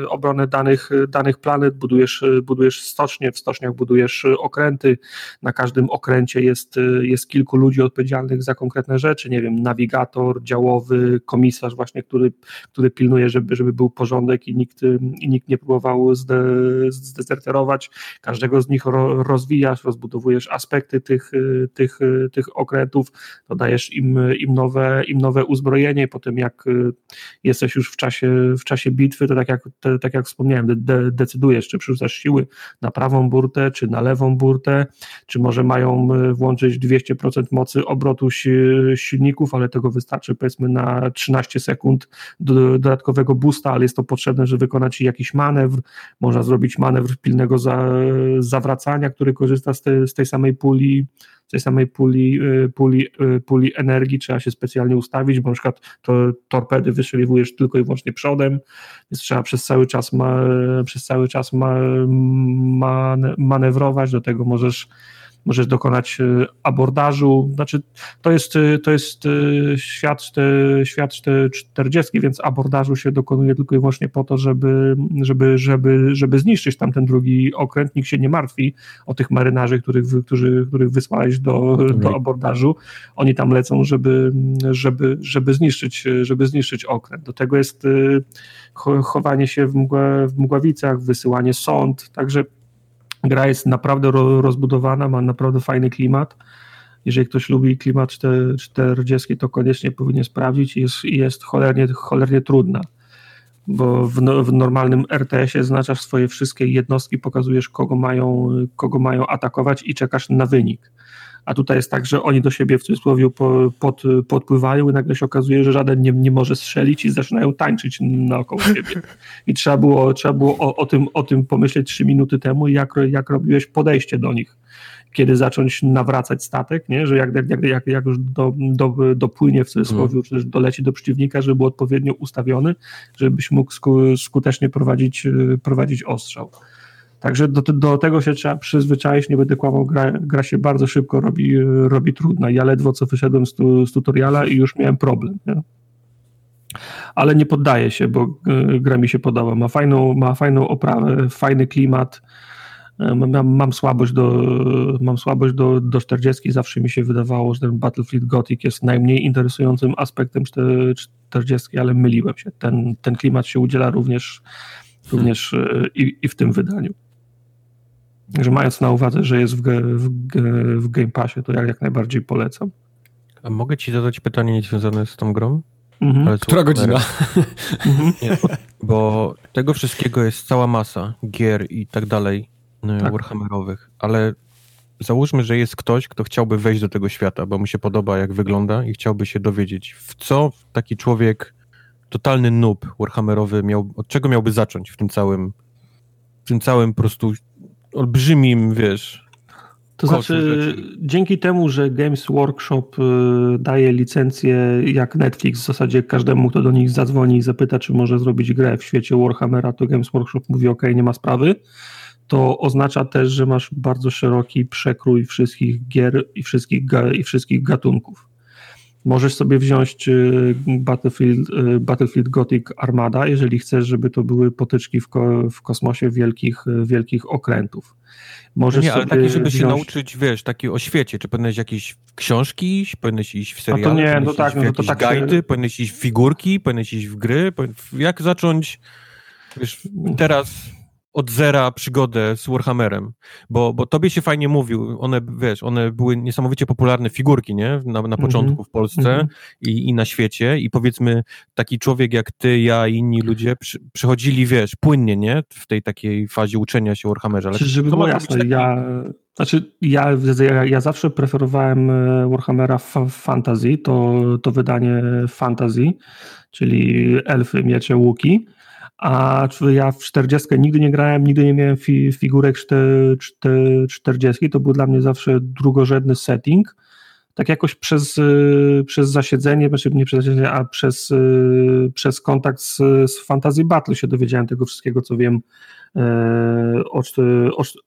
e, obronę danych, danych planet, budujesz, budujesz stocznie, w stoczniach budujesz okręty, na każdym okręcie jest, jest kilku ludzi odpowiedzialnych za konkretne rzeczy, nie wiem, nawigator, działowy, komisarz właśnie, który, który pilnuje, żeby, żeby był porządek i nikt, i nikt nie próbował zdezertować każdego z nich rozwijasz, rozbudowujesz aspekty tych, tych, tych okrętów, dodajesz im, im, nowe, im nowe uzbrojenie, potem jak y, jesteś już w czasie, w czasie bitwy, to tak jak, te, tak jak wspomniałem, de, decydujesz, czy przerzucasz siły na prawą burtę, czy na lewą burtę, czy może mają włączyć 200% mocy obrotu silników, ale tego wystarczy powiedzmy na 13 sekund dodatkowego boosta, ale jest to potrzebne, żeby wykonać jakiś manewr, można zrobić manewr pilny silnego za, zawracania, który korzysta z, te, z tej samej puli, tej samej puli, y, puli, y, puli energii, trzeba się specjalnie ustawić, bo na przykład to torpedy wystrzeliwujesz tylko i wyłącznie przodem, więc trzeba przez cały czas ma, przez cały czas ma, manewrować, do tego możesz możesz dokonać e, abordażu, znaczy to jest, e, to jest e, świat, świat 40, więc abordażu się dokonuje tylko i wyłącznie po to, żeby, żeby, żeby, żeby zniszczyć tamten drugi okręt, nikt się nie martwi o tych marynarzy, których, którzy, których wysłałeś do, do abordażu, oni tam lecą, żeby, żeby, żeby, zniszczyć, żeby zniszczyć okręt. Do tego jest chowanie się w, mgła, w mgławicach, wysyłanie sąd, także Gra jest naprawdę rozbudowana, ma naprawdę fajny klimat. Jeżeli ktoś lubi klimat 40, to koniecznie powinien sprawdzić jest, jest cholernie, cholernie trudna. Bo w, no, w normalnym RTS-ie znaczasz swoje wszystkie jednostki, pokazujesz kogo mają, kogo mają atakować i czekasz na wynik a tutaj jest tak, że oni do siebie w cudzysłowie pod, podpływają i nagle się okazuje, że żaden nie, nie może strzelić i zaczynają tańczyć naokoło siebie. I trzeba było, trzeba było o, o, tym, o tym pomyśleć trzy minuty temu, jak, jak robiłeś podejście do nich kiedy zacząć nawracać statek, nie? że jak, jak, jak, jak już do, do, dopłynie w cudzysłowie, mm. czy doleci do przeciwnika, żeby był odpowiednio ustawiony, żebyś mógł skutecznie prowadzić, prowadzić ostrzał. Także do, do tego się trzeba przyzwyczaić, nie będę kłamał, gra, gra się bardzo szybko robi, robi trudna. Ja ledwo co wyszedłem z, tu, z tutoriala i już miałem problem. Nie? Ale nie poddaje się, bo gra mi się podoba. Ma fajną, ma fajną oprawę, fajny klimat. Mam, mam, słabość, do, mam słabość do, do 40. Zawsze mi się wydawało, że ten Battlefield Gothic jest najmniej interesującym aspektem 40, ale myliłem się. Ten, ten klimat się udziela również, również hmm. i, i w tym wydaniu. Także mając na uwadze, że jest w, w, w Game Passie, to ja jak najbardziej polecam. A mogę ci zadać pytanie niezwiązane z tą grą? Mhm. Która godzina? Mhm. Nie, bo, tego wszystkiego jest cała masa gier i tak dalej e, tak. Warhammerowych, ale załóżmy, że jest ktoś, kto chciałby wejść do tego świata, bo mu się podoba, jak wygląda i chciałby się dowiedzieć, w co taki człowiek, totalny noob Warhammerowy, miał, od czego miałby zacząć w tym całym, w tym całym po prostu olbrzymim, wiesz... To znaczy, rzeczy. dzięki temu, że Games Workshop y, daje licencję jak Netflix, w zasadzie każdemu, kto do nich zadzwoni i zapyta, czy może zrobić grę w świecie Warhammera, to Games Workshop mówi, ok, nie ma sprawy to oznacza też, że masz bardzo szeroki przekrój wszystkich gier i wszystkich, i wszystkich gatunków. Możesz sobie wziąć y, Battlefield, y, Battlefield Gothic Armada, jeżeli chcesz, żeby to były potyczki w, ko w kosmosie wielkich, y, wielkich okrętów. Możesz no nie, ale takie, żeby wziąć... się nauczyć, wiesz, takie o świecie, czy powinieneś jakieś książki iść, powinieneś iść w seriale, no to nie, no tak, no to tak guidy, powinieneś iść w figurki, powinieneś iść w gry, jak zacząć, wiesz, teraz od zera przygodę z Warhammerem, bo, bo tobie się fajnie mówił, one, wiesz, one były niesamowicie popularne figurki, nie, na, na początku mm -hmm. w Polsce mm -hmm. i, i na świecie i powiedzmy taki człowiek jak ty, ja i inni ludzie przy, przychodzili, wiesz, płynnie, nie, w tej takiej fazie uczenia się Warhammerze. Ale Żeby było jasne, taki... ja, znaczy ja, ja, ja zawsze preferowałem e, Warhammera Fantasy, to, to wydanie Fantasy, czyli elfy, miecze, łuki, a ja w 40 nigdy nie grałem, nigdy nie miałem fi, figurek 40, to był dla mnie zawsze drugorzędny setting. Tak jakoś przez, y, przez zasiedzenie, znaczy nie przez zasiedzenie, a przez, y, przez kontakt z, z Fantasy Battle się dowiedziałem tego wszystkiego, co wiem E, o,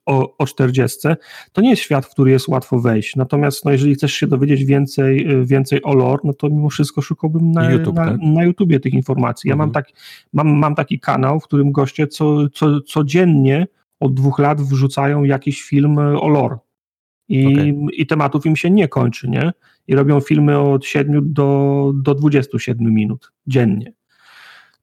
o, o 40. To nie jest świat, w który jest łatwo wejść. Natomiast no, jeżeli chcesz się dowiedzieć więcej, e, więcej o lore, no to mimo wszystko szukałbym na, YouTube, na, tak? na YouTubie tych informacji. Ja mhm. mam, tak, mam, mam taki kanał, w którym goście co, co, codziennie od dwóch lat wrzucają jakiś film o lore. I, okay. I tematów im się nie kończy, nie? I robią filmy od 7 do, do 27 minut dziennie.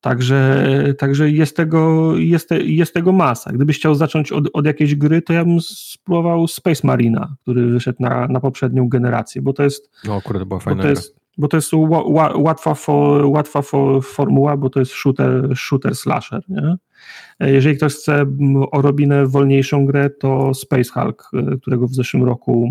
Także, także jest, tego, jest, jest tego masa. Gdybyś chciał zacząć od, od jakiejś gry, to ja bym spróbował Space Marina, który wyszedł na, na poprzednią generację, bo to jest. No, akurat była fajna. Bo to jest, bo to jest łatwa, for, łatwa for, formuła, bo to jest shooter, shooter slasher. Nie? Jeżeli ktoś chce odrobinę wolniejszą grę, to Space Hulk, którego w zeszłym roku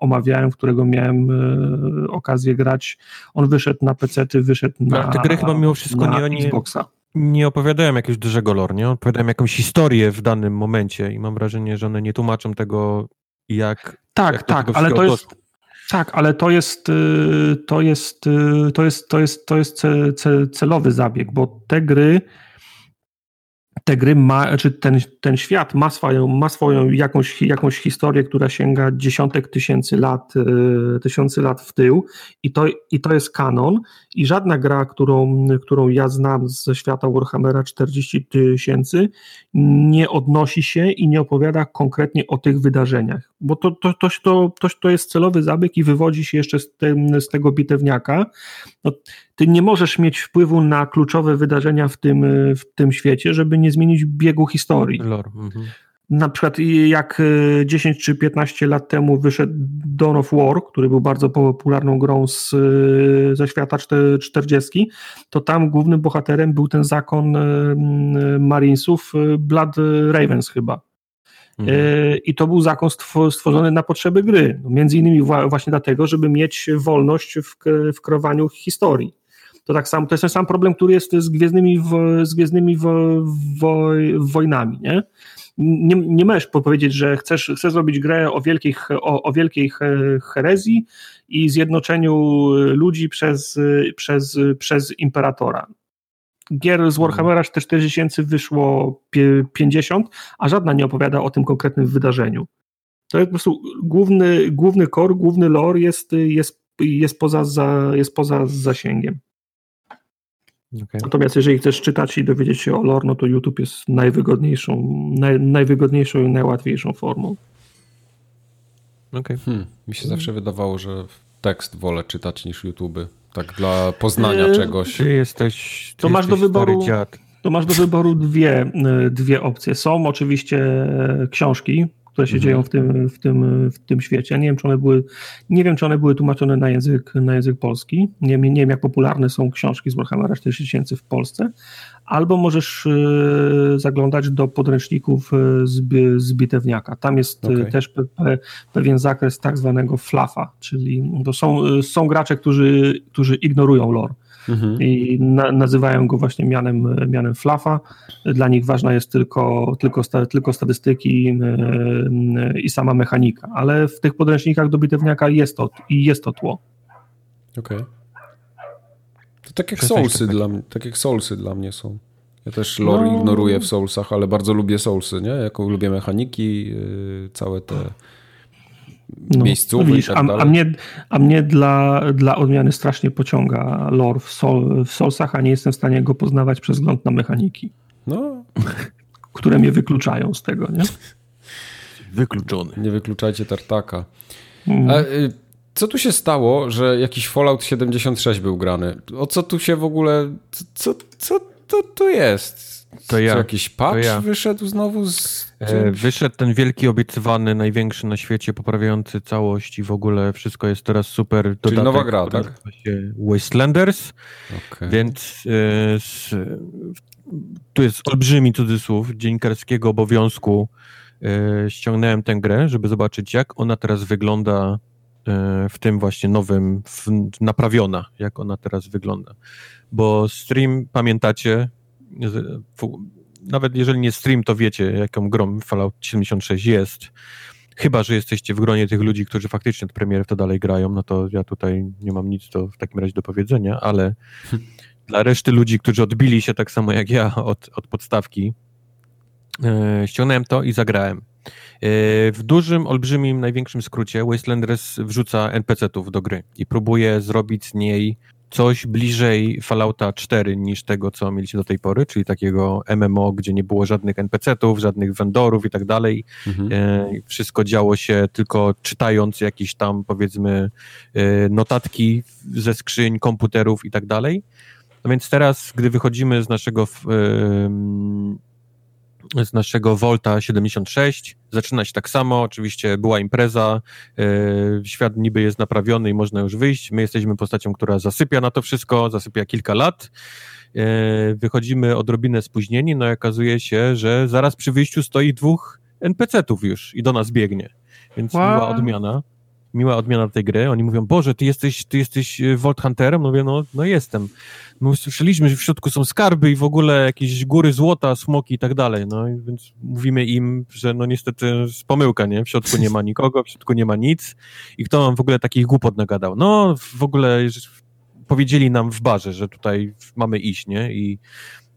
omawiałem, w którego miałem e, okazję grać. On wyszedł na PC, wyszedł na. Ale te gry chyba mimo wszystko nie, nie, Xboxa. nie opowiadają jakiegoś dużego lore, nie? Opowiadają jakąś historię w danym momencie i mam wrażenie, że one nie tłumaczą tego, jak. Tak, jak tak, ale to jest. Tak, ale to jest, y, to jest, y, to jest, to jest, to jest celowy zabieg, bo te gry te gry ma, czy ten, ten świat ma swoją, ma swoją jakąś, jakąś historię, która sięga dziesiątek tysięcy lat, e, tysięcy lat w tył i to, i to jest kanon i żadna gra, którą, którą ja znam ze świata Warhammera 40 tysięcy nie odnosi się i nie opowiada konkretnie o tych wydarzeniach, bo to, to, to, to, to, to jest celowy zabieg i wywodzi się jeszcze z, tym, z tego bitewniaka. No, ty nie możesz mieć wpływu na kluczowe wydarzenia w tym, w tym świecie, żeby nie zmienić biegu historii. Lore. Mhm. Na przykład jak 10 e, czy 15 lat temu wyszedł Dawn of War, który był bardzo popularną grą z, e, ze świata 40, to tam głównym bohaterem był ten zakon e, Marinesów Blood Ravens chyba. Mhm. I to był zakon stworzony na potrzeby gry. Między innymi właśnie dlatego, żeby mieć wolność w, w kreowaniu historii. To tak samo, to jest ten sam problem, który jest z gwiezdnymi, z gwiezdnymi wo, wo, wojnami, nie? Nie, nie możesz powiedzieć, że chcesz, chcesz zrobić grę o, o, o wielkiej herezji i zjednoczeniu ludzi przez, przez, przez imperatora. Gier z Warhammera 4000 wyszło 50, a żadna nie opowiada o tym konkretnym wydarzeniu. To jest po prostu główny, główny główny lore jest, jest, jest, poza, za, jest poza zasięgiem. Okay. Natomiast jeżeli chcesz czytać i dowiedzieć się o lore, no to YouTube jest najwygodniejszą, naj, najwygodniejszą i najłatwiejszą formą. Okay. Hmm, mi się zawsze wydawało, że tekst wolę czytać niż YouTube. Tak dla poznania yy, czegoś. Ty jesteś. Ty to masz do wyboru. To masz do wyboru dwie, y, dwie opcje. Są oczywiście książki, które się mhm. dzieją w tym, w, tym, w tym świecie. Nie wiem, czy one były, nie wiem, czy one były tłumaczone na język, na język polski. Nie, nie wiem, jak popularne są książki z Warhammera 40 tysięcy w Polsce. Albo możesz y, zaglądać do podręczników z, z bitewniaka. Tam jest y, okay. też pe, pe, pewien zakres tak zwanego flafa, czyli to są, są gracze, którzy, którzy ignorują lore mhm. i na, nazywają go właśnie mianem, mianem flafa. Dla nich ważna jest tylko, tylko, sta, tylko statystyki yy, i sama mechanika, ale w tych podręcznikach do bitewniaka jest to, i jest to tło. Okej. Okay. To tak jak Soulsy dla mnie, tak jak Soulsy dla mnie są. Ja też lore no. ignoruję w Soulsach, ale bardzo lubię Soulsy, nie? Jako lubię mechaniki, yy, całe te no, miejscówek widzisz, tak a, a, mnie, a mnie dla, dla odmiany strasznie pociąga lore w, sol, w Soulsach, a nie jestem w stanie go poznawać przez wzgląd na mechaniki. No. Które mnie wykluczają z tego, nie? Wykluczony. Nie wykluczajcie tartaka. Mm. A, y, co tu się stało, że jakiś Fallout 76 był grany? O co tu się w ogóle... Co, co to tu jest? To ja. Co, jakiś patch ja. wyszedł znowu z... E, wyszedł ten wielki, obiecywany, największy na świecie, poprawiający całość i w ogóle wszystko jest teraz super. Dodatek, Czyli nowa gra, tak? Wastelanders, okay. więc e, z, tu jest olbrzymi cudzysłów dziennikarskiego obowiązku. E, ściągnąłem tę grę, żeby zobaczyć, jak ona teraz wygląda e, w tym właśnie nowym, w, naprawiona, jak ona teraz wygląda. Bo stream, pamiętacie, nawet jeżeli nie stream, to wiecie, jaką grą Fallout 76 jest. Chyba, że jesteście w gronie tych ludzi, którzy faktycznie od premiery w to dalej grają, no to ja tutaj nie mam nic do, w takim razie do powiedzenia, ale dla reszty ludzi, którzy odbili się tak samo jak ja od, od podstawki, e, ściągnąłem to i zagrałem. E, w dużym, olbrzymim, największym skrócie Wastelanders wrzuca NPC-ów do gry i próbuje zrobić z niej coś bliżej Fallouta 4 niż tego, co mieliście do tej pory, czyli takiego MMO, gdzie nie było żadnych NPC-ów, żadnych vendorów i tak dalej. Mhm. E, wszystko działo się tylko czytając jakieś tam, powiedzmy, e, notatki ze skrzyń, komputerów i tak dalej. No więc teraz, gdy wychodzimy z naszego z naszego Volta 76. Zaczyna się tak samo, oczywiście była impreza, yy, świat niby jest naprawiony i można już wyjść. My jesteśmy postacią, która zasypia na to wszystko, zasypia kilka lat. Yy, wychodzimy odrobinę spóźnieni, no i okazuje się, że zaraz przy wyjściu stoi dwóch NPC-ów już i do nas biegnie. Więc wow. miła odmiana miła odmiana tej gry. Oni mówią, Boże, ty jesteś, ty jesteś e, Vault Hunterem? Mówię, no, no jestem. My słyszeliśmy, że w środku są skarby i w ogóle jakieś góry złota, smoki i tak dalej. No więc mówimy im, że no niestety jest pomyłka, nie? W środku nie ma nikogo, w środku nie ma nic. I kto nam w ogóle takich głupot nagadał? No w ogóle powiedzieli nam w barze, że tutaj mamy iść, nie? I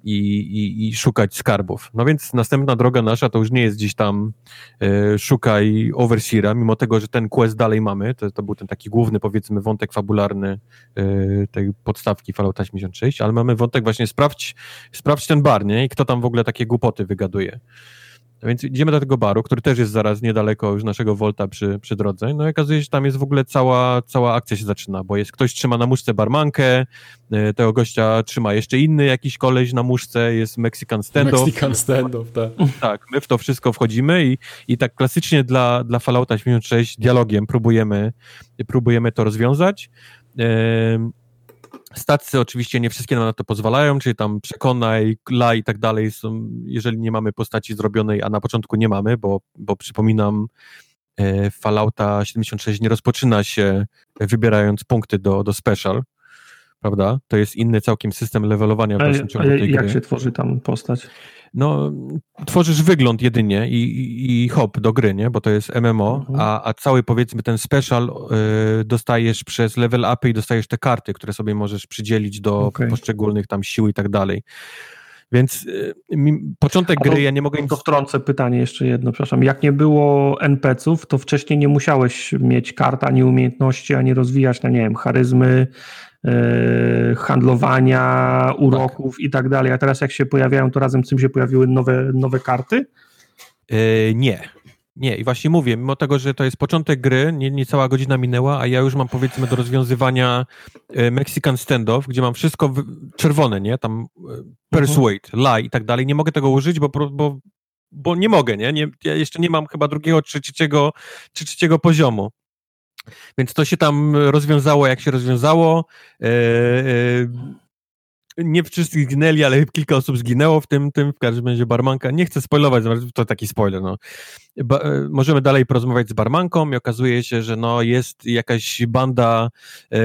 i, i, i, szukać skarbów. No więc następna droga nasza to już nie jest gdzieś tam e, szukaj Overseera, mimo tego, że ten quest dalej mamy, to, to był ten taki główny, powiedzmy, wątek fabularny e, tej podstawki Fallout 86, ale mamy wątek właśnie sprawdź, sprawdź ten bar, nie? I kto tam w ogóle takie głupoty wygaduje. Więc idziemy do tego baru, który też jest zaraz niedaleko już naszego Volta przy, przy drodze. No i okazuje się, że tam jest w ogóle cała, cała akcja się zaczyna, bo jest ktoś trzyma na muszce barmankę, e, tego gościa trzyma jeszcze inny jakiś koleś na muszce, jest Mexican standoff. Mexican standoff, tak. Tak, my w to wszystko wchodzimy i, i tak klasycznie dla, dla Fallouta 86 dialogiem próbujemy, próbujemy to rozwiązać. Stacje oczywiście nie wszystkie na to pozwalają, czyli tam przekonaj, la i tak dalej są, jeżeli nie mamy postaci zrobionej, a na początku nie mamy, bo, bo przypominam, e, Fallouta 76 nie rozpoczyna się wybierając punkty do, do special, prawda? To jest inny całkiem system levelowania ciągu tej jak gry. się tworzy tam postać? No, tworzysz wygląd jedynie i, i, i hop do gry, nie? Bo to jest MMO, mhm. a, a cały powiedzmy ten special y, dostajesz przez level upy i dostajesz te karty, które sobie możesz przydzielić do okay. poszczególnych tam sił i tak dalej. Więc y, mi, początek gry, ja nie mogę... To wtrącę pytanie jeszcze jedno, przepraszam. Jak nie było NPC-ów, to wcześniej nie musiałeś mieć kart, ani umiejętności, ani rozwijać, na nie wiem, charyzmy, yy, handlowania, uroków tak. i tak dalej. A teraz jak się pojawiają, to razem z tym się pojawiły nowe, nowe karty? Yy, nie. Nie, i właśnie mówię, mimo tego, że to jest początek gry, nie, nie cała godzina minęła, a ja już mam powiedzmy do rozwiązywania e, Mexican standoff, gdzie mam wszystko w, czerwone, nie? Tam e, persuade, mhm. lie i tak dalej. Nie mogę tego użyć, bo, bo, bo nie mogę, nie? nie? Ja jeszcze nie mam chyba drugiego trzeciego, trzeciego poziomu. Więc to się tam rozwiązało, jak się rozwiązało. E, nie wszyscy zginęli, ale kilka osób zginęło w tym, tym w każdym razie barmanka. Nie chcę spoilować, to taki spoiler, no. Ba e, możemy dalej porozmawiać z barmanką i okazuje się, że no jest jakaś banda e,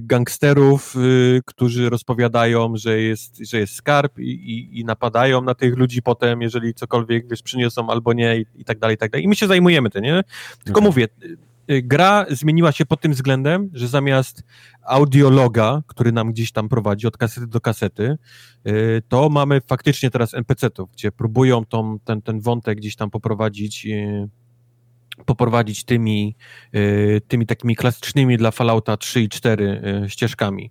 gangsterów, e, którzy rozpowiadają, że jest, że jest skarb i, i, i, napadają na tych ludzi potem, jeżeli cokolwiek, wiesz, przyniosą albo nie i, i tak dalej, i tak dalej. I my się zajmujemy tym, nie? Tylko okay. mówię, gra zmieniła się pod tym względem, że zamiast audiologa, który nam gdzieś tam prowadzi od kasety do kasety, y, to mamy faktycznie teraz NPC-ów, gdzie próbują tą, ten, ten wątek gdzieś tam poprowadzić y, poprowadzić tymi, tymi takimi klasycznymi dla Fallouta 3 i 4 ścieżkami.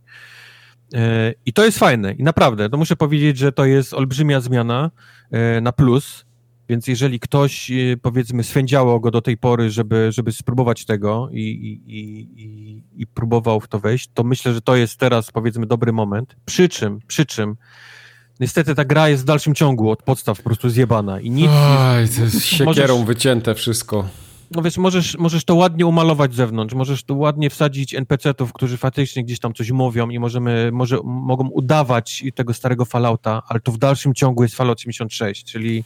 I to jest fajne i naprawdę, to muszę powiedzieć, że to jest olbrzymia zmiana na plus, więc jeżeli ktoś, y, powiedzmy, swędziało go do tej pory, żeby, żeby spróbować tego i, i, i, i próbował w to wejść, to myślę, że to jest teraz, powiedzmy, dobry moment. Przy czym, przy czym, niestety ta gra jest w dalszym ciągu od podstaw po prostu zjebana i nic... Oj, to jest siekierą możesz, wycięte wszystko. No wiesz, możesz, możesz to ładnie umalować z zewnątrz, możesz tu ładnie wsadzić NPC-ów, którzy faktycznie gdzieś tam coś mówią i możemy, może, mogą udawać tego starego Fallouta, ale to w dalszym ciągu jest Fallout 86, czyli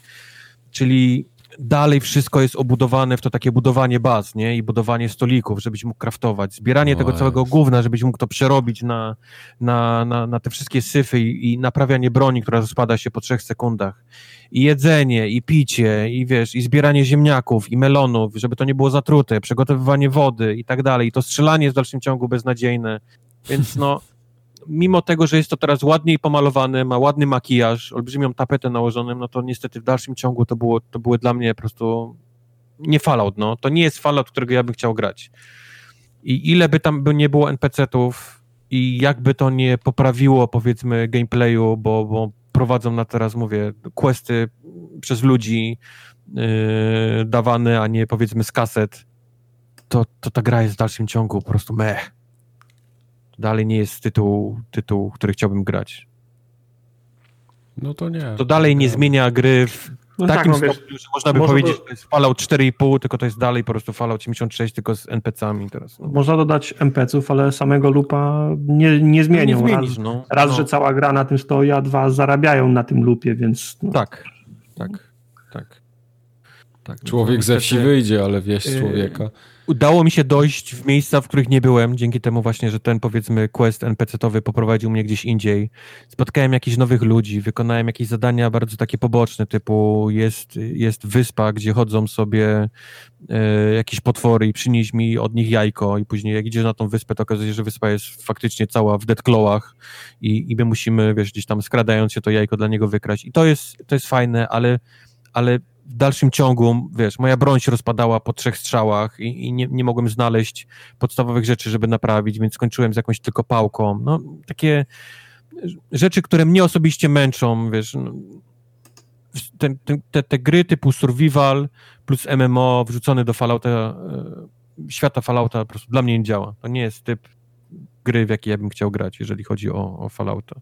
czyli dalej wszystko jest obudowane w to takie budowanie baz, nie? I budowanie stolików, żebyś mógł kraftować. Zbieranie tego całego gówna, żebyś mógł to przerobić na, na, na, na te wszystkie syfy i, i naprawianie broni, która rozpada się po trzech sekundach. I jedzenie, i picie, i wiesz, i zbieranie ziemniaków, i melonów, żeby to nie było zatrute, przygotowywanie wody i tak dalej. I to strzelanie jest w dalszym ciągu beznadziejne. Więc no, mimo tego, że jest to teraz ładniej pomalowane, ma ładny makijaż, olbrzymią tapetę nałożoną, no to niestety w dalszym ciągu to, było, to były dla mnie po prostu nie Fallout, no. To nie jest Fallout, którego ja bym chciał grać. I ile by tam by nie było NPC-ów i jakby to nie poprawiło, powiedzmy, gameplayu, bo, bo prowadzą na teraz, mówię, questy przez ludzi yy, dawane, a nie powiedzmy z kaset, to, to ta gra jest w dalszym ciągu po prostu meh dalej nie jest tytuł, tytuł, który chciałbym grać. No to nie. To dalej nie zmienia gry w no takim tak, no stopniu, wiesz, że można by powiedzieć, że to jest Fallout 4,5, tylko to jest dalej po prostu Fallout 86, tylko z NPC-ami teraz. No. Można dodać NPC-ów, ale samego lupa nie, nie zmienią. No nie zmienisz, raz, no. raz no. że cała gra na tym stoi, a dwa zarabiają na tym lupie, więc... No. Tak, tak, tak. tak Człowiek ze wsi wyjdzie, ale wieś yy, człowieka udało mi się dojść w miejsca, w których nie byłem, dzięki temu właśnie, że ten powiedzmy quest NPC-towy poprowadził mnie gdzieś indziej. Spotkałem jakichś nowych ludzi, wykonałem jakieś zadania bardzo takie poboczne, typu jest, jest wyspa, gdzie chodzą sobie e, jakieś potwory i przynieś mi od nich jajko i później jak idziesz na tą wyspę, to okazuje się, że wyspa jest faktycznie cała w deadclawach i, i my musimy, wiesz, gdzieś tam skradając się to jajko dla niego wykraść. I to jest, to jest fajne, ale, ale w dalszym ciągu, wiesz, moja broń się rozpadała po trzech strzałach i, i nie, nie mogłem znaleźć podstawowych rzeczy, żeby naprawić, więc skończyłem z jakąś tylko pałką. No, takie rzeczy, które mnie osobiście męczą, wiesz, no, te, te, te, gry typu survival plus MMO wrzucony do Fallouta, e, świata Fallouta po prostu dla mnie nie działa. To nie jest typ gry, w jaki ja bym chciał grać, jeżeli chodzi o, o Fallouta.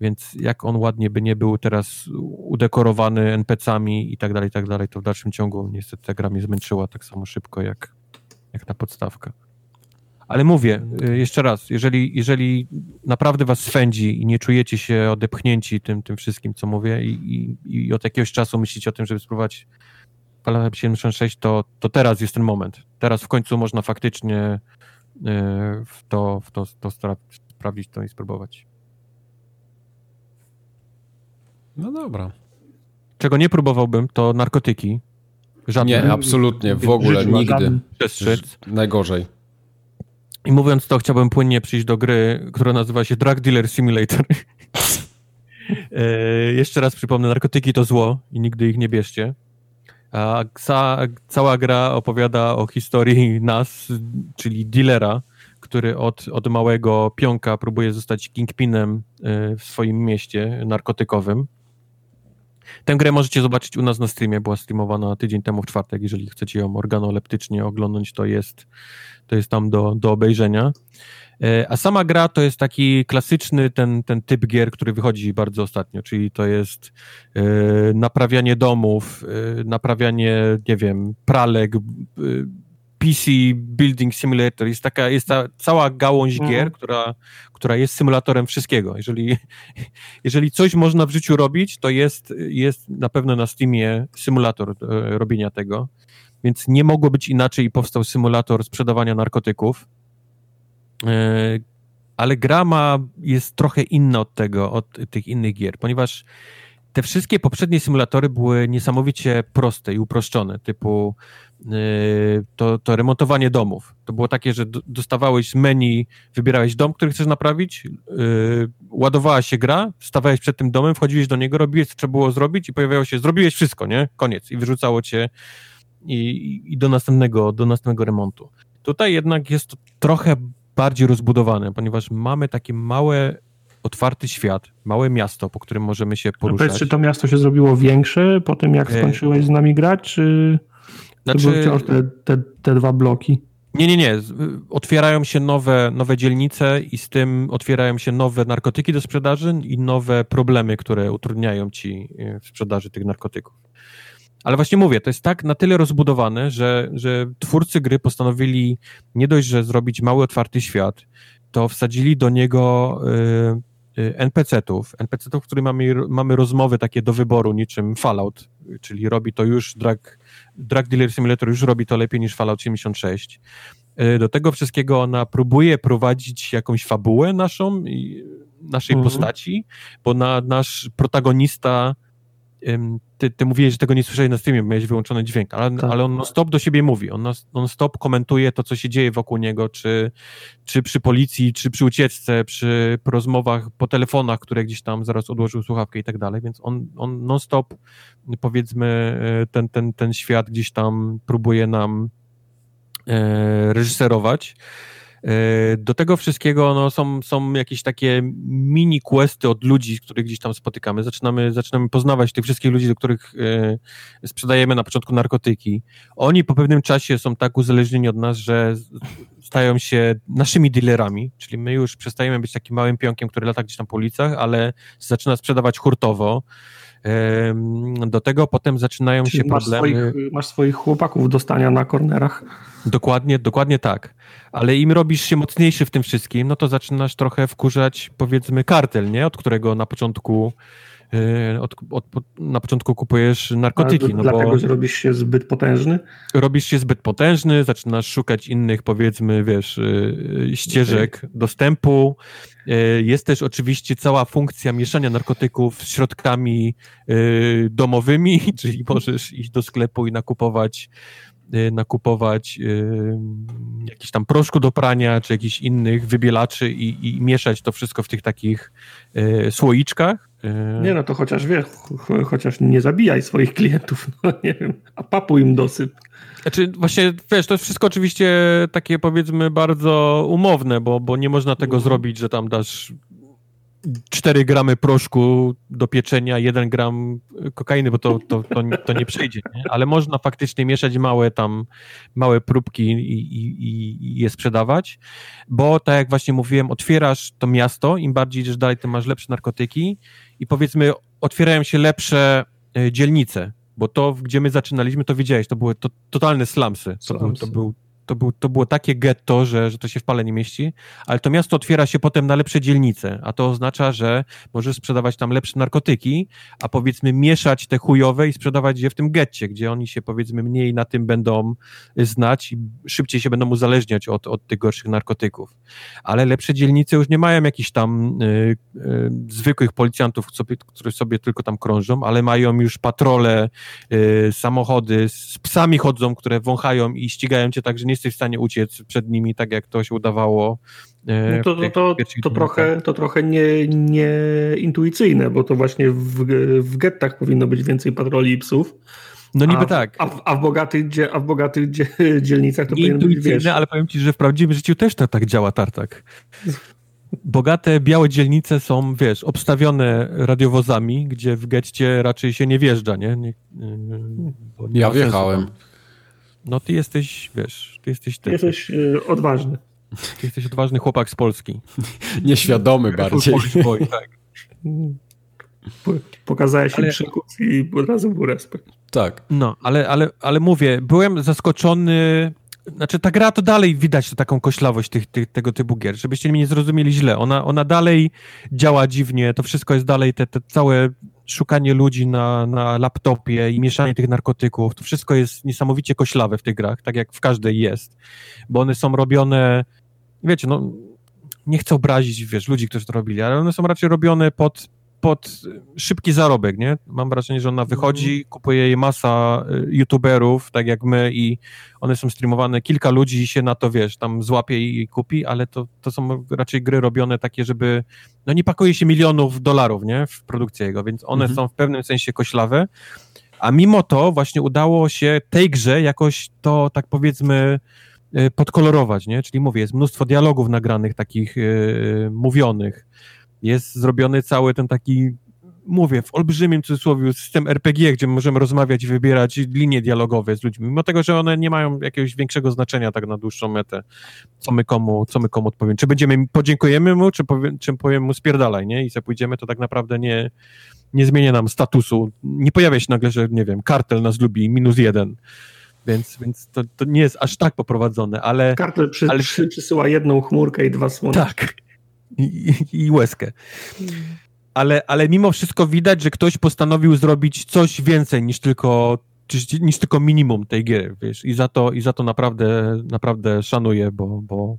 Więc jak on ładnie by nie był teraz udekorowany NPC-ami i tak dalej, i tak dalej, to w dalszym ciągu niestety ta gra mnie zmęczyła tak samo szybko jak, jak ta podstawka. Ale mówię, y, jeszcze raz, jeżeli, jeżeli naprawdę was swędzi i nie czujecie się odepchnięci tym, tym wszystkim, co mówię i, i, i od jakiegoś czasu myślicie o tym, żeby spróbować Fallout 76, to, to teraz jest ten moment. Teraz w końcu można faktycznie y, w to, w to, to sprawdzić to i spróbować. No dobra. Czego nie próbowałbym, to narkotyki. Żadne. Nie, absolutnie, w ogóle, nigdy. Przestrzec. Najgorzej. I mówiąc to, chciałbym płynnie przyjść do gry, która nazywa się Drug Dealer Simulator. E, jeszcze raz przypomnę, narkotyki to zło i nigdy ich nie bierzcie. A ca, cała gra opowiada o historii nas, czyli dealera, który od, od małego pionka próbuje zostać kingpinem e, w swoim mieście narkotykowym. Tę grę możecie zobaczyć u nas na streamie, była streamowana tydzień temu w czwartek, jeżeli chcecie ją organoleptycznie oglądać, to jest, to jest tam do, do obejrzenia. E, a sama gra to jest taki klasyczny ten, ten typ gier, który wychodzi bardzo ostatnio, czyli to jest e, naprawianie domów, e, naprawianie, nie wiem, pralek, PC Building Simulator. Jest taka, jest ta cała gałąź mhm. gier, która, która jest symulatorem wszystkiego. Jeżeli, jeżeli coś można w życiu robić, to jest, jest na pewno na Steamie symulator robienia tego. Więc nie mogło być inaczej i powstał symulator sprzedawania narkotyków E, ale gra ma, jest trochę inna od tego, od tych innych gier, ponieważ te wszystkie poprzednie symulatory były niesamowicie proste i uproszczone, typu e, to, to remontowanie domów. To było takie, że dostawałeś menu, wybierałeś dom, który chcesz naprawić, yy, ładowała się gra, stawałeś przed tym domem, wchodziłeś do niego, robiłeś, co trzeba było zrobić i pojawiało się, zrobiłeś wszystko, nie? Koniec. I wyrzucało cię i, i do, następnego, do następnego remontu. Tutaj jednak jest to trochę bardziej rozbudowane, ponieważ mamy takie małe, otwarty świat, małe miasto, po którym możemy się poruszać. Powiedz, czy to miasto się zrobiło większe po tym, jak e, skończyłeś z nami grać, czy znaczy... to były wciąż te, te, te dwa bloki? Nie, nie, nie. Otwierają się nowe, nowe dzielnice i z tym otwierają się nowe narkotyki do sprzedaży i nowe problemy, które utrudniają ci e, w sprzedaży tych narkotyków. Ale właśnie mówię, to jest tak na tyle rozbudowane, że, że twórcy gry postanowili nie dość, że zrobić mały, otwarty świat, to wsadzili do niego y, y, NPC-ów, NPC-ów, w których mamy, mamy rozmowy takie do wyboru, niczym Fallout, czyli robi to już Drug, Drug Dealer Simulator już robi to lepiej niż Fallout 76. Y, do tego wszystkiego ona próbuje prowadzić jakąś fabułę naszą, naszej mhm. postaci, bo na, nasz protagonista ty, ty mówiłeś, że tego nie słyszałeś na streamie, bo miałeś wyłączony dźwięk, ale, tak. ale on stop do siebie mówi, on non-stop komentuje to, co się dzieje wokół niego, czy, czy przy policji, czy przy ucieczce, przy rozmowach po telefonach, które gdzieś tam zaraz odłożył słuchawkę i tak dalej, więc on, on non-stop, powiedzmy, e, ten, ten, ten świat gdzieś tam próbuje nam e, reżyserować. E, do tego wszystkiego no, są, są jakieś takie mini questy od ludzi, których gdzieś tam spotykamy. Zaczynamy, zaczynamy poznawać tych wszystkich ludzi, do których e, sprzedajemy na początku narkotyki. Oni po pewnym czasie są tak uzależnieni od nas, że stają się naszymi dealerami, czyli my już przestajemy być takim małym pionkiem, który lata gdzieś tam po ulicach, ale zaczyna sprzedawać hurtowo. Do tego potem zaczynają Czyli się masz problemy. Swoich, masz swoich chłopaków do stania na kornerach. Dokładnie, dokładnie tak. Ale im robisz się mocniejszy w tym wszystkim, no to zaczynasz trochę wkurzać, powiedzmy, kartel, nie? Od którego na początku od, od, na początku kupujesz narkotyki. no dlatego, bo że robisz się zbyt potężny? Robisz się zbyt potężny, zaczynasz szukać innych, powiedzmy, wiesz, y, ścieżek okay. dostępu. Y, jest też oczywiście cała funkcja mieszania narkotyków z środkami domowymi, czyli możesz iść do sklepu i nakupować nakupować y, jakiś tam proszku do prania, czy jakichś innych wybielaczy i, i mieszać to wszystko w tych takich y, słoiczkach. Y, nie no, to chociaż wie, ch chociaż nie zabijaj swoich klientów, no nie wiem, a papu im dosyp. Znaczy, właśnie, wiesz, to jest wszystko oczywiście takie, powiedzmy, bardzo umowne, bo, bo nie można tego mhm. zrobić, że tam dasz 4 gramy proszku do pieczenia, 1 gram kokainy, bo to, to, to, to nie przejdzie, nie? ale można faktycznie mieszać małe tam, małe próbki i, i, i je sprzedawać, bo tak jak właśnie mówiłem, otwierasz to miasto, im bardziej idziesz dalej, tym masz lepsze narkotyki i powiedzmy otwierają się lepsze e, dzielnice, bo to, gdzie my zaczynaliśmy, to widziałeś, to były to, totalne slumsy. To, Był, to, był, to, był, to było takie getto, że, że to się w pale nie mieści, ale to miasto otwiera się potem na lepsze dzielnice, a to oznacza, że możesz sprzedawać tam lepsze narkotyki, a powiedzmy mieszać te chujowe i sprzedawać je w tym getcie, gdzie oni się powiedzmy mniej na tym będą znać i szybciej się będą uzależniać od, od tych gorszych narkotyków. Ale lepsze dzielnice już nie mają jakichś tam y, y, zwykłych policjantów, którzy sobie tylko tam krążą, ale mają już patrole, y, samochody, z psami chodzą, które wąchają i ścigają cię tak, że nie jesteś w stanie uciec przed nimi, tak jak to się udawało. No to, to, to, to trochę, to trochę nie, nie intuicyjne, bo to właśnie w, w gettach powinno być więcej patroli i psów. No niby a, tak. A, a, w bogatych, a w bogatych dzielnicach to powinno być, wiesz... ale powiem ci, że w prawdziwym życiu też to tak działa tartak. Bogate, białe dzielnice są, wiesz, obstawione radiowozami, gdzie w getcie raczej się nie wjeżdża, nie? nie, nie ja wjechałem. No ty jesteś, wiesz, ty jesteś... Ty jesteś y, odważny. Ty jesteś odważny chłopak z Polski. Nieświadomy bardziej. Boy, tak. Pokazałeś ale... przykład i od razu był respekt. Tak. No, ale, ale, ale mówię, byłem zaskoczony znaczy ta gra to dalej widać to taką koślawość tych, tych, tego typu gier, żebyście mnie nie zrozumieli źle. Ona, ona dalej działa dziwnie, to wszystko jest dalej te, te całe szukanie ludzi na, na laptopie i mieszanie tych narkotyków, to wszystko jest niesamowicie koślawe w tych grach, tak jak w każdej jest, bo one są robione, wiecie, no nie chcę obrazić, wiesz, ludzi, którzy to robili, ale one są raczej robione pod, pod szybki zarobek, nie? Mam wrażenie, że ona wychodzi, mm. kupuje jej masa y, youtuberów, tak jak my i one są streamowane, kilka ludzi się na to, wiesz, tam złapie i kupi, ale to, to są raczej gry robione takie, żeby, no nie pakuje się milionów dolarów, nie? W produkcję jego, więc one -hmm. są w pewnym sensie koślawe, a mimo to właśnie udało się tej grze jakoś to, tak powiedzmy, y, podkolorować, nie? Czyli mówię, jest mnóstwo dialogów nagranych, takich yy, mówionych, jest zrobiony cały ten taki, mówię, w olbrzymim cudzysłowie system RPG, gdzie możemy rozmawiać i wybierać linie dialogowe z ludźmi, mimo tego, że one nie mają jakiegoś większego znaczenia tak na dłuższą metę, co my komu, co my komu odpowiemy. Czy będziemy, podziękujemy mu, czy, powie, czy powiemy mu spierdalaj, nie? I co pójdziemy, to tak naprawdę nie, nie zmienia nam statusu. Nie pojawia się nagle, że nie wiem, kartel nas lubi, minus jeden. Więc, więc to, to nie jest aż tak poprowadzone, ale... Kartel przy, ale... Przy, przysyła jedną chmurkę i dwa słoneczki. Tak, i, i, łezkę. Ale, ale mimo wszystko widać, że ktoś postanowił zrobić coś więcej niż tylko, niż tylko minimum tej gry, wiesz, i za to, i za to naprawdę, naprawdę szanuję, bo, bo,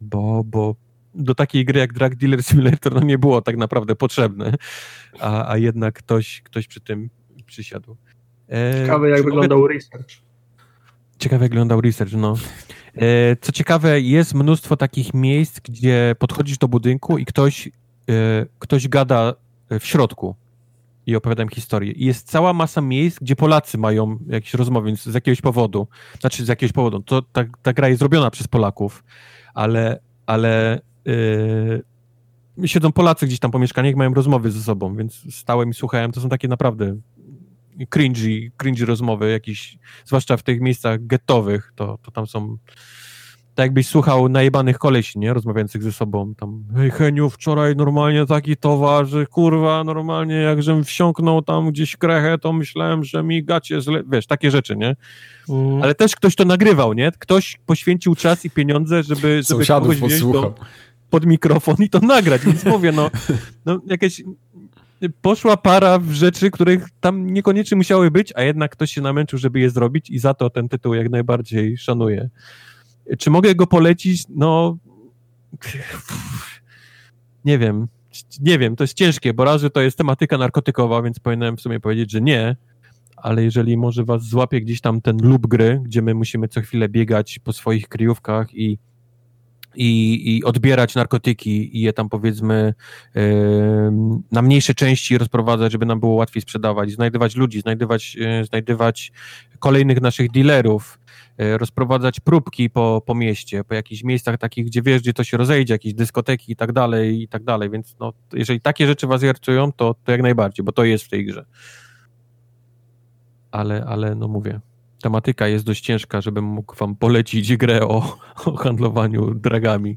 bo, bo do takiej gry jak Drug Dealer Simulator no nie było tak naprawdę potrzebne, a, a jednak ktoś, ktoś przy tym przysiadł. E, Ciekawe jak wyglądał mogę... research. Ciekawe jak wyglądał research, no. E, co ciekawe, jest mnóstwo takich miejsc, gdzie podchodzisz do budynku i ktoś, e, ktoś gada w środku i opowiadam historię. I jest cała masa miejsc, gdzie Polacy mają jakieś rozmowy z jakiegoś powodu. Znaczy z jakiegoś powodu. To, ta, ta gra jest zrobiona przez Polaków, ale, ale yy, siedzą Polacy gdzieś tam po mieszkaniach mają rozmowy ze sobą, więc stałem i słuchałem. To są takie naprawdę cringy, cringy rozmowy, jakieś, zwłaszcza w tych miejscach getowych, to, to tam są tak jakbyś słuchał najebanych kolesi, nie? Rozmawiających ze sobą. Tam, hej Heniu, wczoraj normalnie taki towar, że kurwa, normalnie jak żem wsiąknął tam gdzieś krechę, to myślałem, że mi gacie zle... Wiesz, takie rzeczy, nie? Mm. Ale też ktoś to nagrywał, nie? Ktoś poświęcił czas i pieniądze, żeby, żeby kogoś wziąć do, pod mikrofon i to nagrać, więc mówię, no, no jakieś poszła para w rzeczy, których tam niekoniecznie musiały być, a jednak ktoś się namęczył, żeby je zrobić i za to ten tytuł jak najbardziej szanuję. Czy mogę go polecić? No nie wiem. Nie wiem, to jest ciężkie, bo raz, to jest tematyka narkotykowa, więc powinienem w sumie powiedzieć, że nie, ale jeżeli może was złapie gdzieś tam ten lub gry, gdzie my musimy co chwilę biegać po swoich kryjówkach i i, i odbierać narkotyki i je tam powiedzmy yy, na mniejsze części rozprowadzać, żeby nam było łatwiej sprzedawać, znajdywać ludzi, znajdywać, yy, znajdywać kolejnych naszych dealerów, yy, rozprowadzać próbki po, po mieście, po jakichś miejscach takich, gdzie wiesz, gdzie to się rozejdzie, jakieś dyskoteki i tak dalej, i tak dalej, więc no, jeżeli takie rzeczy was jarczują, to, to jak najbardziej, bo to jest w tej grze. Ale, ale no mówię, tematyka jest dość ciężka, żebym mógł wam polecić grę o, o handlowaniu dragami,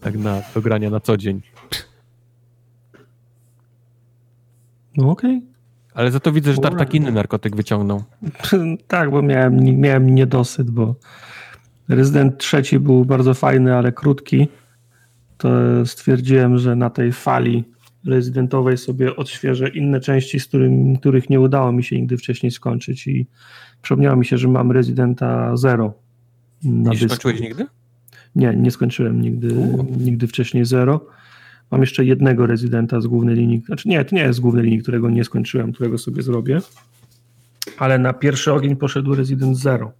tak na, do grania na co dzień. No okej. Okay. Ale za to widzę, że tak inny narkotyk wyciągnął. tak, bo miałem, miałem niedosyt, bo Rezydent trzeci był bardzo fajny, ale krótki. To stwierdziłem, że na tej fali rezydentowej sobie odświeżę inne części, z którym, których nie udało mi się nigdy wcześniej skończyć i Przypomniało mi się, że mam Residenta Zero na nie dysku. skończyłeś nigdy? Nie, nie skończyłem nigdy, nigdy wcześniej Zero. Mam jeszcze jednego rezydenta z głównej linii, znaczy nie, to nie jest z głównej linii, którego nie skończyłem, którego sobie zrobię, ale na pierwszy ogień poszedł Resident Zero.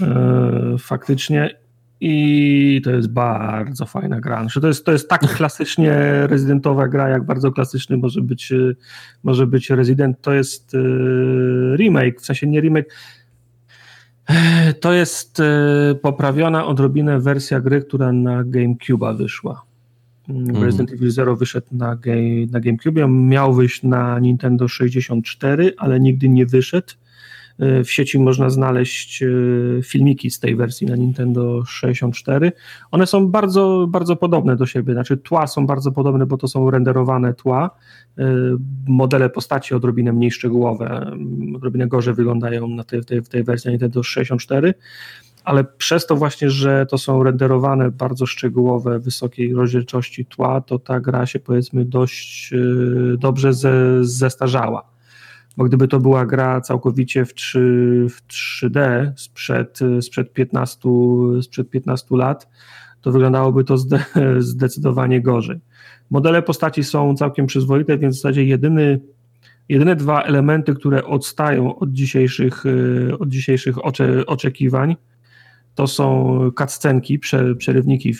E, faktycznie. I to jest bardzo fajna gra. Znaczy to, jest, to jest tak klasycznie rezydentowa gra, jak bardzo klasyczny może być, może być Resident. To jest e, remake, w sensie nie remake. To jest poprawiona odrobinę wersja gry, która na GameCube'a wyszła. Mm. Resident Evil Zero wyszedł na, na GameCube, miał wyjść na Nintendo 64, ale nigdy nie wyszedł. E, w sieci można znaleźć e, filmiki z tej wersji na Nintendo 64. One są bardzo, bardzo podobne do siebie, znaczy tła są bardzo podobne, bo to są renderowane tła. E, modele postaci odrobinę mniej szczegółowe, odrobinę gorzej wyglądają na tej, tej, tej wersji Nintendo 64 ale przez to właśnie, że to są renderowane bardzo szczegółowe, wysokiej rozdzielczości tła, to ta gra się powiedzmy dość dobrze ze, zestarzała bo gdyby to była gra całkowicie w, 3, w 3D sprzed, sprzed, 15, sprzed 15 lat, to wyglądałoby to zde, zdecydowanie gorzej. Modele postaci są całkiem przyzwoite, więc w zasadzie jedyny, jedyne dwa elementy, które odstają od dzisiejszych, od dzisiejszych ocze, oczekiwań, to są cutscenki, przerywniki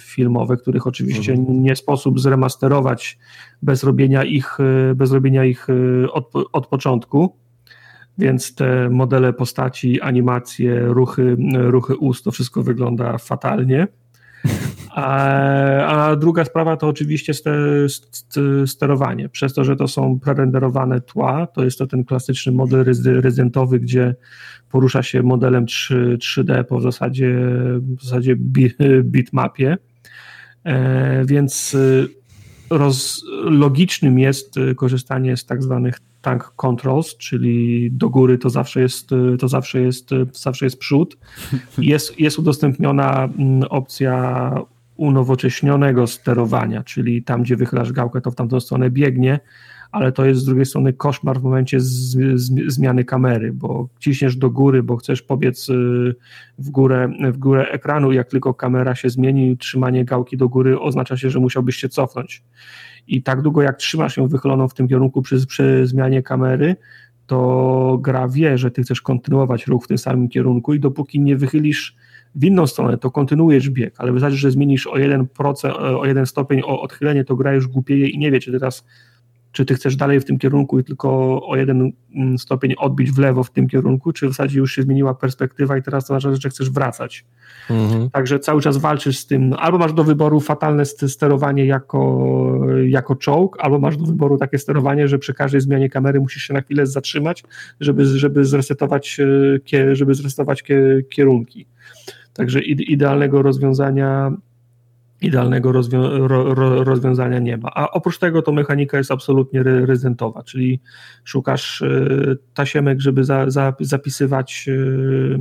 filmowe, których oczywiście mhm. nie sposób zremasterować bez robienia ich, bez robienia ich e, od, od początku. Więc te modele postaci, animacje, ruchy, ruchy ust, to wszystko wygląda fatalnie. A, a, druga sprawa to oczywiście sterowanie. Przez to, że to są prerenderowane tła, to jest to ten klasyczny model rezydentowy, gdzie porusza się modelem 3, 3D po w zasadzie, w zasadzie bitmapie. E, więc y, roz, logicznym jest y, korzystanie z tak zwanych tank controls, czyli do góry to zawsze jest, y, to zawsze jest, zawsze jest przód. Jest, jest udostępniona mm, opcja unowocześnionego sterowania, czyli tam, gdzie wychylasz gałkę, to w tamtą stronę biegnie, ale to jest z drugiej strony koszmar w momencie z, z, zmiany kamery, bo ciśniesz do góry, bo chcesz pobiec y, w górę, w górę ekranu, jak tylko kamera się zmieni, trzymanie gałki do góry oznacza się, że musiałbyś się cofnąć. I tak długo jak trzymasz ją wychyloną w tym kierunku przy, przy zmianie kamery, to gra wie, że ty chcesz kontynuować ruch w tym samym kierunku i dopóki nie wychylisz w inną stronę, to kontynuujesz bieg, ale wystarczy, że zmienisz o 1%, o 1 stopień o odchylenie, to gra już głupieje i nie wie, czy teraz czy ty chcesz dalej w tym kierunku i tylko o jeden mm, stopień odbić w lewo w tym kierunku, czy w zasadzie już się zmieniła perspektywa i teraz to oznacza, że chcesz wracać. Mhm. Także cały czas walczysz z tym, albo masz do wyboru fatalne sterowanie jako, jako czołg, albo masz do wyboru takie sterowanie, że przy każdej zmianie kamery musisz się na chwilę zatrzymać, żeby, żeby zresetować, e, żeby zresetować kierunki. Także idealnego rozwiązania idealnego rozwią ro, ro, rozwiązania nie ma. A oprócz tego to mechanika jest absolutnie rezydentowa, czyli szukasz y, tasiemek, żeby za, za, zapisywać y,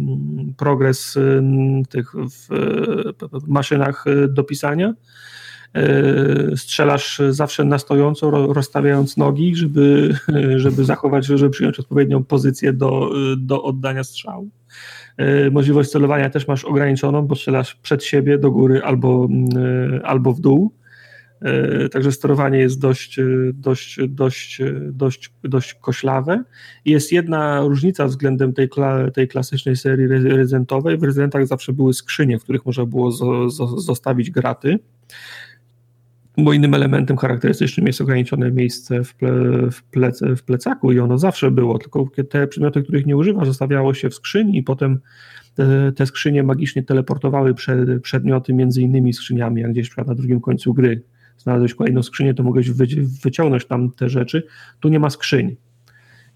progres y, tych w, w maszynach do pisania. Strzelasz zawsze na stojąco, rozstawiając nogi, żeby, żeby zachować, żeby przyjąć odpowiednią pozycję do, do oddania strzału. E, możliwość celowania też masz ograniczoną, bo strzelasz przed siebie, do góry albo, e, albo w dół. E, także sterowanie jest dość, dość, dość, dość, dość koślawe. Jest jedna różnica względem tej, tej klasycznej serii rezydentowej. W rezydentach zawsze były skrzynie, w których można było zostawić graty bo innym elementem charakterystycznym jest ograniczone miejsce w, ple, w, w plecaku i ono zawsze było, tylko te przedmioty, których nie używa, zostawiało się w skrzyni i potem te, te skrzynie magicznie teleportowały przed, przedmioty między innymi skrzyniami, jak gdzieś na drugim końcu gry znalazłeś kolejną skrzynię, to mogłeś wyciągnąć tam te rzeczy. Tu nie ma skrzyni.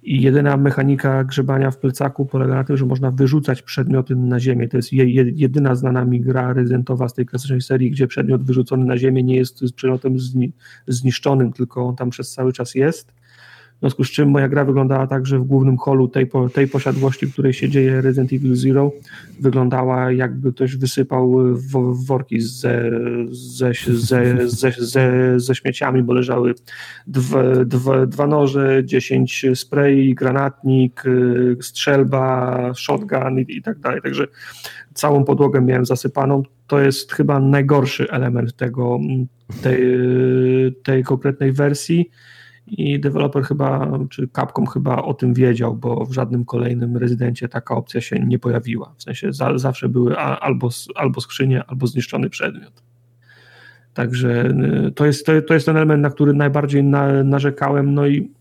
I jedyna mechanika grzebania w plecaku polega na tym, że można wyrzucać przedmioty na ziemię. To jest jedyna znana mi gra rezydentowa z tej klasycznej serii, gdzie przedmiot wyrzucony na ziemię nie jest przedmiotem zniszczonym, tylko on tam przez cały czas jest. W związku z czym moja gra wyglądała tak, że w głównym holu tej, tej posiadłości, w której się dzieje Resident Evil Zero, wyglądała jakby ktoś wysypał w, worki ze, ze, ze, ze, ze, ze śmieciami, bo leżały dwa, dwa, dwa noże, dziesięć spray, granatnik, strzelba, shotgun i, i tak dalej. Także całą podłogę miałem zasypaną. To jest chyba najgorszy element tego, tej, tej konkretnej wersji i deweloper chyba, czy Capcom chyba o tym wiedział, bo w żadnym kolejnym rezydencie taka opcja się nie pojawiła. W sensie za, zawsze były albo, albo skrzynie, albo zniszczony przedmiot. Także y, to jest, to, to jest ten element, na który najbardziej na, narzekałem, no i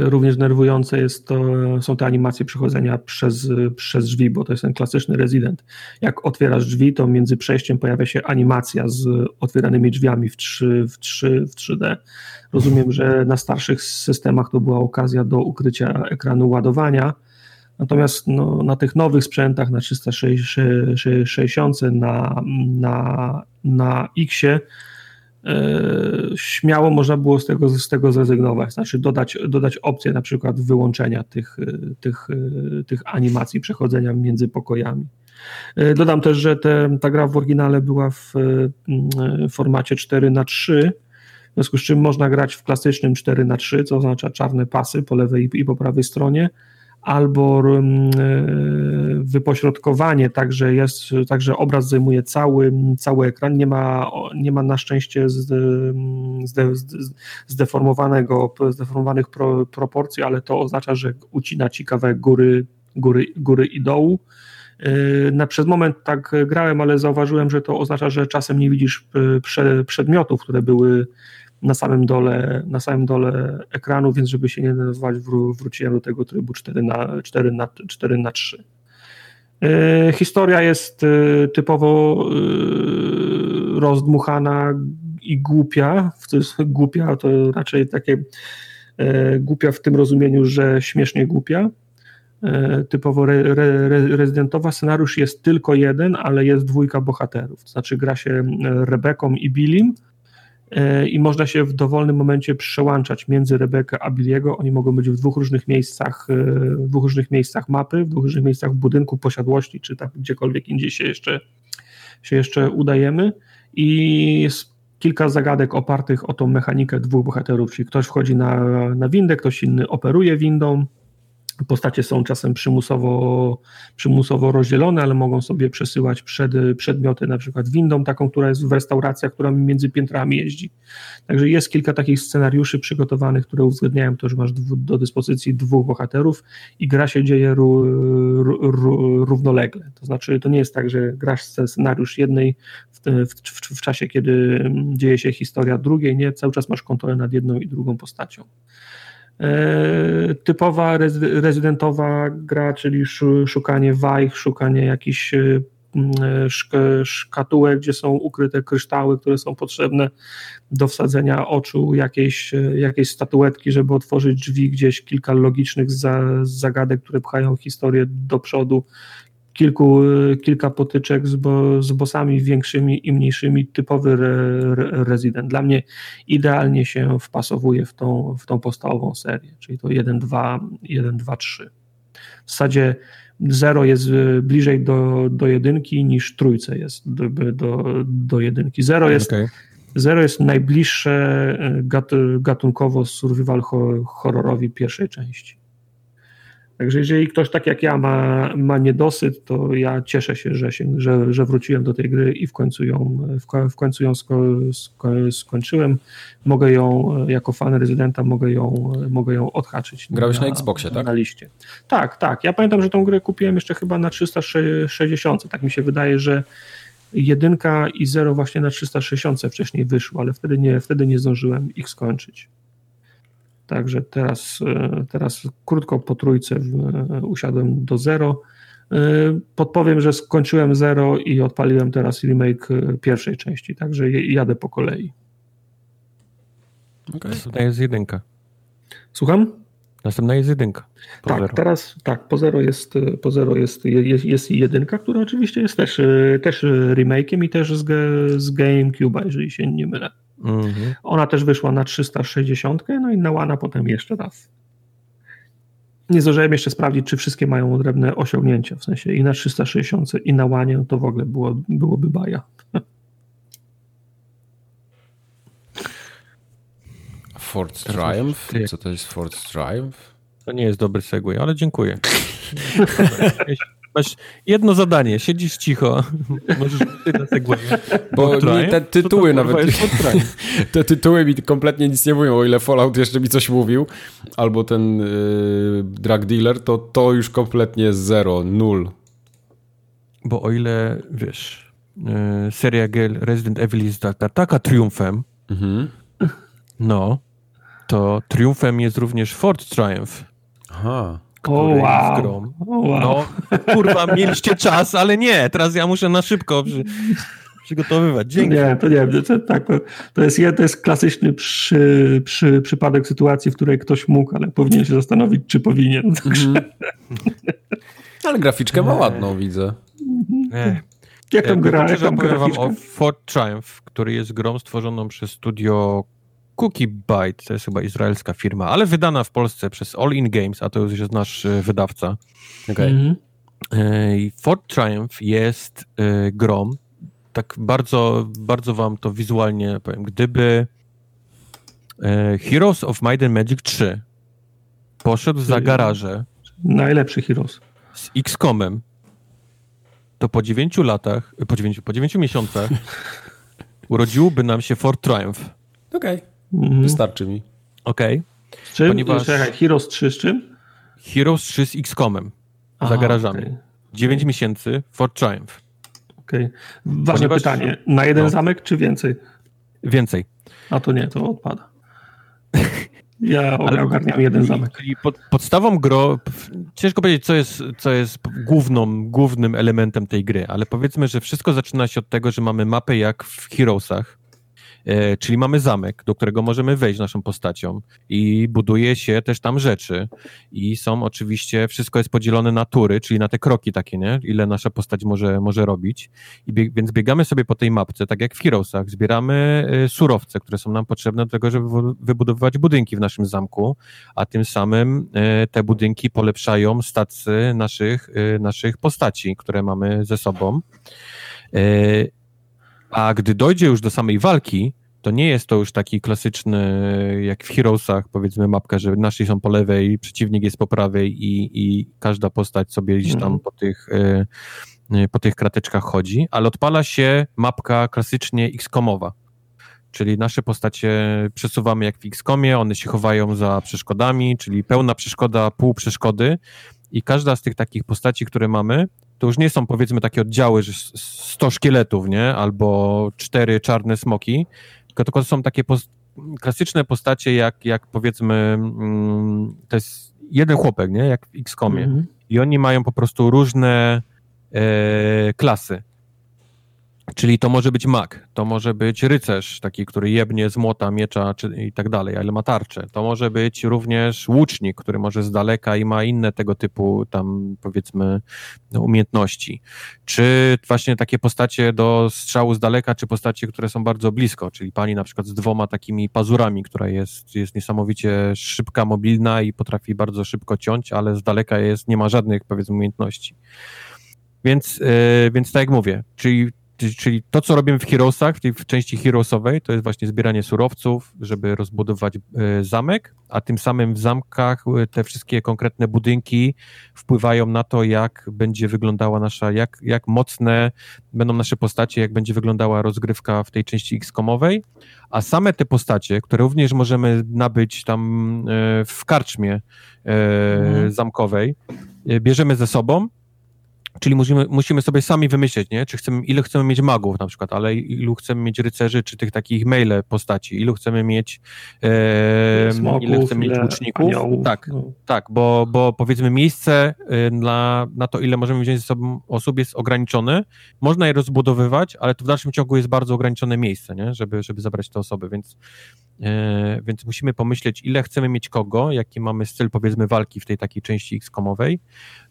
Również denerwujące jest to, są te animacje przechodzenia przez, przez drzwi, bo to jest ten klasyczny rezydent. Jak otwierasz drzwi, to między przejściem pojawia się animacja z otwieranymi drzwiami w, 3, w, 3, w 3D. Rozumiem, że na starszych systemach to była okazja do ukrycia ekranu ładowania, Natomiast no, na tych nowych sprzętach, na 360, na, na, na Xie, e, śmiało można było z tego, z tego zrezygnować, znaczy dodać, dodać opcję na przykład wyłączenia tych, tych, tych animacji przechodzenia między pokojami. E, dodam też, że te, ta gra w oryginale była w formacie 4 na 3 w związku z czym można grać w klasycznym 4 na 3 co oznacza czarne pasy po lewej i po prawej stronie, albo e, wypośrodkowanie, także jest, także obraz zajmuje cały, cały ekran, nie ma, nie ma na szczęście zdeformowanego, zdeformowanych pro, proporcji, ale to oznacza, że ucina ci kawałek góry, góry, góry i dołu. E, na przez moment tak grałem, ale zauważyłem, że to oznacza, że czasem nie widzisz e, przedmiotów, które były na samym dole, na samym dole ekranu, więc żeby się nie denerwować, wró wróciłem do tego trybu 4 na, 4 na, 4 na 3. E, historia jest e, typowo e, rozdmuchana i głupia. Głupia, to raczej takie głupia w tym rozumieniu, że śmiesznie głupia. Typowo re, re, rezydentowa. Scenariusz jest tylko jeden, ale jest dwójka bohaterów. To znaczy gra się Rebeką i Billim i można się w dowolnym momencie przełączać między Rebekę a Billiego. Oni mogą być w dwóch różnych miejscach, e, w dwóch różnych miejscach mapy, w dwóch różnych miejscach budynku, posiadłości, czy tak gdziekolwiek indziej się jeszcze, się jeszcze udajemy. I jest kilka zagadek opartych o tą mechanikę dwóch bohaterów, czyli ktoś wchodzi na, na windę, ktoś inny operuje windą, Postacie są czasem przymusowo, przymusowo rozdzielone, ale mogą sobie przesyłać przed, przedmioty, na przykład windą, taką, która jest w restauracjach, która między piętrami jeździ. Także jest kilka takich scenariuszy przygotowanych, które uwzględniają to, że masz do dyspozycji dwóch bohaterów i gra się dzieje równolegle. To znaczy, to nie jest tak, że grasz scenariusz jednej w, w, w, w czasie, kiedy dzieje się historia drugiej, nie, cały czas masz kontrolę nad jedną i drugą postacią. E, typowa rezydentowa gra, czyli szukanie wajch, szukanie jakichś e, e, szkatułek, gdzie są ukryte kryształy, które są potrzebne do wsadzenia oczu, jakiejś, jakiejś statuetki, żeby otworzyć drzwi, gdzieś kilka logicznych zagadek, które pchają historię do przodu, kilku, kilka potyczek z, bo, z bossami większymi i mniejszymi, typowy re, re, rezydent. Dla mnie idealnie się wpasowuje w tą, w tą podstawową serię, czyli to 1, 2, 1, 2, 3. W zasadzie 0 jest bliżej do, do jedynki niż trójce jest do, do, do jedynki. 0 jest. Zero jest najbliższe gat, gatunkowo survival horrorowi pierwszej części. Także jeżeli ktoś tak jak ja ma, ma niedosyt, to ja cieszę się, że, się że, że wróciłem do tej gry i w końcu ją, w końcu ją sko, sko, skończyłem. Mogę ją, jako fan rezydenta, mogę ją, mogę ją odhaczyć. Grałeś na, na Xboxie, tak? Na liście. Tak, tak. Ja pamiętam, że tą grę kupiłem jeszcze chyba na 360. Tak mi się wydaje, że jedynka i zero właśnie na 360 wcześniej wyszło, ale wtedy nie, wtedy nie zdążyłem ich skończyć. Także teraz, e, teraz krótko po trójce e, usiadłem do zero. E, podpowiem, że skończyłem zero i odpaliłem teraz remake pierwszej części, także jadę po kolei. Okay. Następna jest jedynka. Słucham? Następna jest jedynka. tak, zero. teraz tak, po zero jest, po zero jest, jest, jest jedynka, która oczywiście jest też, też remake'iem i też z, z GameCube'a, jeżeli się nie mylę. Mhm. Ona też wyszła na 360, no i na Łana potem jeszcze raz. Nie zdążyłem jeszcze sprawdzić, czy wszystkie mają odrębne osiągnięcia, w sensie i na 360 i na Łanie, no to w ogóle było, byłoby baja. Ford Triumph? Co to jest Ford Triumph? To nie jest dobry segway, ale dziękuję. Masz jedno zadanie, siedzisz cicho, możesz na. Bo mi te tytuły nawet, te tytuły mi kompletnie nic nie mówią, o ile Fallout jeszcze mi coś mówił, albo ten yy, drug dealer, to to już kompletnie zero, nul. Bo o ile, wiesz, yy, seria gier Resident Evil jest taka, taka triumfem, mhm. no, to triumfem jest również Fort Triumph. Aha który oh, wow. grom. Oh, wow. No, kurwa, mieliście czas, ale nie, teraz ja muszę na szybko przy, przygotowywać. Dzięki. Nie, to nie, to, tak, to, jest, to jest klasyczny przy, przy, przypadek sytuacji, w której ktoś mógł, ale powinien się zastanowić, czy powinien. Mm. ale graficzkę ma ładną, widzę. Nie. Jak tam gra? Jak tam powiem wam o Fort Triumph, który jest grą stworzoną przez studio Cookie Byte, to jest chyba izraelska firma, ale wydana w Polsce przez All In Games, a to już jest nasz e, wydawca. Okay. Mm -hmm. Fort Triumph jest e, grom, tak bardzo, bardzo wam to wizualnie powiem, gdyby Heroes of Might and Magic 3 poszedł za garaże najlepszy Heroes z X-Comem, to po 9 latach, po 9, po 9 miesiącach urodziłby nam się Fort Triumph. Okej. Okay. Mhm. Wystarczy mi. Okej. Okay. Z czym? Ponieważ... Czekaj, Heroes 3 z czym? Heroes 3 z X-Comem. za garażami. Okay. 9 miesięcy for Triumph. Okej. Okay. Ważne Ponieważ... pytanie. Na jeden no. zamek czy więcej? Więcej. A to nie, to odpada. Ja Ale, ogarniam jeden zamek. Czyli pod, podstawą gro, ciężko powiedzieć, co jest, co jest główną, głównym elementem tej gry, ale powiedzmy, że wszystko zaczyna się od tego, że mamy mapę jak w Heroesach, E, czyli mamy zamek, do którego możemy wejść naszą postacią i buduje się też tam rzeczy i są oczywiście, wszystko jest podzielone na tury, czyli na te kroki takie, nie? Ile nasza postać może, może robić. I więc biegamy sobie po tej mapce, tak jak w Heroesach, zbieramy e, surowce, które są nam potrzebne do tego, żeby wybudowywać budynki w naszym zamku, a tym samym e, te budynki polepszają stacje naszych, naszych postaci, które mamy ze sobą. A gdy dojdzie już do samej walki, to nie jest to już taki klasyczny, jak w Heroesach, powiedzmy, mapka, że nasi są po lewej, przeciwnik jest po prawej i, i każda postać sobie gdzieś tam mm. po tych, e, e, po tych krateczkach chodzi, ale odpala się mapka klasycznie X-komowa. Czyli nasze postacie przesuwamy jak w X-komie, one się chowają za przeszkodami, czyli pełna przeszkoda, pół przeszkody i każda z tych takich postaci, które mamy, to już nie są powiedzmy takie oddziały, że 100 szkieletów, nie? Albo cztery czarne smoki, tylko, tylko są takie post klasyczne postacie, jak, jak powiedzmy, mm, to jest jeden chłopek, nie? Jak w XCOMie. Mm -hmm. I oni mają po prostu różne e, klasy. Czyli to może być mag, to może być rycerz, taki, który jebnie z młota, miecza czy, i tak dalej, ale ma tarczę. To może być również łucznik, który może z daleka i ma inne tego typu tam powiedzmy umiejętności. Czy właśnie takie postacie do strzału z daleka, czy postacie, które są bardzo blisko, czyli pani na przykład z dwoma takimi pazurami, która jest, jest niesamowicie szybka, mobilna i potrafi bardzo szybko ciąć, ale z daleka jest, nie ma żadnych powiedzmy umiejętności. Więc, yy, więc tak jak mówię, czyli czyli to, co robimy w Heroesach, w tej części Heroesowej, to jest właśnie zbieranie surowców, żeby rozbudować e, zamek, a tym samym w zamkach e, te wszystkie konkretne budynki wpływają na to, jak będzie wyglądała nasza, jak, jak mocne będą nasze postacie, jak będzie wyglądała rozgrywka w tej części X-komowej, a same te postacie, które również możemy nabyć tam e, w karczmie mhm. zamkowej, bierzemy ze sobą Czyli musimy, musimy sobie sami wymyśleć, nie? Czy chcemy, ile chcemy mieć magów na przykład, ale ilu chcemy mieć rycerzy, czy tych takich maile postaci, ilu chcemy mieć e, Smoków, ile chcemy mieć łuczników. Aniołów, tak, no. tak, bo, bo powiedzmy miejsce na, na to, ile możemy wziąć ze sobą osób jest ograniczone. Można je rozbudowywać, ale to w dalszym ciągu jest bardzo ograniczone miejsce, nie? Żeby, żeby zabrać te osoby, więc więc musimy pomyśleć, ile chcemy mieć kogo, jaki mamy styl, powiedzmy, walki w tej takiej części X-komowej.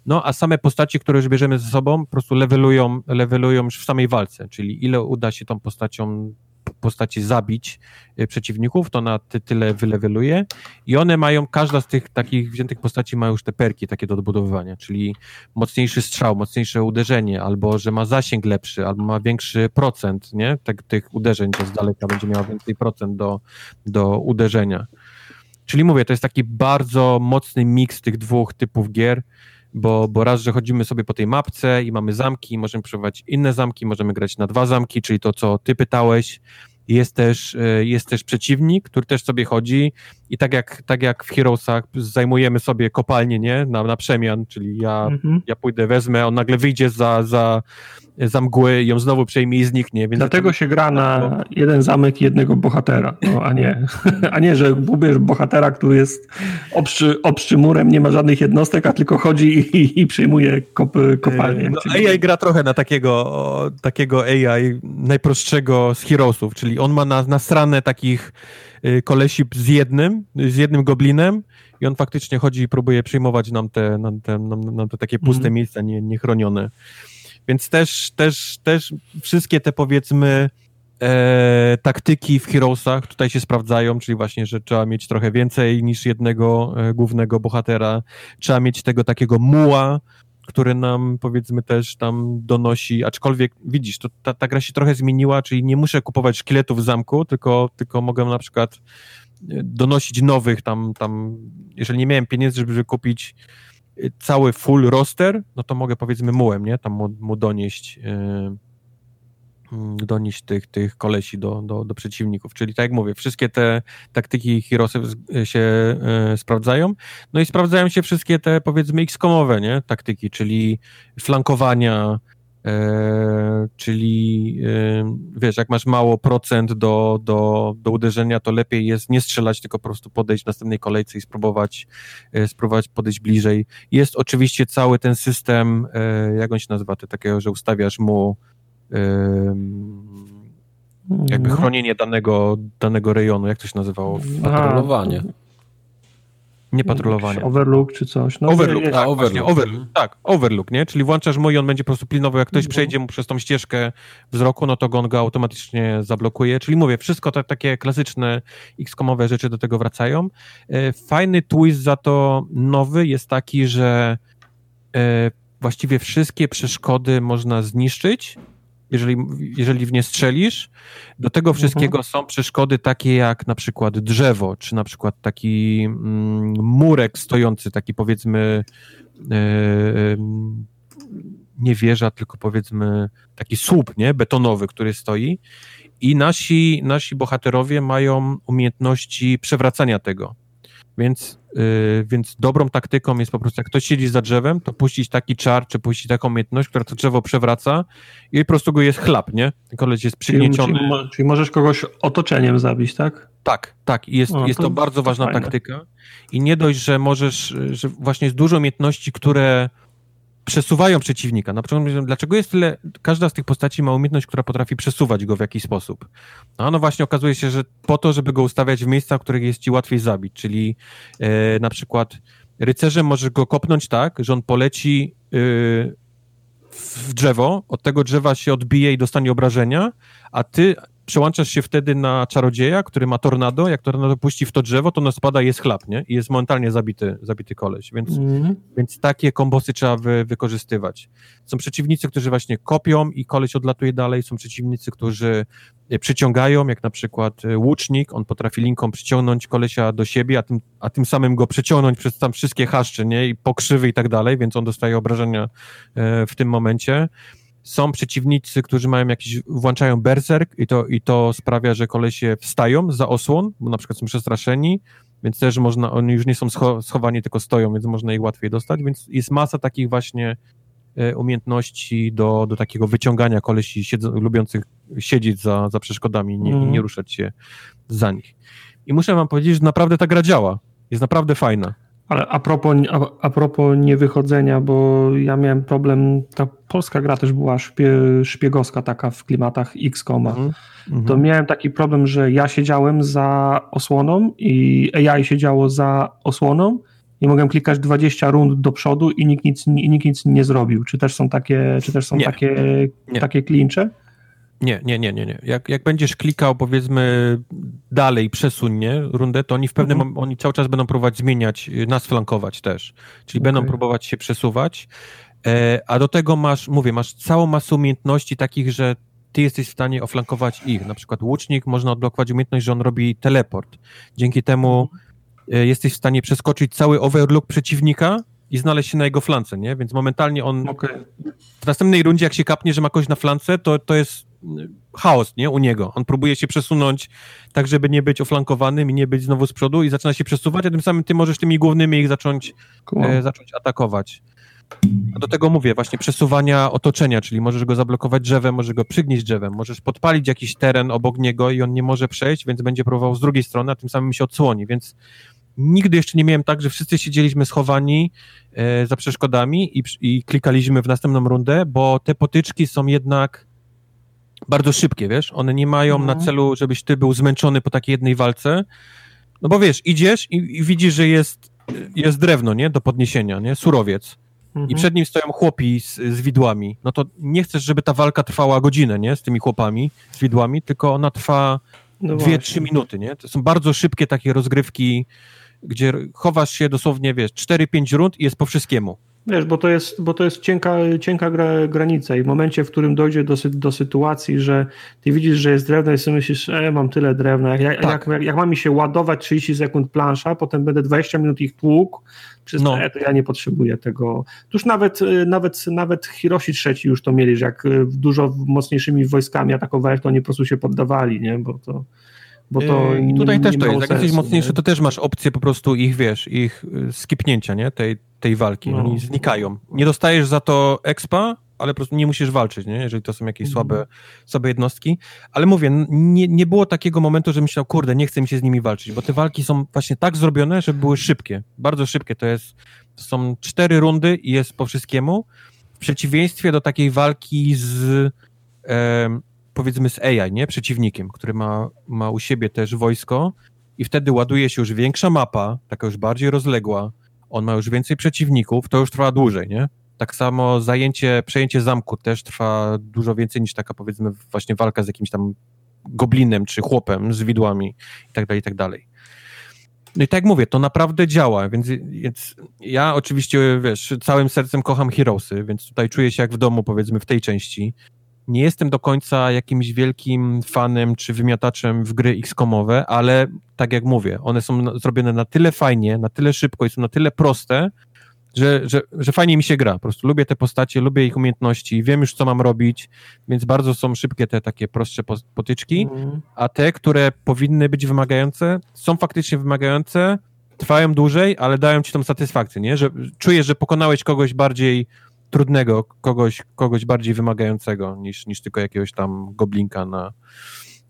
No, a same postacie, które już bierzemy ze sobą, po prostu levelują, levelują już w samej walce, czyli ile uda się tą postacią postaci zabić e, przeciwników, to na ty, tyle wyleweluje i one mają, każda z tych takich wziętych postaci ma już te perki takie do odbudowywania, czyli mocniejszy strzał, mocniejsze uderzenie, albo że ma zasięg lepszy, albo ma większy procent, nie, tak, tych uderzeń, to z daleka będzie miała więcej procent do, do uderzenia. Czyli mówię, to jest taki bardzo mocny miks tych dwóch typów gier, bo, bo raz, że chodzimy sobie po tej mapce i mamy zamki, możemy przebywać inne zamki, możemy grać na dwa zamki, czyli to, co ty pytałeś, jest też, e, jest też przeciwnik, który też sobie chodzi i tak jak, tak jak w Heroesach zajmujemy sobie kopalnię, nie, na, na przemian, czyli ja, mhm. ja pójdę, wezmę, on nagle wyjdzie za, za, za mgły i ją znowu przejmie i zniknie. Dlatego się gra na jeden zamek jednego bohatera, no, a nie, a nie, że ubierz bohatera, który jest obstrzy, obstrzy murem, nie ma żadnych jednostek, a tylko chodzi i, i przejmuje kop, kopalnię. No, AI gra trochę na takiego, takiego AI najprostszego z Heroesów, czyli on ma na, na stronę takich kolesi z jednym, z jednym goblinem i on faktycznie chodzi i próbuje przyjmować nam te, nam te, nam, nam te takie puste mm. miejsca nie, niechronione. Więc też, też, też wszystkie te powiedzmy e, taktyki w Heroesach tutaj się sprawdzają, czyli właśnie, że trzeba mieć trochę więcej niż jednego e, głównego bohatera, trzeba mieć tego takiego muła, który nam powiedzmy też tam donosi, aczkolwiek widzisz, to ta, ta gra się trochę zmieniła, czyli nie muszę kupować szkieletów w zamku, tylko, tylko mogę na przykład e, donosić nowych tam, tam, jeżeli nie miałem pieniędzy, żeby kupić cały full roster, no to mogę powiedzmy mułem, nie? Tam mu, mu donieść yy, donieść tych, tych kolesi do, do, do przeciwników. Czyli tak jak mówię, wszystkie te taktyki Heroesów się yy, sprawdzają. No i sprawdzają się wszystkie te powiedzmy X-komowe, nie? Taktyki, czyli flankowania, E, czyli e, wiesz, jak masz mało procent do, do, do uderzenia, to lepiej jest nie strzelać, tylko po prostu podejść w następnej kolejce i spróbować, e, spróbować podejść bliżej. Jest oczywiście cały ten system, jak on się nazywa, to takiego, że ustawiasz mu jakby mhm. chronienie danego, danego rejonu, jak to się nazywało? Patrolowanie. Nie patrolowanie. Overlook czy coś. No, overlook, tak, overlook. Właśnie, overlook, tak, overlook, nie? Czyli włączasz mu i on będzie po prostu pilnował, jak ktoś no. przejdzie mu przez tą ścieżkę wzroku, no to go on go automatycznie zablokuje. Czyli mówię, wszystko te, takie klasyczne X-komowe rzeczy do tego wracają. E, fajny twist za to nowy jest taki, że e, właściwie wszystkie przeszkody można zniszczyć, jeżeli, jeżeli w nie strzelisz. Do tego mhm. wszystkiego mhm. są przeszkody takie jak na przykład drzewo, czy na przykład taki mm, murek stojący, taki powiedzmy yy, nie wieża, tylko powiedzmy taki słup, nie, betonowy, który stoi i nasi, nasi bohaterowie mają umiejętności przewracania tego. Więc, yy, więc dobrą taktyką jest po prostu, jak ktoś siedzi za drzewem, to puścić taki czar, czy puścić taką umiejętność, która to drzewo przewraca i po prostu go jest chlap, nie? Koleś jest przygnieciony. Czyli, czyli, czyli, możesz kogoś otoczeniem zabić, tak? Tak, tak. Jest, o, jest to, to bardzo ważna fajne. taktyka. I nie dość, że możesz, że właśnie jest dużo umiejętności, które przesuwają przeciwnika. Na przykład, dlaczego jest tyle, każda z tych postaci ma umiejętność, która potrafi przesuwać go w jakiś sposób. No, no właśnie okazuje się, że po to, żeby go ustawiać w miejscach, w których jest ci łatwiej zabić, czyli e, na przykład rycerzem możesz go kopnąć tak, że on poleci e, w drzewo, od tego drzewa się odbije i dostanie obrażenia, a ty przełączasz się wtedy na czarodzieja, który ma tornado, jak tornado puści w to drzewo, to ono spada i jest chlap, nie? I jest momentalnie zabity, zabity koleś, więc, mm. więc takie kombosy trzeba wy, wykorzystywać. Są przeciwnicy, którzy właśnie kopią i koleś odlatuje dalej, są przeciwnicy, którzy e, przyciągają, jak na przykład e, łucznik, on potrafi linką przyciągnąć kolesia do siebie, a tym, a tym samym go przeciągnąć przez tam wszystkie haszcze, nie? I pokrzywy i tak dalej, więc on dostaje obrażenia e, w tym momencie są przeciwnicy, którzy mają jakiś, włączają berserk i to, i to sprawia, że kolesie wstają za osłon, bo na przykład są przestraszeni, więc też można, oni już nie są schowani, tylko stoją, więc można ich łatwiej dostać, więc jest masa takich właśnie e, umiejętności do, do takiego wyciągania kolesi siedzą, lubiących siedzieć za, za przeszkodami nie, mm. i nie ruszać się za nich. I muszę wam powiedzieć, że naprawdę ta gra działa. Jest naprawdę fajna. Ale a propos, a, propos niewychodzenia, bo ja miałem problem, ta polska gra też była szpie, szpiegowska taka w klimatach X-Koma, mm -hmm. to miałem taki problem, że ja siedziałem za osłoną i AI siedziało za osłoną i mogłem klikać 20 rund do przodu i nikt nic, i nikt nic nie zrobił. Czy też są takie, czy też są nie. takie, nie. takie klincze? Nie, nie, nie, nie, nie. Jak, jak będziesz klikał, powiedzmy, dalej, przesunie rundę, to oni w pewnym mhm. oni cały czas będą próbować zmieniać, y, nas flankować też. Czyli okay. będą próbować się przesuwać. E, a do tego masz, mówię, masz całą masę umiejętności takich, że ty jesteś w stanie oflankować ich. Na przykład łucznik można odblokować umiejętność, że on robi teleport. Dzięki temu e, jesteś w stanie przeskoczyć cały overlook przeciwnika i znaleźć się na jego flance, nie? Więc momentalnie on Okej. w następnej rundzie, jak się kapnie, że ma kogoś na flance, to, to jest chaos, nie? U niego. On próbuje się przesunąć tak, żeby nie być oflankowanym i nie być znowu z przodu i zaczyna się przesuwać, a tym samym ty możesz tymi głównymi ich zacząć, Cool. e, zacząć atakować. A do tego mówię, właśnie przesuwania otoczenia, czyli możesz go zablokować drzewem, możesz go przygnieść drzewem, możesz podpalić jakiś teren obok niego i on nie może przejść, więc będzie próbował z drugiej strony, a tym samym się odsłoni, więc nigdy jeszcze nie miałem tak, że wszyscy siedzieliśmy schowani e, za przeszkodami i, i klikaliśmy w następną rundę, bo te potyczki są jednak bardzo szybkie, wiesz, one nie mają Mhm. na celu, żebyś ty był zmęczony po takiej jednej walce, no bo wiesz, idziesz i, i widzisz, że jest, jest drewno, nie, do podniesienia, nie, surowiec i Mhm. przed nim stoją chłopi z, z widłami, no to nie chcesz, żeby ta walka trwała godzinę, nie, z tymi chłopami, z widłami, tylko ona trwa No dwie, trzy minuty, nie? To są bardzo szybkie takie rozgrywki, gdzie chowasz się dosłownie, wiesz, 4-5 rund i jest po wszystkiemu. Wiesz, bo to jest, bo to jest cienka, cienka gra, granica i w momencie, w którym dojdzie do, sy- do sytuacji, że ty widzisz, że jest drewno i sobie myślisz, e, mam tyle drewna, jak, jak, Tak. jak, jak ma mi się ładować 30 sekund plansza, potem będę 20 minut ich tłukł, przez No. no. to ja nie potrzebuję tego. Tuż nawet, y, nawet, nawet Hiroshi III już to mieli, że jak y, dużo mocniejszymi wojskami atakowałeś, to oni po prostu się poddawali, nie? Bo to, bo to Yy, I nie- tutaj nie też to miało jest. Jak jesteś mocniejszy, nie? to też masz opcję po prostu ich, wiesz, ich y, skipnięcia, nie? Tej, tej walki. No. Oni znikają. Nie dostajesz za to expa, ale po prostu nie musisz walczyć, nie? Jeżeli to są jakieś Mhm. słabe, słabe jednostki. Ale mówię, nie, nie było takiego momentu, że myślał, kurde, nie chcę mi się z nimi walczyć, bo te walki są właśnie tak zrobione, żeby były szybkie. Bardzo szybkie. To jest, to są cztery rundy i jest po wszystkiemu. W przeciwieństwie do takiej walki z powiedzmy z AI, nie? Przeciwnikiem, który ma, ma u siebie też wojsko i wtedy ładuje się już większa mapa, taka już bardziej rozległa, on ma już więcej przeciwników, to już trwa dłużej, nie? Tak samo zajęcie, przejęcie zamku też trwa dużo więcej niż taka powiedzmy właśnie walka z jakimś tam goblinem czy chłopem z widłami i tak dalej, i tak dalej. No i tak jak mówię, to naprawdę działa, więc, więc ja oczywiście, wiesz, całym sercem kocham Heroesy, więc tutaj czuję się jak w domu, powiedzmy, w tej części. Nie jestem do końca jakimś wielkim fanem czy wymiataczem w gry XCOMowe, ale tak jak mówię, one są zrobione na tyle fajnie, na tyle szybko i są na tyle proste, że, że, że fajnie mi się gra. Po prostu lubię te postacie, lubię ich umiejętności, wiem już, co mam robić, więc bardzo są szybkie te takie prostsze potyczki Mhm. a te, które powinny być wymagające, są faktycznie wymagające, trwają dłużej, ale dają ci tą satysfakcję, nie? Że czujesz, że pokonałeś kogoś bardziej trudnego, kogoś, kogoś bardziej wymagającego niż, niż tylko jakiegoś tam goblinka na,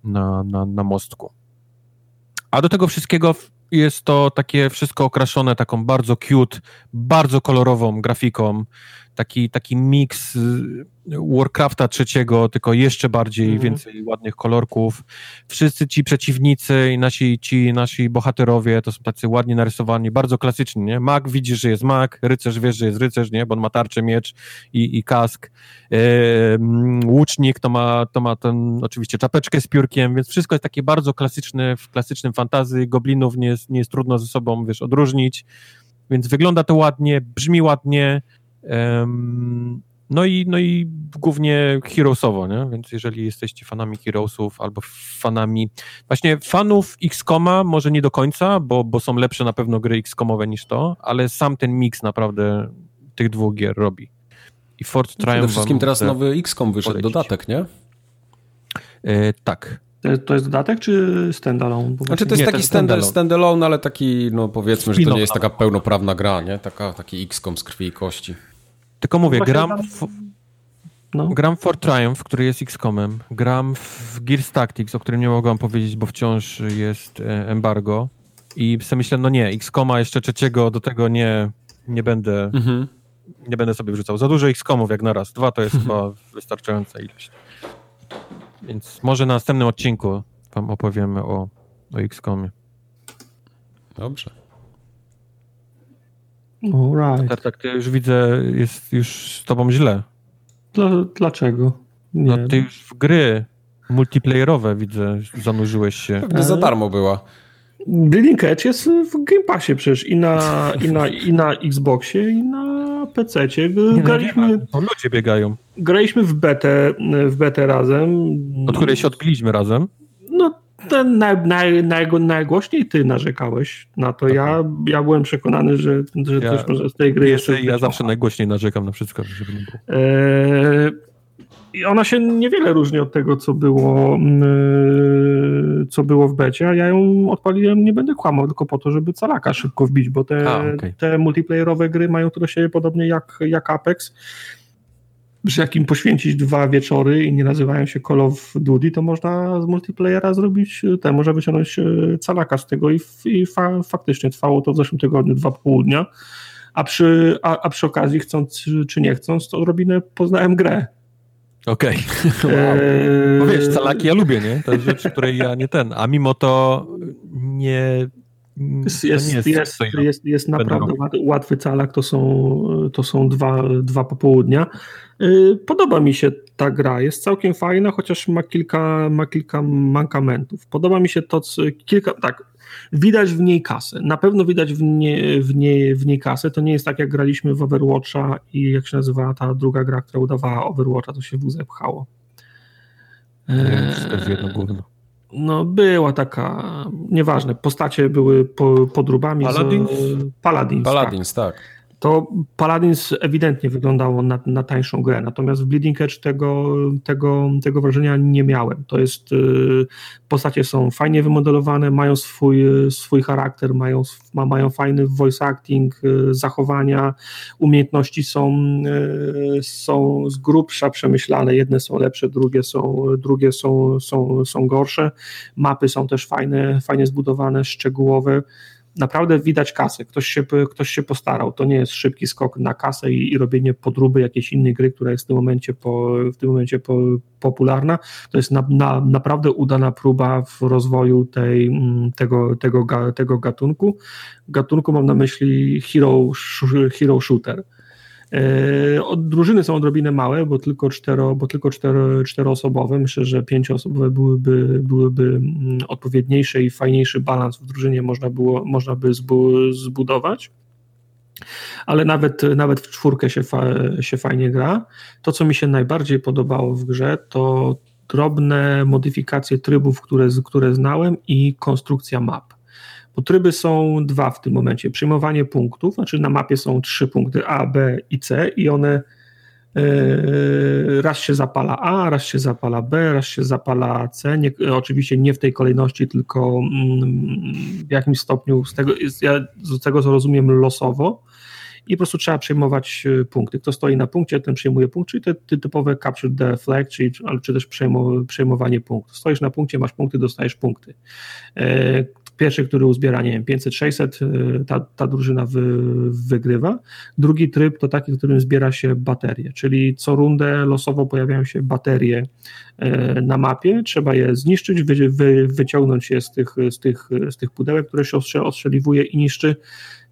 na, na, na mostku. A do tego wszystkiego jest to takie wszystko okraszone taką bardzo cute, bardzo kolorową grafiką, taki, taki miks y, Warcrafta trzeciego, tylko jeszcze bardziej, Mhm. więcej ładnych kolorków. Wszyscy ci przeciwnicy i nasi, ci nasi bohaterowie to są tacy ładnie narysowani, bardzo klasyczni, nie? Mag widzisz, że jest mag, rycerz wiesz, że jest rycerz, nie? Bo on ma tarczę, miecz i, i kask. Ehm, łucznik to ma, to ma ten, oczywiście czapeczkę z piórkiem, więc wszystko jest takie bardzo klasyczne w klasycznym fantazy. Goblinów nie jest, nie jest trudno ze sobą, wiesz, odróżnić. Więc wygląda to ładnie, brzmi ładnie. No i, no i głównie Heroesowo, nie? Więc jeżeli jesteście fanami Heroesów albo fanami... Właśnie fanów XCOMa może nie do końca, bo, bo są lepsze na pewno gry XCOMowe niż to, ale sam ten mix naprawdę tych dwóch gier robi. I Fort Triumph... Przede wszystkim teraz nowy XCOM wyszedł, polecić. dodatek, nie? E, tak. To jest, dodatek czy standalone? Bo Znaczy to jest Nie, taki standalone. standalone. ale taki, no powiedzmy, że to nie jest taka pełnoprawna gra, nie? Taka, taki XCOM z krwi i kości. Tylko mówię, gram, w, No. gram w For Triumph, który jest XCOMem, gram w Gears Tactics, o którym nie mogłam powiedzieć, bo wciąż jest e, embargo i sobie myślę, no nie, XCOMa jeszcze trzeciego do tego nie, nie będę Mhm. nie będę sobie wrzucał. Za dużo XCOMów jak na raz. Dwa to jest chyba wystarczająca ilość. Więc może na następnym odcinku wam opowiemy o, o XCOMie. Dobrze. Alright. Tak, tak, ty już widzę, jest już z tobą źle. Dla, dlaczego? Nie. No ty już w gry multiplayerowe widzę, zanurzyłeś się. Pewnie za darmo była. Bleeding Edge jest w Game Passie przecież i na, i na, i na Xboxie, i na PC-cie. Nie, Graliśmy, no, nie, to ludzie biegają, graliśmy w betę, w betę razem. od której się odbiliśmy razem. No, ten naj, naj, naj, najgłośniej ty narzekałeś na to. Ja, ja byłem przekonany, że, że ja, też może z tej gry jeszcze... Ja zawsze najgłośniej narzekam na wszystko, żeby nie było. Eee, i ona się niewiele różni od tego, co było, yy, co było w becie, a ja ją odpaliłem, nie będę kłamał, tylko po to, żeby calaka szybko wbić, bo te, a, okay. te multiplayerowe gry mają do siebie podobnie jak, jak Apex, że jak im poświęcić dwa wieczory i nie nazywają się Call of Duty, to można z multiplayera zrobić, te można wyciągnąć e, calaka z tego i, i fa, faktycznie trwało to w zeszłym tygodniu dwa południa, a przy, a, a przy okazji chcąc czy nie chcąc, to odrobinę poznałem grę Okej. Okay. Wow. No wiesz, calaki ja lubię, nie? To jest rzecz, której ja nie ten, a mimo to nie... Jest, jest, jest, jest naprawdę łatwy calak, to są, to są dwa, dwa popołudnia. Y, podoba mi się ta gra, jest całkiem fajna, chociaż ma kilka, ma kilka mankamentów. Podoba mi się to, co, kilka, tak, Widać w niej kasę. Na pewno widać w, nie, w, nie, w niej kasę. To nie jest tak, jak graliśmy w Overwatcha i jak się nazywała ta druga gra, która udawała Overwatcha, to się w zepchało. Eee, jedno gówno. No, była taka, nieważne, postacie były po, podróbami. Paladins? Z, Paladins, Paladins tak. tak to Paladins ewidentnie wyglądało na, na tańszą grę, natomiast w Bleeding Edge tego, tego, tego wrażenia nie miałem. To jest, y, postacie są fajnie wymodelowane, mają swój, swój charakter, mają, ma, mają fajny voice acting, y, zachowania, umiejętności są, y, są z grubsza przemyślane, jedne są lepsze, drugie są, drugie są, są, są gorsze, mapy są też fajne, fajnie zbudowane, szczegółowe, naprawdę widać kasę, ktoś się, ktoś się postarał. To nie jest szybki skok na kasę i, i robienie podróby jakiejś innej gry, która jest w tym momencie, po, w tym momencie po, popularna. To jest na, na, naprawdę udana próba w rozwoju tej, mm, tego, tego, tego gatunku. Gatunku mam na myśli hero, hero shooter od drużyny są odrobinę małe, bo tylko, cztero, bo tylko cztero, czteroosobowe. Myślę, że pięcioosobowe byłyby, byłyby mm, odpowiedniejsze i fajniejszy balans w drużynie można, było, można by zbudować. Ale nawet, nawet w czwórkę się, fa, się fajnie gra. To, co mi się najbardziej podobało w grze, to drobne modyfikacje trybów, które, które znałem i konstrukcja map. Bo tryby są dwa w tym momencie. Przyjmowanie punktów, znaczy na mapie są trzy punkty A, B i C i one e, raz się zapala A, raz się zapala B, raz się zapala C. Nie, oczywiście nie w tej kolejności, tylko mm, w jakimś stopniu, z tego, z tego co rozumiem, losowo. I po prostu trzeba przejmować e, punkty. Kto stoi na punkcie, ten przejmuje punkt, czyli te, te typowe capture the flag, czyli, czy też przejmowanie punktów. Stoisz na punkcie, masz punkty, dostajesz punkty. E, Pierwszy, który uzbiera, nie wiem, 500-600, y, ta, ta drużyna wy, wygrywa. Drugi tryb to taki, w którym zbiera się baterie, czyli co rundę losowo pojawiają się baterie y, na mapie, trzeba je zniszczyć, wy, wy, wyciągnąć je z tych, z, tych, z tych pudełek, które się ostrzeliwuje i niszczy,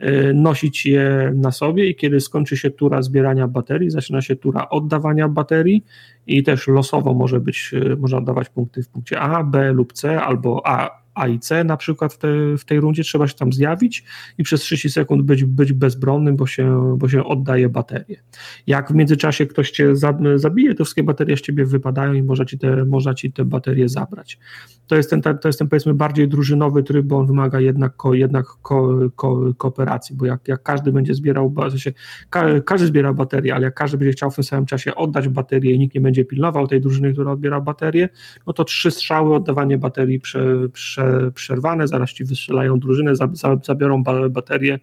y, nosić je na sobie i kiedy skończy się tura zbierania baterii, zaczyna się tura oddawania baterii i też losowo może być, można oddawać punkty w punkcie A, B lub C, albo A, a i C na przykład w, te, w tej rundzie trzeba się tam zjawić i przez 30 sekund być, być bezbronnym, bo się, bo się oddaje baterię. Jak w międzyczasie ktoś cię zabije, to wszystkie baterie z ciebie wypadają i można ci te, można ci te baterie zabrać. To jest ten, to jest ten powiedzmy bardziej drużynowy tryb, bo on wymaga jednak, ko, jednak ko, ko, kooperacji, bo jak, jak każdy będzie zbierał, w sensie, ka, każdy zbiera baterie, ale jak każdy będzie chciał w tym samym czasie oddać baterię i nikt nie będzie pilnował tej drużyny, która odbiera baterię, no to trzy strzały, oddawanie baterii prze, prze przerwane, zaraz ci wystrzelają drużynę, zabiorą baterię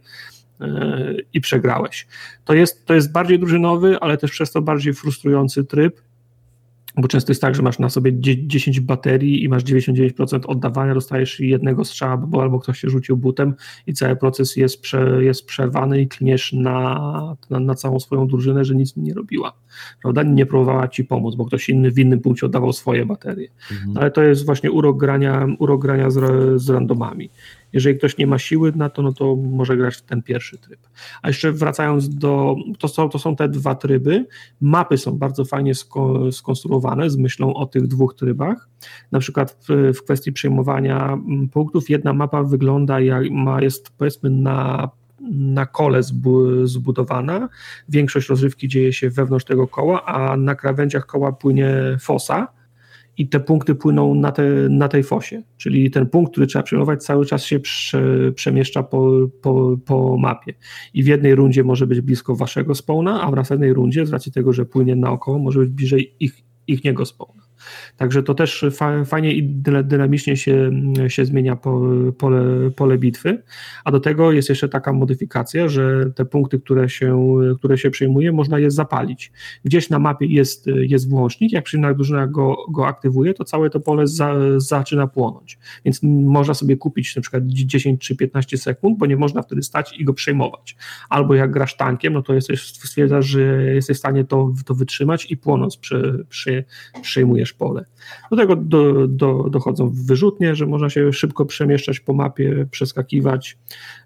e, i przegrałeś. To jest, to jest bardziej drużynowy, ale też przez to bardziej frustrujący tryb, bo często jest tak, że masz na sobie 10 baterii i masz 99% oddawania, dostajesz jednego strzała, bo albo ktoś się rzucił butem i cały proces jest, prze, jest przerwany i klniesz na, na, na, całą swoją drużynę, że nic nie robiła. Prawda? Nie próbowała ci pomóc, bo ktoś inny w innym punkcie oddawał swoje baterie. Mhm. Ale to jest właśnie urok grania, urok grania z, z randomami. Jeżeli ktoś nie ma siły na to, no to może grać w ten pierwszy tryb. A jeszcze wracając do, to są, to są te dwa tryby. Mapy są bardzo fajnie sko, skonstruowane z myślą o tych dwóch trybach. Na przykład w, w kwestii przejmowania mm, punktów jedna mapa wygląda jak ma, jest powiedzmy na na kole zbudowana. Większość rozrywki dzieje się wewnątrz tego koła, a na krawędziach koła płynie fosa i te punkty płyną na, te, na tej fosie, czyli ten punkt, który trzeba przyjmować, cały czas się prze, przemieszcza po, po, po mapie i w jednej rundzie może być blisko waszego spawna, a w następnej rundzie, z racji tego, że płynie naokoło, może być bliżej ich, ich niego spawna. Także to też fajnie i dynamicznie się, się zmienia pole, pole bitwy. A do tego jest jeszcze taka modyfikacja, że te punkty, które się, które się przyjmuje, można je zapalić. Gdzieś na mapie jest, jest włącznik, jak przynajmniej drużyna go, go aktywuje, to całe to pole za, zaczyna płonąć. Więc można sobie kupić na przykład 10 czy 15 sekund, bo nie można wtedy stać i go przejmować. Albo jak grasz tankiem, no to jesteś, stwierdzasz, że jesteś w stanie to, to wytrzymać i płonąc przy, przy, przejmujesz pole. Do tego do, do, dochodzą wyrzutnie, że można się szybko przemieszczać po mapie, przeskakiwać.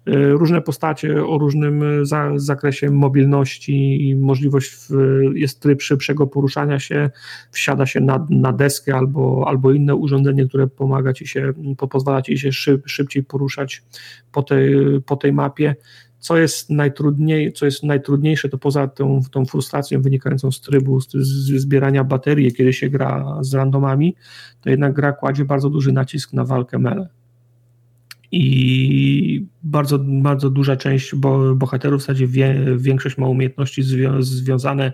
E, różne postacie o różnym za, zakresie mobilności i możliwość, w, jest tryb szybszego poruszania się, wsiada się na, na deskę albo, albo inne urządzenie, które pomaga ci się, pozwala ci się szyb, szybciej poruszać po tej, po tej mapie co jest, najtrudniej, co jest najtrudniejsze, to poza tą, tą frustracją wynikającą z trybu, z, z zbierania baterii, kiedy się gra z randomami, to jednak gra kładzie bardzo duży nacisk na walkę mele. I bardzo, bardzo duża część bo, bohaterów, w zasadzie większość ma umiejętności zwią, związane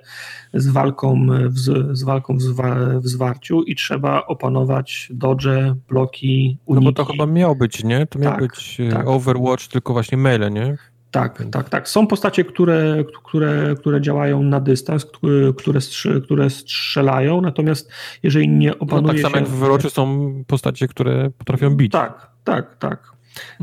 z walką, w, z walką w, zwa, w zwarciu i trzeba opanować dodge, bloki, uniki. No bo to chyba miał być, nie? To miał tak, być e, tak. Overwatch, tylko właśnie mele, nie? Tak, tak, tak. Są postacie, które, które, które działają na dystans, które, które strzelają, natomiast jeżeli nie opanuje no tak samo jak w Wyroczy są postacie, które potrafią bić. Tak, tak, tak.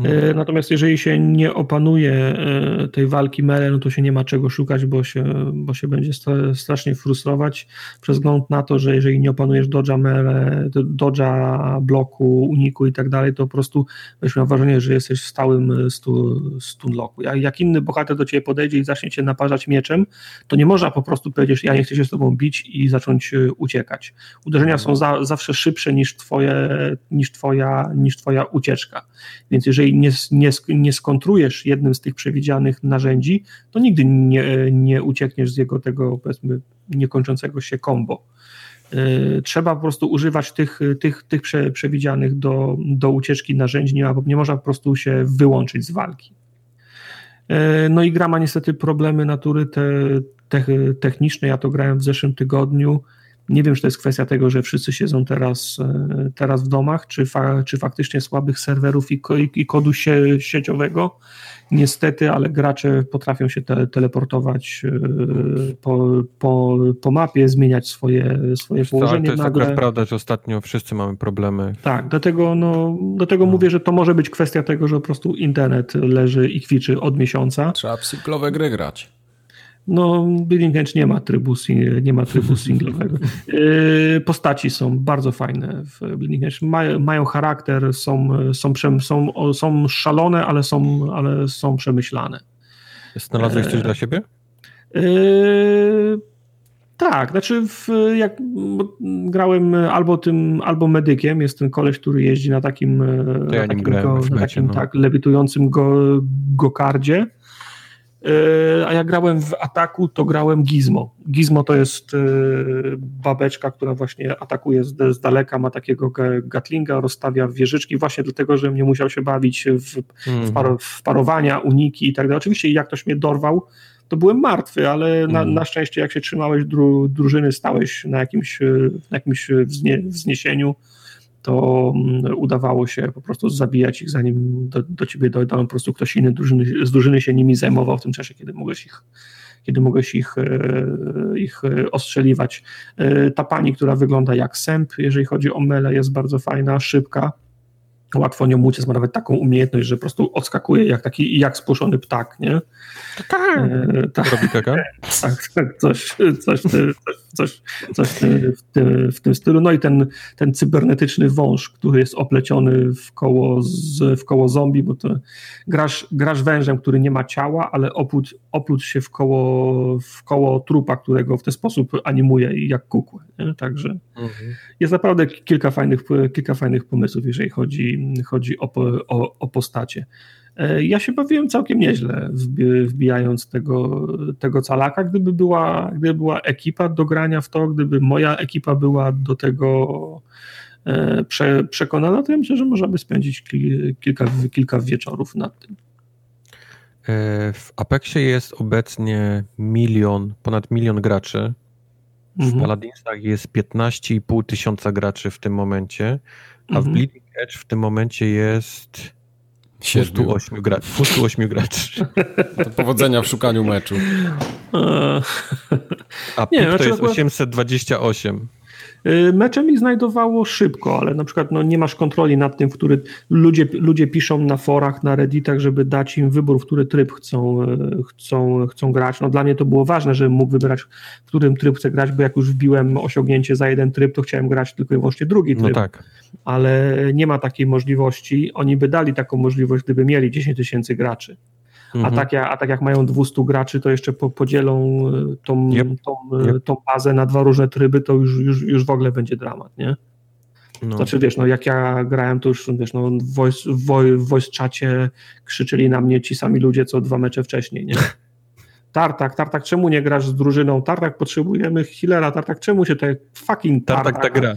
E, natomiast jeżeli się nie opanuje e, tej walki mele, no to się nie ma czego szukać, bo się, bo się będzie strasznie frustrować przez wzgląd na to, że jeżeli nie opanujesz dodża mele, dodża bloku, uniku i tak dalej, to po prostu będziesz miał wrażenie, że jesteś w stałym stu, stunlocku. Jak, jak inny bohater do ciebie podejdzie i zacznie cię naparzać mieczem, to nie można po prostu powiedzieć, ja nie chcę się z tobą bić i zacząć e, uciekać. Uderzenia są za, zawsze szybsze niż, twoje, niż, twoja, niż twoja ucieczka. Więc więc jeżeli nie, nie, nie skontrujesz jednym z tych przewidzianych narzędzi, to nigdy nie, nie uciekniesz z jego tego, powiedzmy, niekończącego się kombo. E, trzeba po prostu używać tych, tych, tych prze, przewidzianych do, do ucieczki narzędzi, nie, nie można po prostu się wyłączyć z walki. E, no i gra ma niestety problemy natury te, te, technicznej. Ja to grałem w zeszłym tygodniu. Nie wiem, czy to jest kwestia tego, że wszyscy siedzą teraz, e, teraz w domach, czy, fa, czy faktycznie słabych serwerów i, i kodu sie, sieciowego. Niestety, ale gracze potrafią się te, teleportować e, po, po, po mapie, zmieniać swoje, swoje położenie. To jest nagle. akurat prawda, że ostatnio wszyscy mamy problemy. Tak, dlatego, no, dlatego no. mówię, że to może być kwestia tego, że po prostu internet leży i kwiczy od miesiąca. Trzeba w singlowe gry grać. No, Building Edge nie ma trybu, nie ma trybu singlowego. Y, postaci są bardzo fajne w Building Edge. Mają, mają charakter, są, są, są, są szalone, ale są, ale są przemyślane. Znalazłeś coś e, dla siebie? E, tak, znaczy w, jak grałem albo tym, albo medykiem, jest ten koleś, który jeździ na takim, ja na takim, go, na takim no. tak, lewitującym go, gokardzie. E, a jak grałem w ataku, to grałem Gizmo. Gizmo to jest e, babeczka, która właśnie atakuje z, daleka, ma takiego gatlinga, rozstawia wieżyczki, właśnie dlatego, że nie musiał się bawić w, w, mhm. w parowania, uniki i tak dalej. Oczywiście jak ktoś mnie dorwał, to byłem martwy, ale na, mhm. na szczęście jak się trzymałeś dru, drużyny, stałeś na jakimś, na jakimś wznie, wzniesieniu, to mm, udawało się po prostu zabijać ich, zanim do, do ciebie dojdą, po prostu ktoś inny drużyny, z drużyny się nimi zajmował w tym czasie, kiedy mogłeś ich kiedy mogłeś ich, e, ich ostrzeliwać. E, ta pani, która wygląda jak sęp, jeżeli chodzi o mele, jest bardzo fajna, szybka, łatwo nią uciec, ma nawet taką umiejętność, że po prostu odskakuje jak taki, jak spłoszony ptak, nie? E, tak. Robi kaka? Tak, tak, coś, coś, coś, coś w, tym, w tym stylu. No i ten, ten cybernetyczny wąż, który jest opleciony w koło, z, w koło zombie, bo to grasz, grasz wężem, który nie ma ciała, ale opłuć, opluć się w koło, w koło trupa, którego w ten sposób animuje jak kukłę. Nie? Także mhm. jest naprawdę kilka fajnych, kilka fajnych pomysłów, jeżeli chodzi, chodzi o, o, o postacie. E, ja się bawiłem całkiem nieźle, wbijając tego, tego calaka. Gdyby była, gdyby była ekipa do grania w to, gdyby moja ekipa była do tego e, prze, przekonana, to ja myślę, że możemy spędzić kilka, kilka wieczorów nad tym. E, w Apexie jest obecnie milion, ponad milion graczy. W mhm. Paladinsach jest 15,5 tysiąca graczy w tym momencie, a mhm. w Bleeding Edge w tym momencie jest 208, gra 208 graczy. To powodzenia w szukaniu meczu. A nie, to jest 828. Y, mecze mi znajdowało szybko, ale na przykład no, nie masz kontroli nad tym, w który ludzie, ludzie piszą na forach, na redditach, żeby dać im wybór, w który tryb chcą, e, chcą, chcą grać. No, dla mnie to było ważne, żebym mógł wybierać, w którym tryb chcę grać, bo jak już wbiłem osiągnięcie za jeden tryb, to chciałem grać tylko i wyłącznie drugi no tryb. No tak. Ale nie ma takiej możliwości. Oni by dali taką możliwość, gdyby mieli 10 tysięcy graczy. Mhm. A, tak jak, a tak jak mają 200 graczy, to jeszcze po, podzielą e, tą, yep. Tą, e, yep. tą bazę na dwa różne tryby, to już, już, już w ogóle będzie dramat, nie? No. Znaczy, wiesz, no jak ja grałem, to już, wiesz, no w voice, w voice czacie krzyczeli na mnie ci sami ludzie, co dwa mecze wcześniej, nie? Tartak, Tartak, czemu nie grasz z drużyną? Tartak, potrzebujemy healera, Tartak, czemu się tutaj fucking Tartak, Tartak ta gra.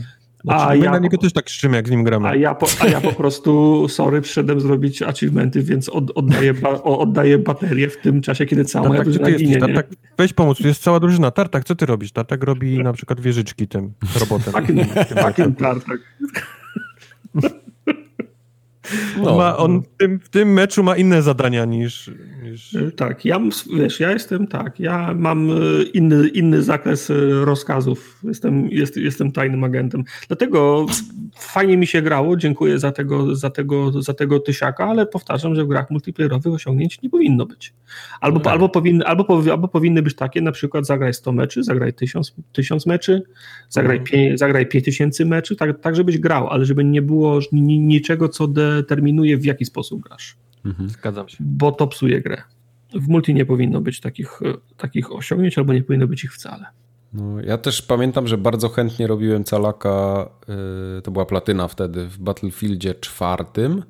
Znaczy, a my ja na niego też tak krzyczymy, jak z nim gramy. A ja, po, a ja po prostu, sorry, przyszedłem zrobić achievementy, więc od, oddaję, ba, oddaję baterię w tym czasie, kiedy cała moja drużyna ginie. Tartak, weź pomóc, tu jest cała drużyna. Tartak, co ty robisz? Tartak robi na przykład wieżyczki tym robotem. Fucking Tartak. No. Ma, on w tym, w tym meczu ma inne zadania niż, niż... E, tak, ja, wiesz, ja jestem tak, ja mam e, inny, inny zakres e, rozkazów, jestem, jest, jestem tajnym agentem. Dlatego fajnie mi się grało, dziękuję za tego, za, tego, za tego tysiaka, ale powtarzam, że w grach multiplayerowych osiągnięć nie powinno być. Albo, tak. albo, powinny, albo, albo powinny być takie, na przykład zagraj 100 meczy, zagraj 1000, 1000 meczy, zagraj, mhm. pie, zagraj 5000 meczy, tak, tak żebyś grał, ale żeby nie było niczego, co determinuje w jaki sposób grasz. Mhm. Zgadzam się. Bo to psuje grę. W multi nie powinno być takich, takich osiągnięć, albo nie powinno być ich wcale. No, ja też pamiętam, że bardzo chętnie robiłem calaka, yy, to była platyna wtedy, w Battlefieldzie czwartym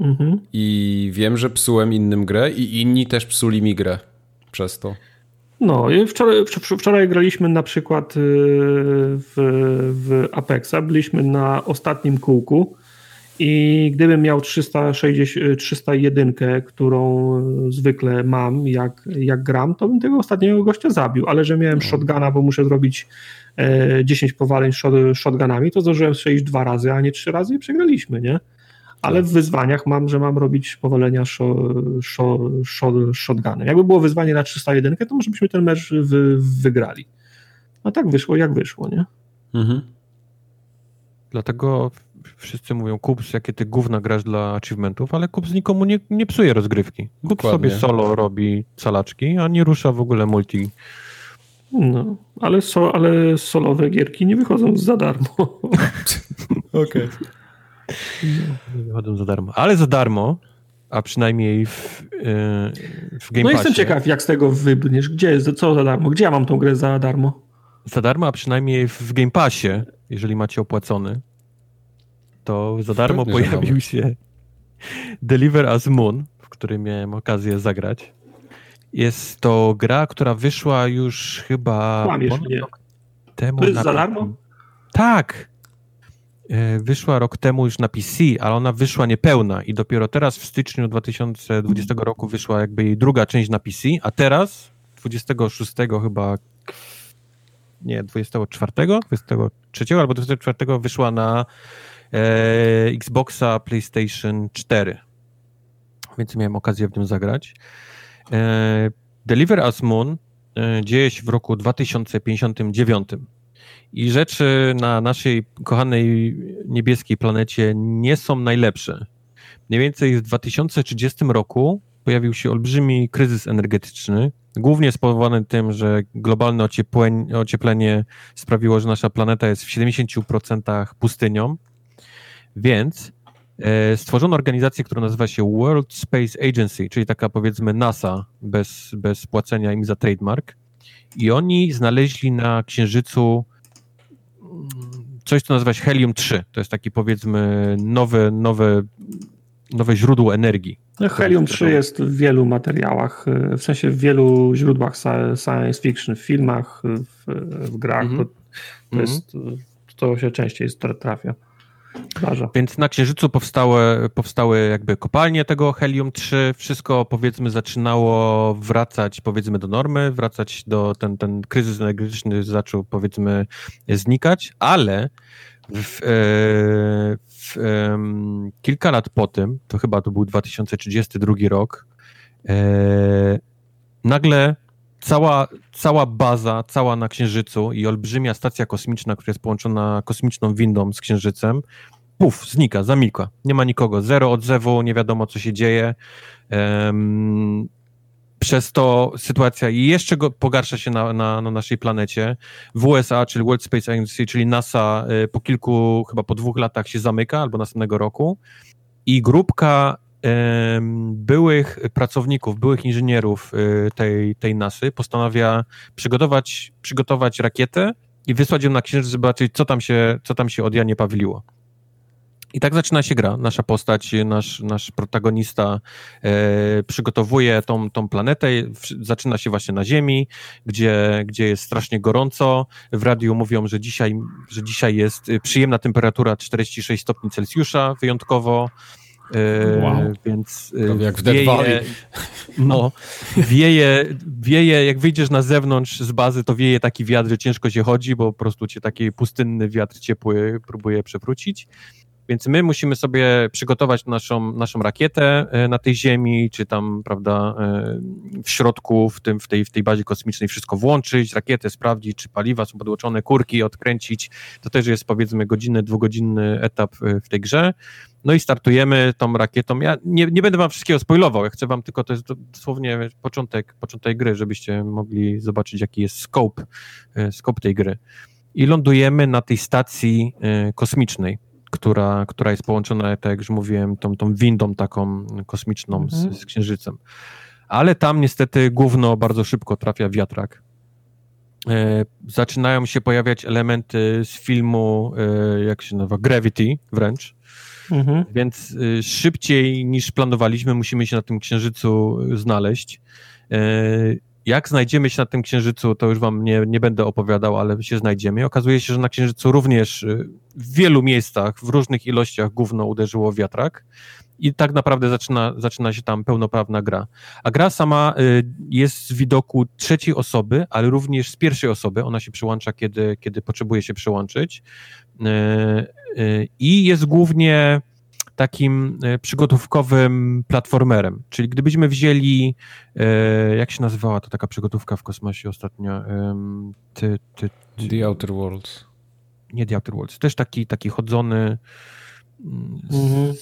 mhm. i wiem, że psułem innym grę i inni też psuli mi grę przez to. No, wczoraj, wczoraj graliśmy na przykład y, w, w Apexa, byliśmy na ostatnim kółku i gdybym miał 360, 301, którą zwykle mam, jak, jak gram, to bym tego ostatniego gościa zabił, ale że miałem mhm. shotguna, bo muszę zrobić 10 e, powaleń shot, shotgunami, to zdążyłem strzelić dwa razy, a nie trzy razy i przegraliśmy, nie? Ale w wyzwaniach mam, że mam robić powalenia shotgunem. Jakby było wyzwanie na 301, to może byśmy ten mecz wy, wygrali. A tak wyszło, jak wyszło, nie? Mhm. Dlatego wszyscy mówią, Kups, jakie ty gówna grasz dla achievementów, ale Kups nikomu nie, nie psuje rozgrywki. Kups sobie solo robi calaczki, a nie rusza w ogóle multi. No, ale, so, ale solowe gierki nie wychodzą za darmo. Okej. Okay. Nie wychodzą za darmo. Ale za darmo, a przynajmniej w, yy, w Game No jestem ciekaw, jak z tego wybrniesz. Gdzie, co za darmo? Gdzie ja mam tą grę za darmo? Za darmo, a przynajmniej w Game Passie, jeżeli macie opłacony, to za darmo Pewnie, pojawił się Deliver As Moon, w którym miałem okazję zagrać. Jest to gra, która wyszła już chyba Kłamiesz temu. To jest za darmo? Tak. E, wyszła rok temu już na PC, ale ona wyszła niepełna i dopiero teraz w styczniu 2020 roku wyszła jakby jej druga część na PC, a teraz 26 chyba nie, 24, 23 albo 24 wyszła na e, Xboxa, PlayStation 4. Więc miałem okazję w tym zagrać. E, Deliver Us Moon e, dzieje się w roku 2059. I rzeczy na naszej kochanej niebieskiej planecie nie są najlepsze. Mniej więcej w 2030 roku pojawił się olbrzymi kryzys energetyczny, głównie spowodowany tym, że globalne ocieplenie sprawiło, że nasza planeta jest w 70% pustynią więc e, stworzono organizację, która nazywa się World Space Agency, czyli taka powiedzmy NASA bez, bez płacenia im za trademark. I oni znaleźli na Księżycu coś, co nazywa się Helium-3. To jest taki powiedzmy nowe, nowe nowe źródło energii. No, Helium 3 jest w wielu materiałach, w sensie w wielu źródłach science fiction, w filmach, w, w grach. Mm -hmm. To, to, jest, to się częściej trafia. Więc na Księżycu powstały, powstały jakby kopalnie tego helium-3, wszystko powiedzmy zaczynało wracać powiedzmy do normy, wracać do, ten, ten kryzys energetyczny zaczął powiedzmy znikać, ale w, e, w, kilka lat po tym, to chyba to był 2032 rok, e, nagle cała, cała baza, cała na Księżycu i olbrzymia stacja kosmiczna, która jest połączona kosmiczną windą z Księżycem, puf, znika, zamilka. Nie ma nikogo. Zero odzewu, nie wiadomo, co się dzieje. Um, przez to sytuacja jeszcze go, pogarsza się na, na, na, naszej planecie. W USA, czyli World Space Agency, czyli NASA, y, po kilku, chyba po dwóch latach się zamyka, albo następnego roku. I grupka byłych pracowników, byłych inżynierów y, tej, tej NASY postanawia przygotować, przygotować rakietę i wysłać ją na Księżyc, zobaczyć, co tam się, co tam się od Janie Pawliło. I tak zaczyna się gra. Nasza postać, nasz, nasz protagonista e, przygotowuje tą, tą planetę. Zaczyna się właśnie na Ziemi, gdzie, gdzie jest strasznie gorąco. W radiu mówią, że dzisiaj, że dzisiaj jest przyjemna temperatura 46 stopni Celsjusza wyjątkowo. E, wow. Więc e, jak w Dead wieje, no, wieje, wieje, jak wyjdziesz na zewnątrz z bazy, to wieje taki wiatr, że ciężko się chodzi, bo po prostu cię taki pustynny wiatr ciepły próbuje przewrócić. Więc my musimy sobie przygotować naszą, naszą rakietę e, na tej Ziemi, czy tam, prawda, w środku, w, tym, w, tej, w tej bazie kosmicznej wszystko włączyć, rakietę sprawdzić, czy paliwa są podłączone, kurki odkręcić. To też jest powiedzmy godzinny, dwugodzinny etap w tej grze. No i startujemy tą rakietą. Ja nie, nie będę wam wszystkiego spoilował, ja chcę wam tylko, to jest dosłownie początek, początek gry, żebyście mogli zobaczyć, jaki jest scope, e, scope tej gry. I lądujemy na tej stacji e, kosmicznej, która, która jest połączona, tak jak już mówiłem, tą, tą windą taką kosmiczną mhm. z, z Księżycem. Ale tam niestety główno bardzo szybko trafia wiatrak. E, zaczynają się pojawiać elementy z filmu, e, jak się nazywa, Gravity wręcz, Mhm. Więc y, szybciej niż planowaliśmy musimy się na tym księżycu znaleźć. Y, jak znajdziemy się na tym księżycu, to już wam nie, nie będę opowiadał, ale się znajdziemy. Okazuje się, że na księżycu również y, w wielu miejscach, w różnych ilościach gówno uderzyło wiatrak i tak naprawdę zaczyna, zaczyna się tam pełnoprawna gra. A gra sama jest z widoku trzeciej osoby, ale również z pierwszej osoby. Ona się przyłącza, kiedy, kiedy potrzebuje się przyłączyć. I jest głównie takim e, przygotówkowym platformerem. Czyli gdybyśmy wzięli, e, jak się nazywała to taka przygotówka w kosmosie ostatnio? Ty, ty, ty. The Outer Worlds. Nie The Outer Worlds. Też taki, taki chodzony mhm.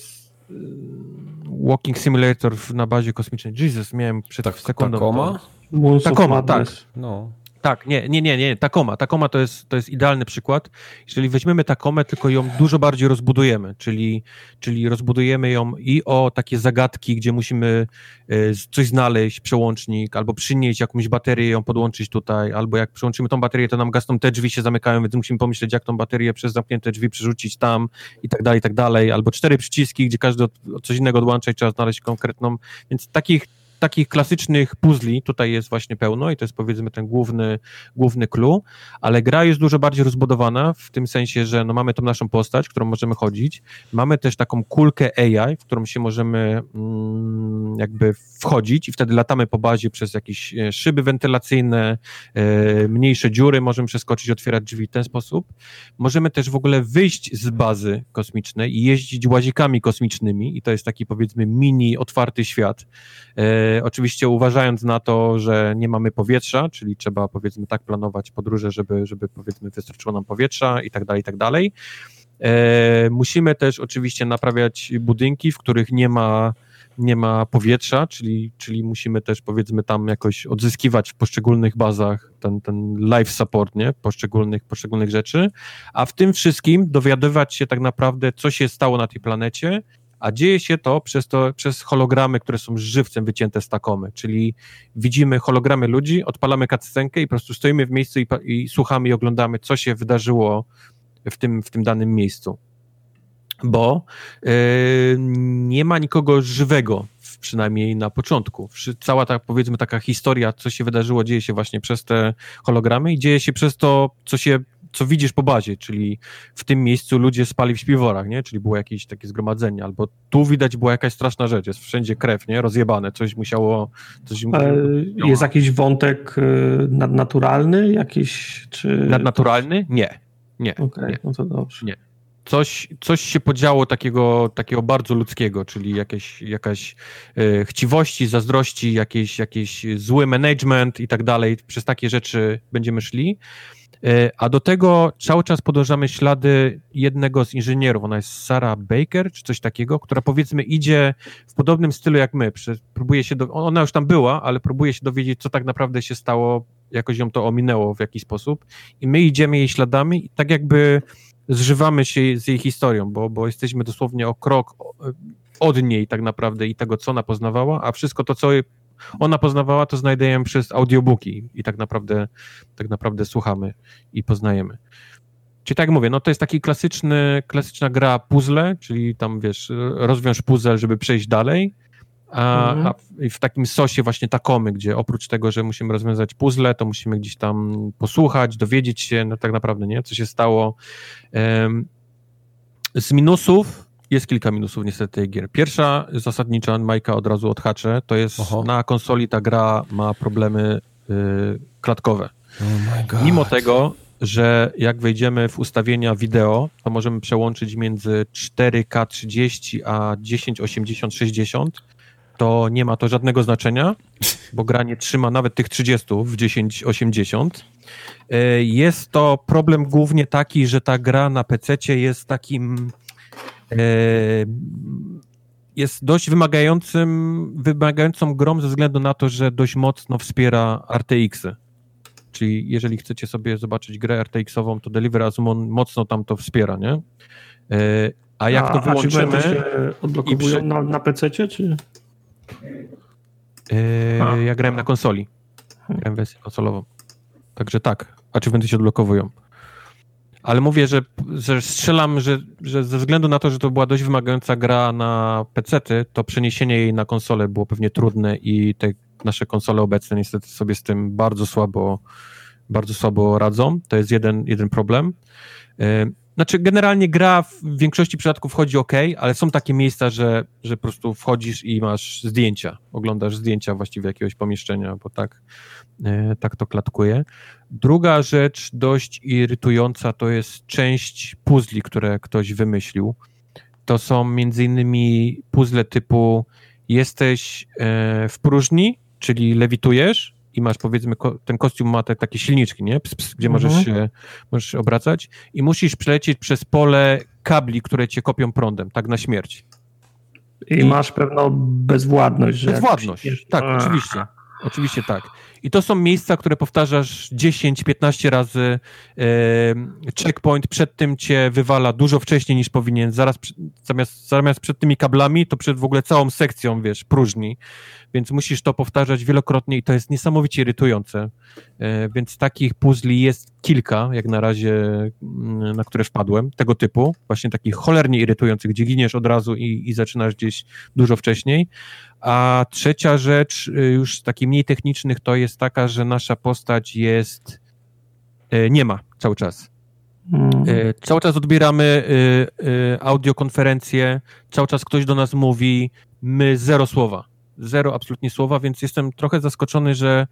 walking simulator na bazie kosmicznej. Jesus, miałem przed tak, sekundą. Takoma? Takoma, tak. No. Tak, nie, nie, nie, nie, Takoma. Takoma to jest, to jest idealny przykład. Jeżeli weźmiemy Takomę, tylko ją dużo bardziej rozbudujemy, czyli, czyli rozbudujemy ją i o takie zagadki, gdzie musimy e, coś znaleźć, przełącznik, albo przynieść jakąś baterię, ją podłączyć tutaj, albo jak przyłączymy tą baterię, to nam gasną te drzwi się zamykają, więc musimy pomyśleć, jak tą baterię przez zamknięte drzwi przerzucić tam i tak dalej, i tak dalej, albo cztery przyciski, gdzie każdy od, od coś innego odłącza i trzeba znaleźć konkretną, więc takich takich klasycznych puzli tutaj jest właśnie pełno i to jest powiedzmy ten główny, główny clue, ale gra jest dużo bardziej rozbudowana w tym sensie, że no mamy tą naszą postać, którą możemy chodzić, mamy też taką kulkę AI, w którą się możemy mm, jakby wchodzić i wtedy latamy po bazie przez jakieś e, szyby wentylacyjne, e, mniejsze dziury, możemy przeskoczyć, otwierać drzwi w ten sposób. Możemy też w ogóle wyjść z bazy kosmicznej i jeździć łazikami kosmicznymi i to jest taki powiedzmy mini, otwarty świat, e, oczywiście uważając na to, że nie mamy powietrza, czyli trzeba powiedzmy tak planować podróże, żeby, żeby powiedzmy wystarczyło nam powietrza i tak dalej, i tak dalej. E, musimy też oczywiście naprawiać budynki, w których nie ma nie ma powietrza, czyli, czyli musimy też powiedzmy tam jakoś odzyskiwać w poszczególnych bazach ten, ten life support, nie? Poszczególnych, poszczególnych rzeczy, a w tym wszystkim dowiadywać się tak naprawdę, co się stało na tej planecie a dzieje się to przez, to przez hologramy, które są żywcem wycięte z takomy, czyli widzimy hologramy ludzi, odpalamy cutscenkę i po prostu stoimy w miejscu i, i słuchamy i oglądamy, co się wydarzyło w tym, w tym danym miejscu. bo yy, nie ma nikogo żywego, przynajmniej na początku. Cała ta, powiedzmy, taka historia, co się wydarzyło, dzieje się właśnie przez te hologramy i dzieje się przez to, co się co widzisz po bazie, czyli w tym miejscu ludzie spali w śpiworach, nie? Czyli było jakieś takie zgromadzenie, albo tu widać była jakaś straszna rzecz, jest wszędzie krew, nie? Rozjebane, coś musiało... Coś jest jakiś wątek y, nadnaturalny, jakiś, czy... Nadnaturalny? Nie. Nie. Okej, okay, no to dobrze. Nie coś, coś się podziało takiego, takiego bardzo ludzkiego, czyli jakieś, jakaś e, chciwości, zazdrości, jakieś, jakieś zły management i tak dalej. Przez takie rzeczy będziemy szli. E, a do tego cały czas podążamy ślady jednego z inżynierów, ona jest Sarah Baker, czy coś takiego, która powiedzmy idzie w podobnym stylu jak my. Próbuje się do, ona już tam była, ale próbuje się dowiedzieć, co tak naprawdę się stało, jakoś ją to ominęło w jakiś sposób. I my idziemy jej śladami i tak jakby zżywamy się z jej historią, bo, bo jesteśmy dosłownie o krok od niej tak naprawdę i tego, co ona poznawała, a wszystko to, co ona poznawała, to znajdujemy przez audiobooki i tak naprawdę, tak naprawdę słuchamy i poznajemy. Czyli tak jak mówię, no to jest taki klasyczny, klasyczna gra puzzle, czyli tam wiesz, rozwiąż puzzle, żeby przejść dalej, a, mhm. a w, w, takim sosie właśnie takomy, gdzie oprócz tego, że musimy rozwiązać puzzle, to musimy gdzieś tam posłuchać, dowiedzieć się, no tak naprawdę, nie, co się stało. Um, z minusów jest kilka minusów niestety tej gier. Pierwsza zasadnicza, Majka od razu odhaczę, to jest Oho. na konsoli ta gra ma problemy y, klatkowe. Oh Mimo tego, że jak wejdziemy w ustawienia wideo, to możemy przełączyć między 4K 30 a 1080 60 to nie ma to żadnego znaczenia, bo gra nie trzyma nawet tych 30 w 1080. E, jest to problem głównie taki, że ta gra na PC jest takim jest dość wymagającym, wymagającą grą ze względu na to, że dość mocno wspiera RTX-y. Czyli jeżeli chcecie sobie zobaczyć grę RTX-ową, to Deliver Azumon mocno tam to wspiera, nie? E, a jak a, to wyłączymy... A czy się odblokowują przy... na, na PC, czy... Yy, ja grałem na konsoli. Grałem wersję konsolową. Także tak, achievementy się odblokowują. Ale mówię, że, że strzelam, że, że ze względu na to, że to była dość wymagająca gra na PC-ty, to przeniesienie jej na konsolę było pewnie trudne i te nasze konsole obecne niestety sobie z tym bardzo słabo, bardzo słabo radzą. To jest jeden, jeden problem. Yy, znaczy, generalnie gra w większości przypadków wchodzi ok, ale są takie miejsca, że, że po prostu wchodzisz i masz zdjęcia, oglądasz zdjęcia właściwie jakiegoś pomieszczenia, bo tak, e, tak to klatkuje. Druga rzecz dość irytująca to jest część puzli, które ktoś wymyślił. To są między innymi puzzle typu jesteś e, w próżni, czyli lewitujesz, i masz powiedzmy, ten kostium ma te takie silniczki, nie? Ps, ps, gdzie mhm. możesz, się, możesz się obracać i musisz przelecieć przez pole kabli, które cię kopią prądem, tak na śmierć. I, I masz pewną bezwładność. Że bezwładność, tak, oczywiście. Oczywiście tak. I to są miejsca, które powtarzasz 10-15 razy. checkpoint przed tym cię wywala dużo wcześniej niż powinien. Zaraz zamiast, zamiast przed tymi kablami, to przed w ogóle całą sekcją, wiesz, próżni. Więc musisz to powtarzać wielokrotnie i to jest niesamowicie irytujące. E, więc takich puzli jest kilka, jak na razie, mm, na które wpadłem, tego typu. Właśnie takich cholernie irytujących, gdzie giniesz od razu i, i zaczynasz gdzieś dużo wcześniej. A trzecia rzecz, y, już z takich mniej technicznych, to jest taka, że nasza postać jest. Y, nie ma cały czas. Mm. Cały czas odbieramy audiokonferencję, cały czas ktoś do nas mówi, my zero słowa. Zero absolutnie słowa, więc jestem trochę zaskoczony, że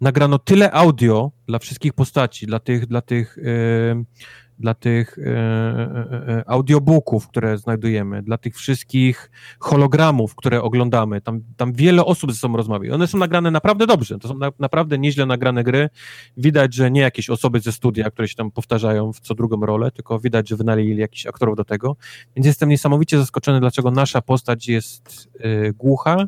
nagrano tyle audio dla wszystkich postaci, dla tych, dla tych dla tych e, audiobooków, które znajdujemy, dla tych wszystkich hologramów, które oglądamy. Tam, tam wiele osób ze sobą rozmawia. One są nagrane naprawdę dobrze. To są na, naprawdę nieźle nagrane gry. Widać, że nie jakieś osoby ze studia, które się tam powtarzają w co drugą rolę, tylko widać, że wynaleźli jakichś aktorów do tego. Więc jestem niesamowicie zaskoczony, dlaczego nasza postać jest y, głucha.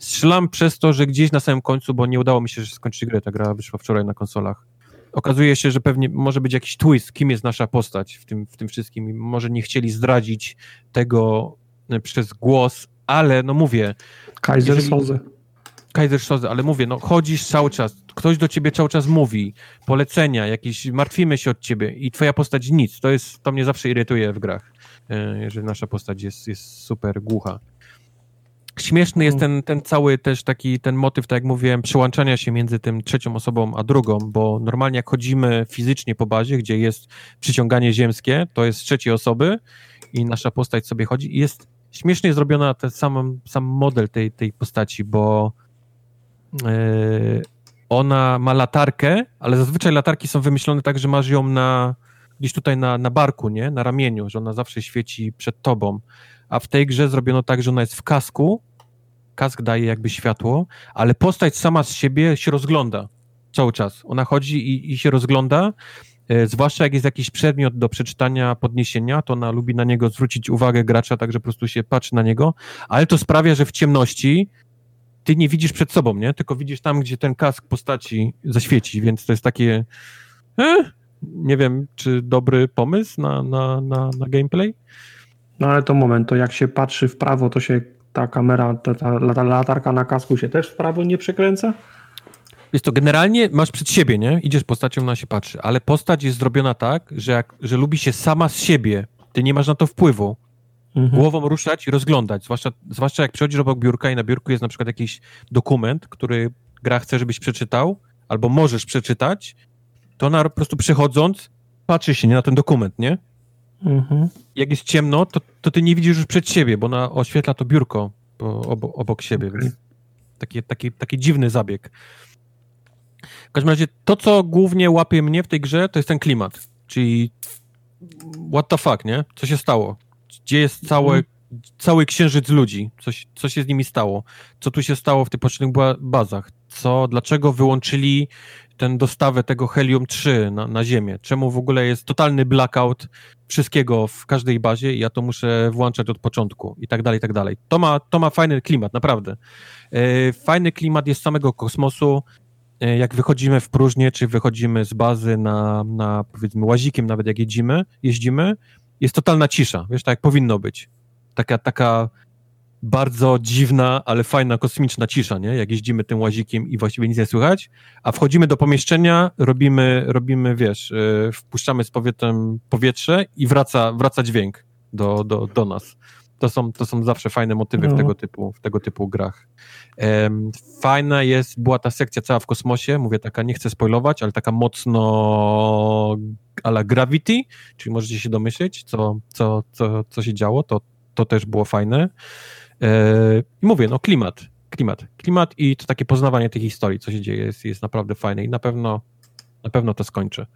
Strzelam przez to, że gdzieś na samym końcu, bo nie udało mi się skończyć gry, ta gra wyszła wczoraj na konsolach okazuje się, że pewnie może być jakiś twist, kim jest nasza postać w tym, w tym wszystkim. Może nie chcieli zdradzić tego e, przez głos, ale no mówię. Kaiser jeżeli... Soze. Kaiser Soze, ale mówię, no chodzisz cały czas, ktoś do ciebie cały czas mówi, polecenia, jakieś, martwimy się od ciebie i twoja postać nic. To jest, to mnie zawsze irytuje w grach. e, że nasza postać jest, jest super głucha. Śmieszny jest ten, ten cały też taki, ten motyw, tak jak mówiłem, przyłączania się między tym trzecią osobą a drugą, bo normalnie jak chodzimy fizycznie po bazie, gdzie jest przyciąganie ziemskie, to jest z trzeciej osoby i nasza postać sobie chodzi i jest śmiesznie zrobiona ten sam, sam model tej, tej postaci, bo yy, ona ma latarkę, ale zazwyczaj latarki są wymyślone tak, że masz ją na gdzieś tutaj na, na barku, nie? Na ramieniu, że ona zawsze świeci przed tobą. A w tej grze zrobiono tak, że ona jest w kasku, kask daje jakby światło, ale postać sama z siebie się rozgląda cały czas. Ona chodzi i, i się rozgląda, e, zwłaszcza jak jest jakiś przedmiot do przeczytania, podniesienia, to ona lubi na niego zwrócić uwagę gracza, także po prostu się patrzy na niego, ale to sprawia, że w ciemności ty nie widzisz przed sobą, nie? Tylko widzisz tam, gdzie ten kask postaci zaświeci, więc to jest takie eh, nie wiem, czy dobry pomysł na, na, na, na gameplay. No ale to moment, to jak się patrzy w prawo, to się ta kamera, ta, ta, ta latarka na kasku się też w prawo nie przekręca? Jest to generalnie masz przed siebie, nie? Idziesz postacią, na się patrzy, ale postać jest zrobiona tak, że, jak, że lubi się sama z siebie. Ty nie masz na to wpływu. Mhm. Głową ruszać i rozglądać, zwłaszcza, zwłaszcza jak przychodzisz obok biurka i na biurku jest na przykład jakiś dokument, który gra chce, żebyś przeczytał, albo możesz przeczytać, to ona po prostu przechodząc patrzy się nie na ten dokument, nie? Mhm. Jak jest ciemno, to, to ty nie widzisz już przed siebie, bo ona oświetla to biurko obok, obok siebie, okay. więc taki, taki, taki dziwny zabieg. W każdym razie to, co głównie łapie mnie w tej grze, to jest ten klimat, czyli what the fuck, nie? Co się stało? Gdzie jest całe, mm. cały księżyc ludzi? Coś, co się z nimi stało? Co tu się stało w tych poszczególnych bazach? Co, dlaczego wyłączyli ten dostawę tego helium-3 na, na Ziemię? Czemu w ogóle jest totalny blackout wszystkiego w każdej bazie i ja to muszę włączać od początku i tak dalej, i tak dalej. To ma, to ma fajny klimat, naprawdę. E, fajny klimat jest samego kosmosu, e, jak wychodzimy w próżnię, czy wychodzimy z bazy na, na powiedzmy łazikiem, nawet jak jedziemy, jeździmy, jest totalna cisza, wiesz, tak jak powinno być. Taka, taka bardzo dziwna, ale fajna, kosmiczna cisza, nie? Jak jeździmy tym łazikiem i właściwie nic nie słychać, a wchodzimy do pomieszczenia, robimy, robimy wiesz, yy, wpuszczamy z powietrzem powietrze i wraca, wraca dźwięk do, do, do nas. To są, to są zawsze fajne motywy no. w, tego typu, w tego typu grach. Um, fajna jest, była ta sekcja cała w kosmosie, mówię taka, nie chcę spoilować, ale taka mocno ala Gravity, czyli możecie się domyśleć, co, co, co, co się działo, to, to też było fajne. E, I mówię, no klimat, klimat, klimat i to takie poznawanie tej historii, co się dzieje, jest, jest naprawdę fajne i na pewno, na pewno to skończę.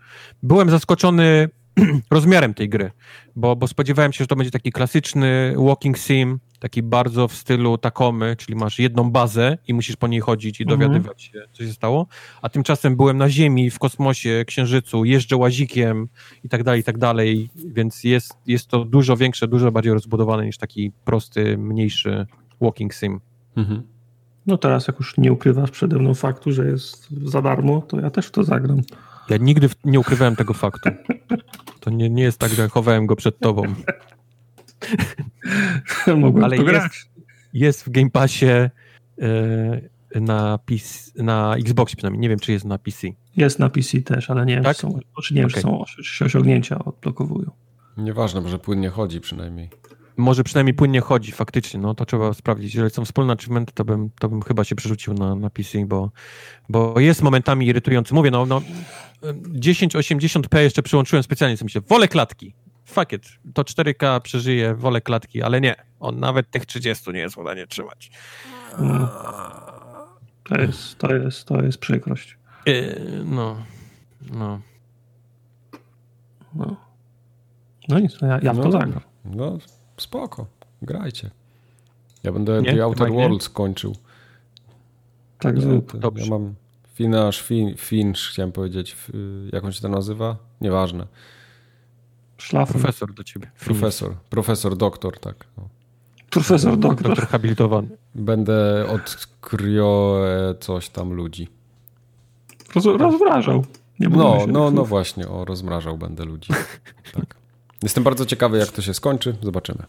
Byłem zaskoczony rozmiarem tej gry, bo, bo spodziewałem się, że to będzie taki klasyczny walking sim, taki bardzo w stylu takomy, czyli masz jedną bazę i musisz po niej chodzić i mhm. dowiadywać się, co się stało, a tymczasem byłem na Ziemi, w kosmosie, Księżycu, jeżdżę łazikiem i tak dalej, i tak dalej, więc jest, jest to dużo większe, dużo bardziej rozbudowane niż taki prosty, mniejszy walking sim. Mhm. No teraz, jak już nie ukrywasz przede mną faktu, że jest za darmo, to ja też w to zagram. Ja nigdy nie ukrywałem tego faktu. To nie, nie jest tak, że chowałem go przed tobą. Mogłem Ale jest, jest w Game Passie yy, na, PC, na Xbox przynajmniej. Nie wiem, czy jest na PC. Jest na PC też, ale nie wiem, tak? czy są, czy nie wiem, okay. czy są czy osiągnięcia odblokowują. Nieważne, może płynnie chodzi przynajmniej. Może przynajmniej płynnie chodzi, faktycznie, no to trzeba sprawdzić. Jeżeli są wspólne achievementy, to bym, to bym chyba się przerzucił na, na PC, bo, bo jest momentami irytujący. Mówię, no, no 1080p jeszcze przyłączyłem specjalnie, co myślę, wolę klatki. Fuck it, to 4K przeżyje, wolę klatki, ale nie, on nawet tych 30 nie jest w stanie trzymać. Hmm. To jest, to jest, to jest przykrość. Yy, no, no. No, no nic, ja, ja w to no, zagram. No, spoko, grajcie. Ja będę nie, The Outer Worlds kończył. Tak, ja, Dobrze. Ja mam Finasz, fin, Finch, chciałem powiedzieć. Jak on się to nazywa? Nieważne. Szlafrok. Profesor do ciebie. Profesor, profesor, doktor, tak. No. Profesor, doktor. Doktor habilitowany. Będę od krio coś tam ludzi. Roz, rozmrażał. Nie no, no, no właśnie, o rozmrażał będę ludzi. tak. Jestem bardzo ciekawy, jak to się skończy. Zobaczymy.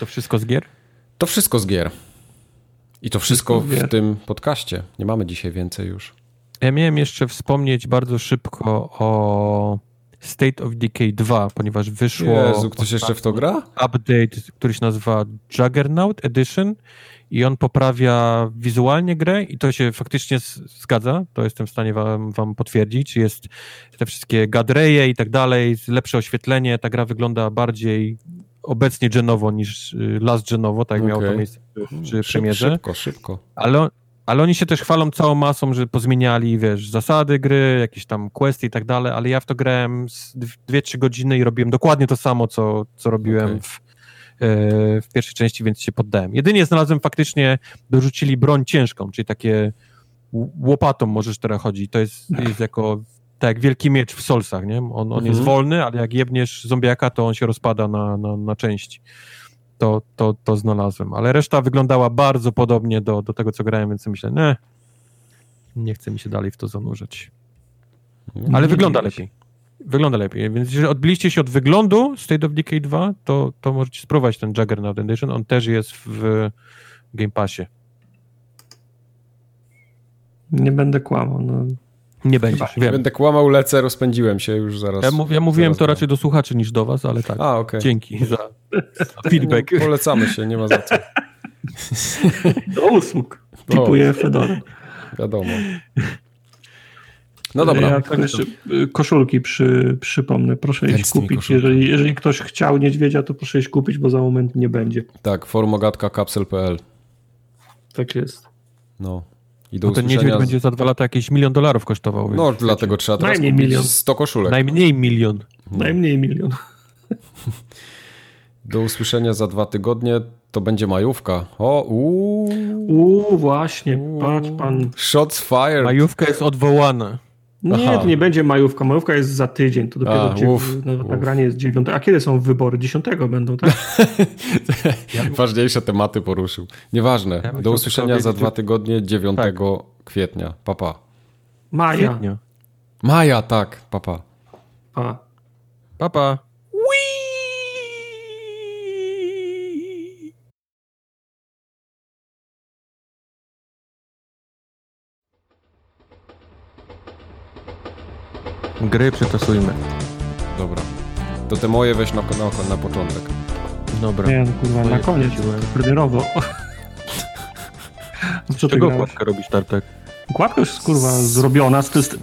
To wszystko z gier? To wszystko z gier. I to wszystko, wszystko w tym podcaście. Nie mamy dzisiaj więcej już. Ja miałem jeszcze wspomnieć bardzo szybko o State of Decay 2, ponieważ wyszło Jezu, ktoś jeszcze w to gra? update, który się nazywa Juggernaut Edition i on poprawia wizualnie grę i to się faktycznie zgadza, to jestem w stanie wam, wam potwierdzić. Jest te wszystkie gadreje i tak dalej, lepsze oświetlenie, ta gra wygląda bardziej obecnie genowo niż y, last genowo, tak jak miało to miejsce przy Szyb, premierze. szybko, szybko. Ale, ale oni się też chwalą całą masą, że pozmieniali, wiesz, zasady gry, jakieś tam questy i tak dalej, ale ja w to grałem z 2-3 godziny i robiłem dokładnie to samo, co, co robiłem Okej. w, e, w pierwszej części, więc się poddałem. Jedynie znalazłem faktycznie, dorzucili broń ciężką, czyli takie łopatą możesz teraz chodzić. To jest, jest jako tak jak wielki miecz w Solsach, nie? On, on Mhm. jest wolny, ale jak jebniesz zombiaka, to on się rozpada na, na, na części. To, to, to znalazłem. Ale reszta wyglądała bardzo podobnie do, do tego, co grałem, więc myślę, nie, nie chce mi się dalej w to zanurzać. Ale Nie wygląda lepiej. Wygląda lepiej. Więc jeżeli odbiliście się od wyglądu State of Decay 2, to, to możecie spróbować ten Juggernaut Edition. On też jest w Game Passie. Nie będę kłamał. No. Nie będziesz, Nie wiem. będę kłamał, lecę, rozpędziłem się już zaraz. Ja, ja mówiłem zaraz to raczej do słuchaczy niż do was, ale tak. A, okej. Dzięki za, feedback. No, polecamy się, nie ma za co. Do usług. Typuję Fedora. Wiadomo. No dobra. Ja tylko jeszcze y, koszulki przy, przypomnę. Proszę Ten iść kupić. Jeżeli, jeżeli ktoś chciał niedźwiedzia, to proszę iść kupić, bo za moment nie będzie. Tak, formogatka.kapsel.pl Tak jest. No. I do Bo ten usłyszenia... niedźwiedź będzie za dwa lata jakieś milion dolarów kosztował. No, więc dlatego trzeba teraz Najmniej kupić milion. 100 koszulek. Najmniej milion. Najmniej milion. Do usłyszenia za dwa tygodnie. To będzie majówka. O, uuu. Uuu, właśnie, patrz pan. Shots fired. Majówka jest odwołana. Nie, Aha. to nie będzie majówka. Majówka jest za tydzień. To dopiero A, dziew- uf, no, nagranie jest dziewiąte. A kiedy są wybory? Dziesiątego będą, tak? Ważniejsze tematy poruszył. Nieważne. Ja Do usłyszenia za dwa tygodnie, 9 Tak. kwietnia. Papa. Maja. Kwietnia. Maja, tak, papa. A. Papa. Gry przetasujmy. Dobra. To te moje weź na, na, na początek. Dobra. Nie, no, kurwa, na koniec. Premierowo. Co Czego grałeś? okładkę robisz, Tartek? Okładka już jest kurwa zrobiona. Z, to jest,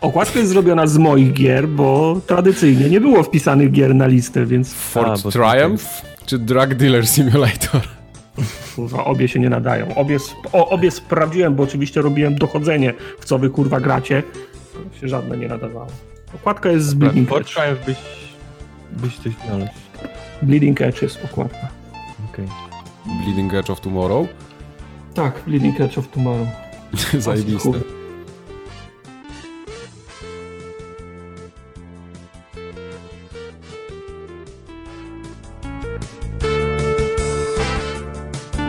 okładka jest zrobiona z moich gier, bo tradycyjnie nie było wpisanych gier na listę, więc Fort bo Triumph czy Drug Dealer Simulator? kurwa, obie się nie nadają. Obie, sp- o, obie sprawdziłem, bo oczywiście robiłem dochodzenie, w co wy kurwa gracie. Się żadne nie nadawało. Okładka jest z Bleeding Edge. Byś, byś coś znalazł. Bleeding Edge jest okładka. Okej. Bleeding Edge of Tomorrow? Tak, Bleeding Edge of Tomorrow. Zajebiste.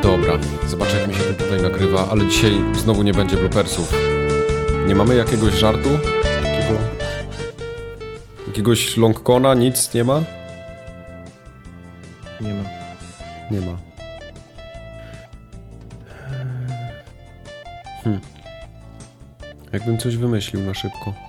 Dobra, zobaczę jak mi się to tutaj nagrywa, ale dzisiaj znowu nie będzie bloopersów. Nie mamy jakiegoś żartu? Takiego... Jakiegoś longkona? Nic nie ma? Nie ma. Nie ma. Hmm. Jakbym coś wymyślił na szybko.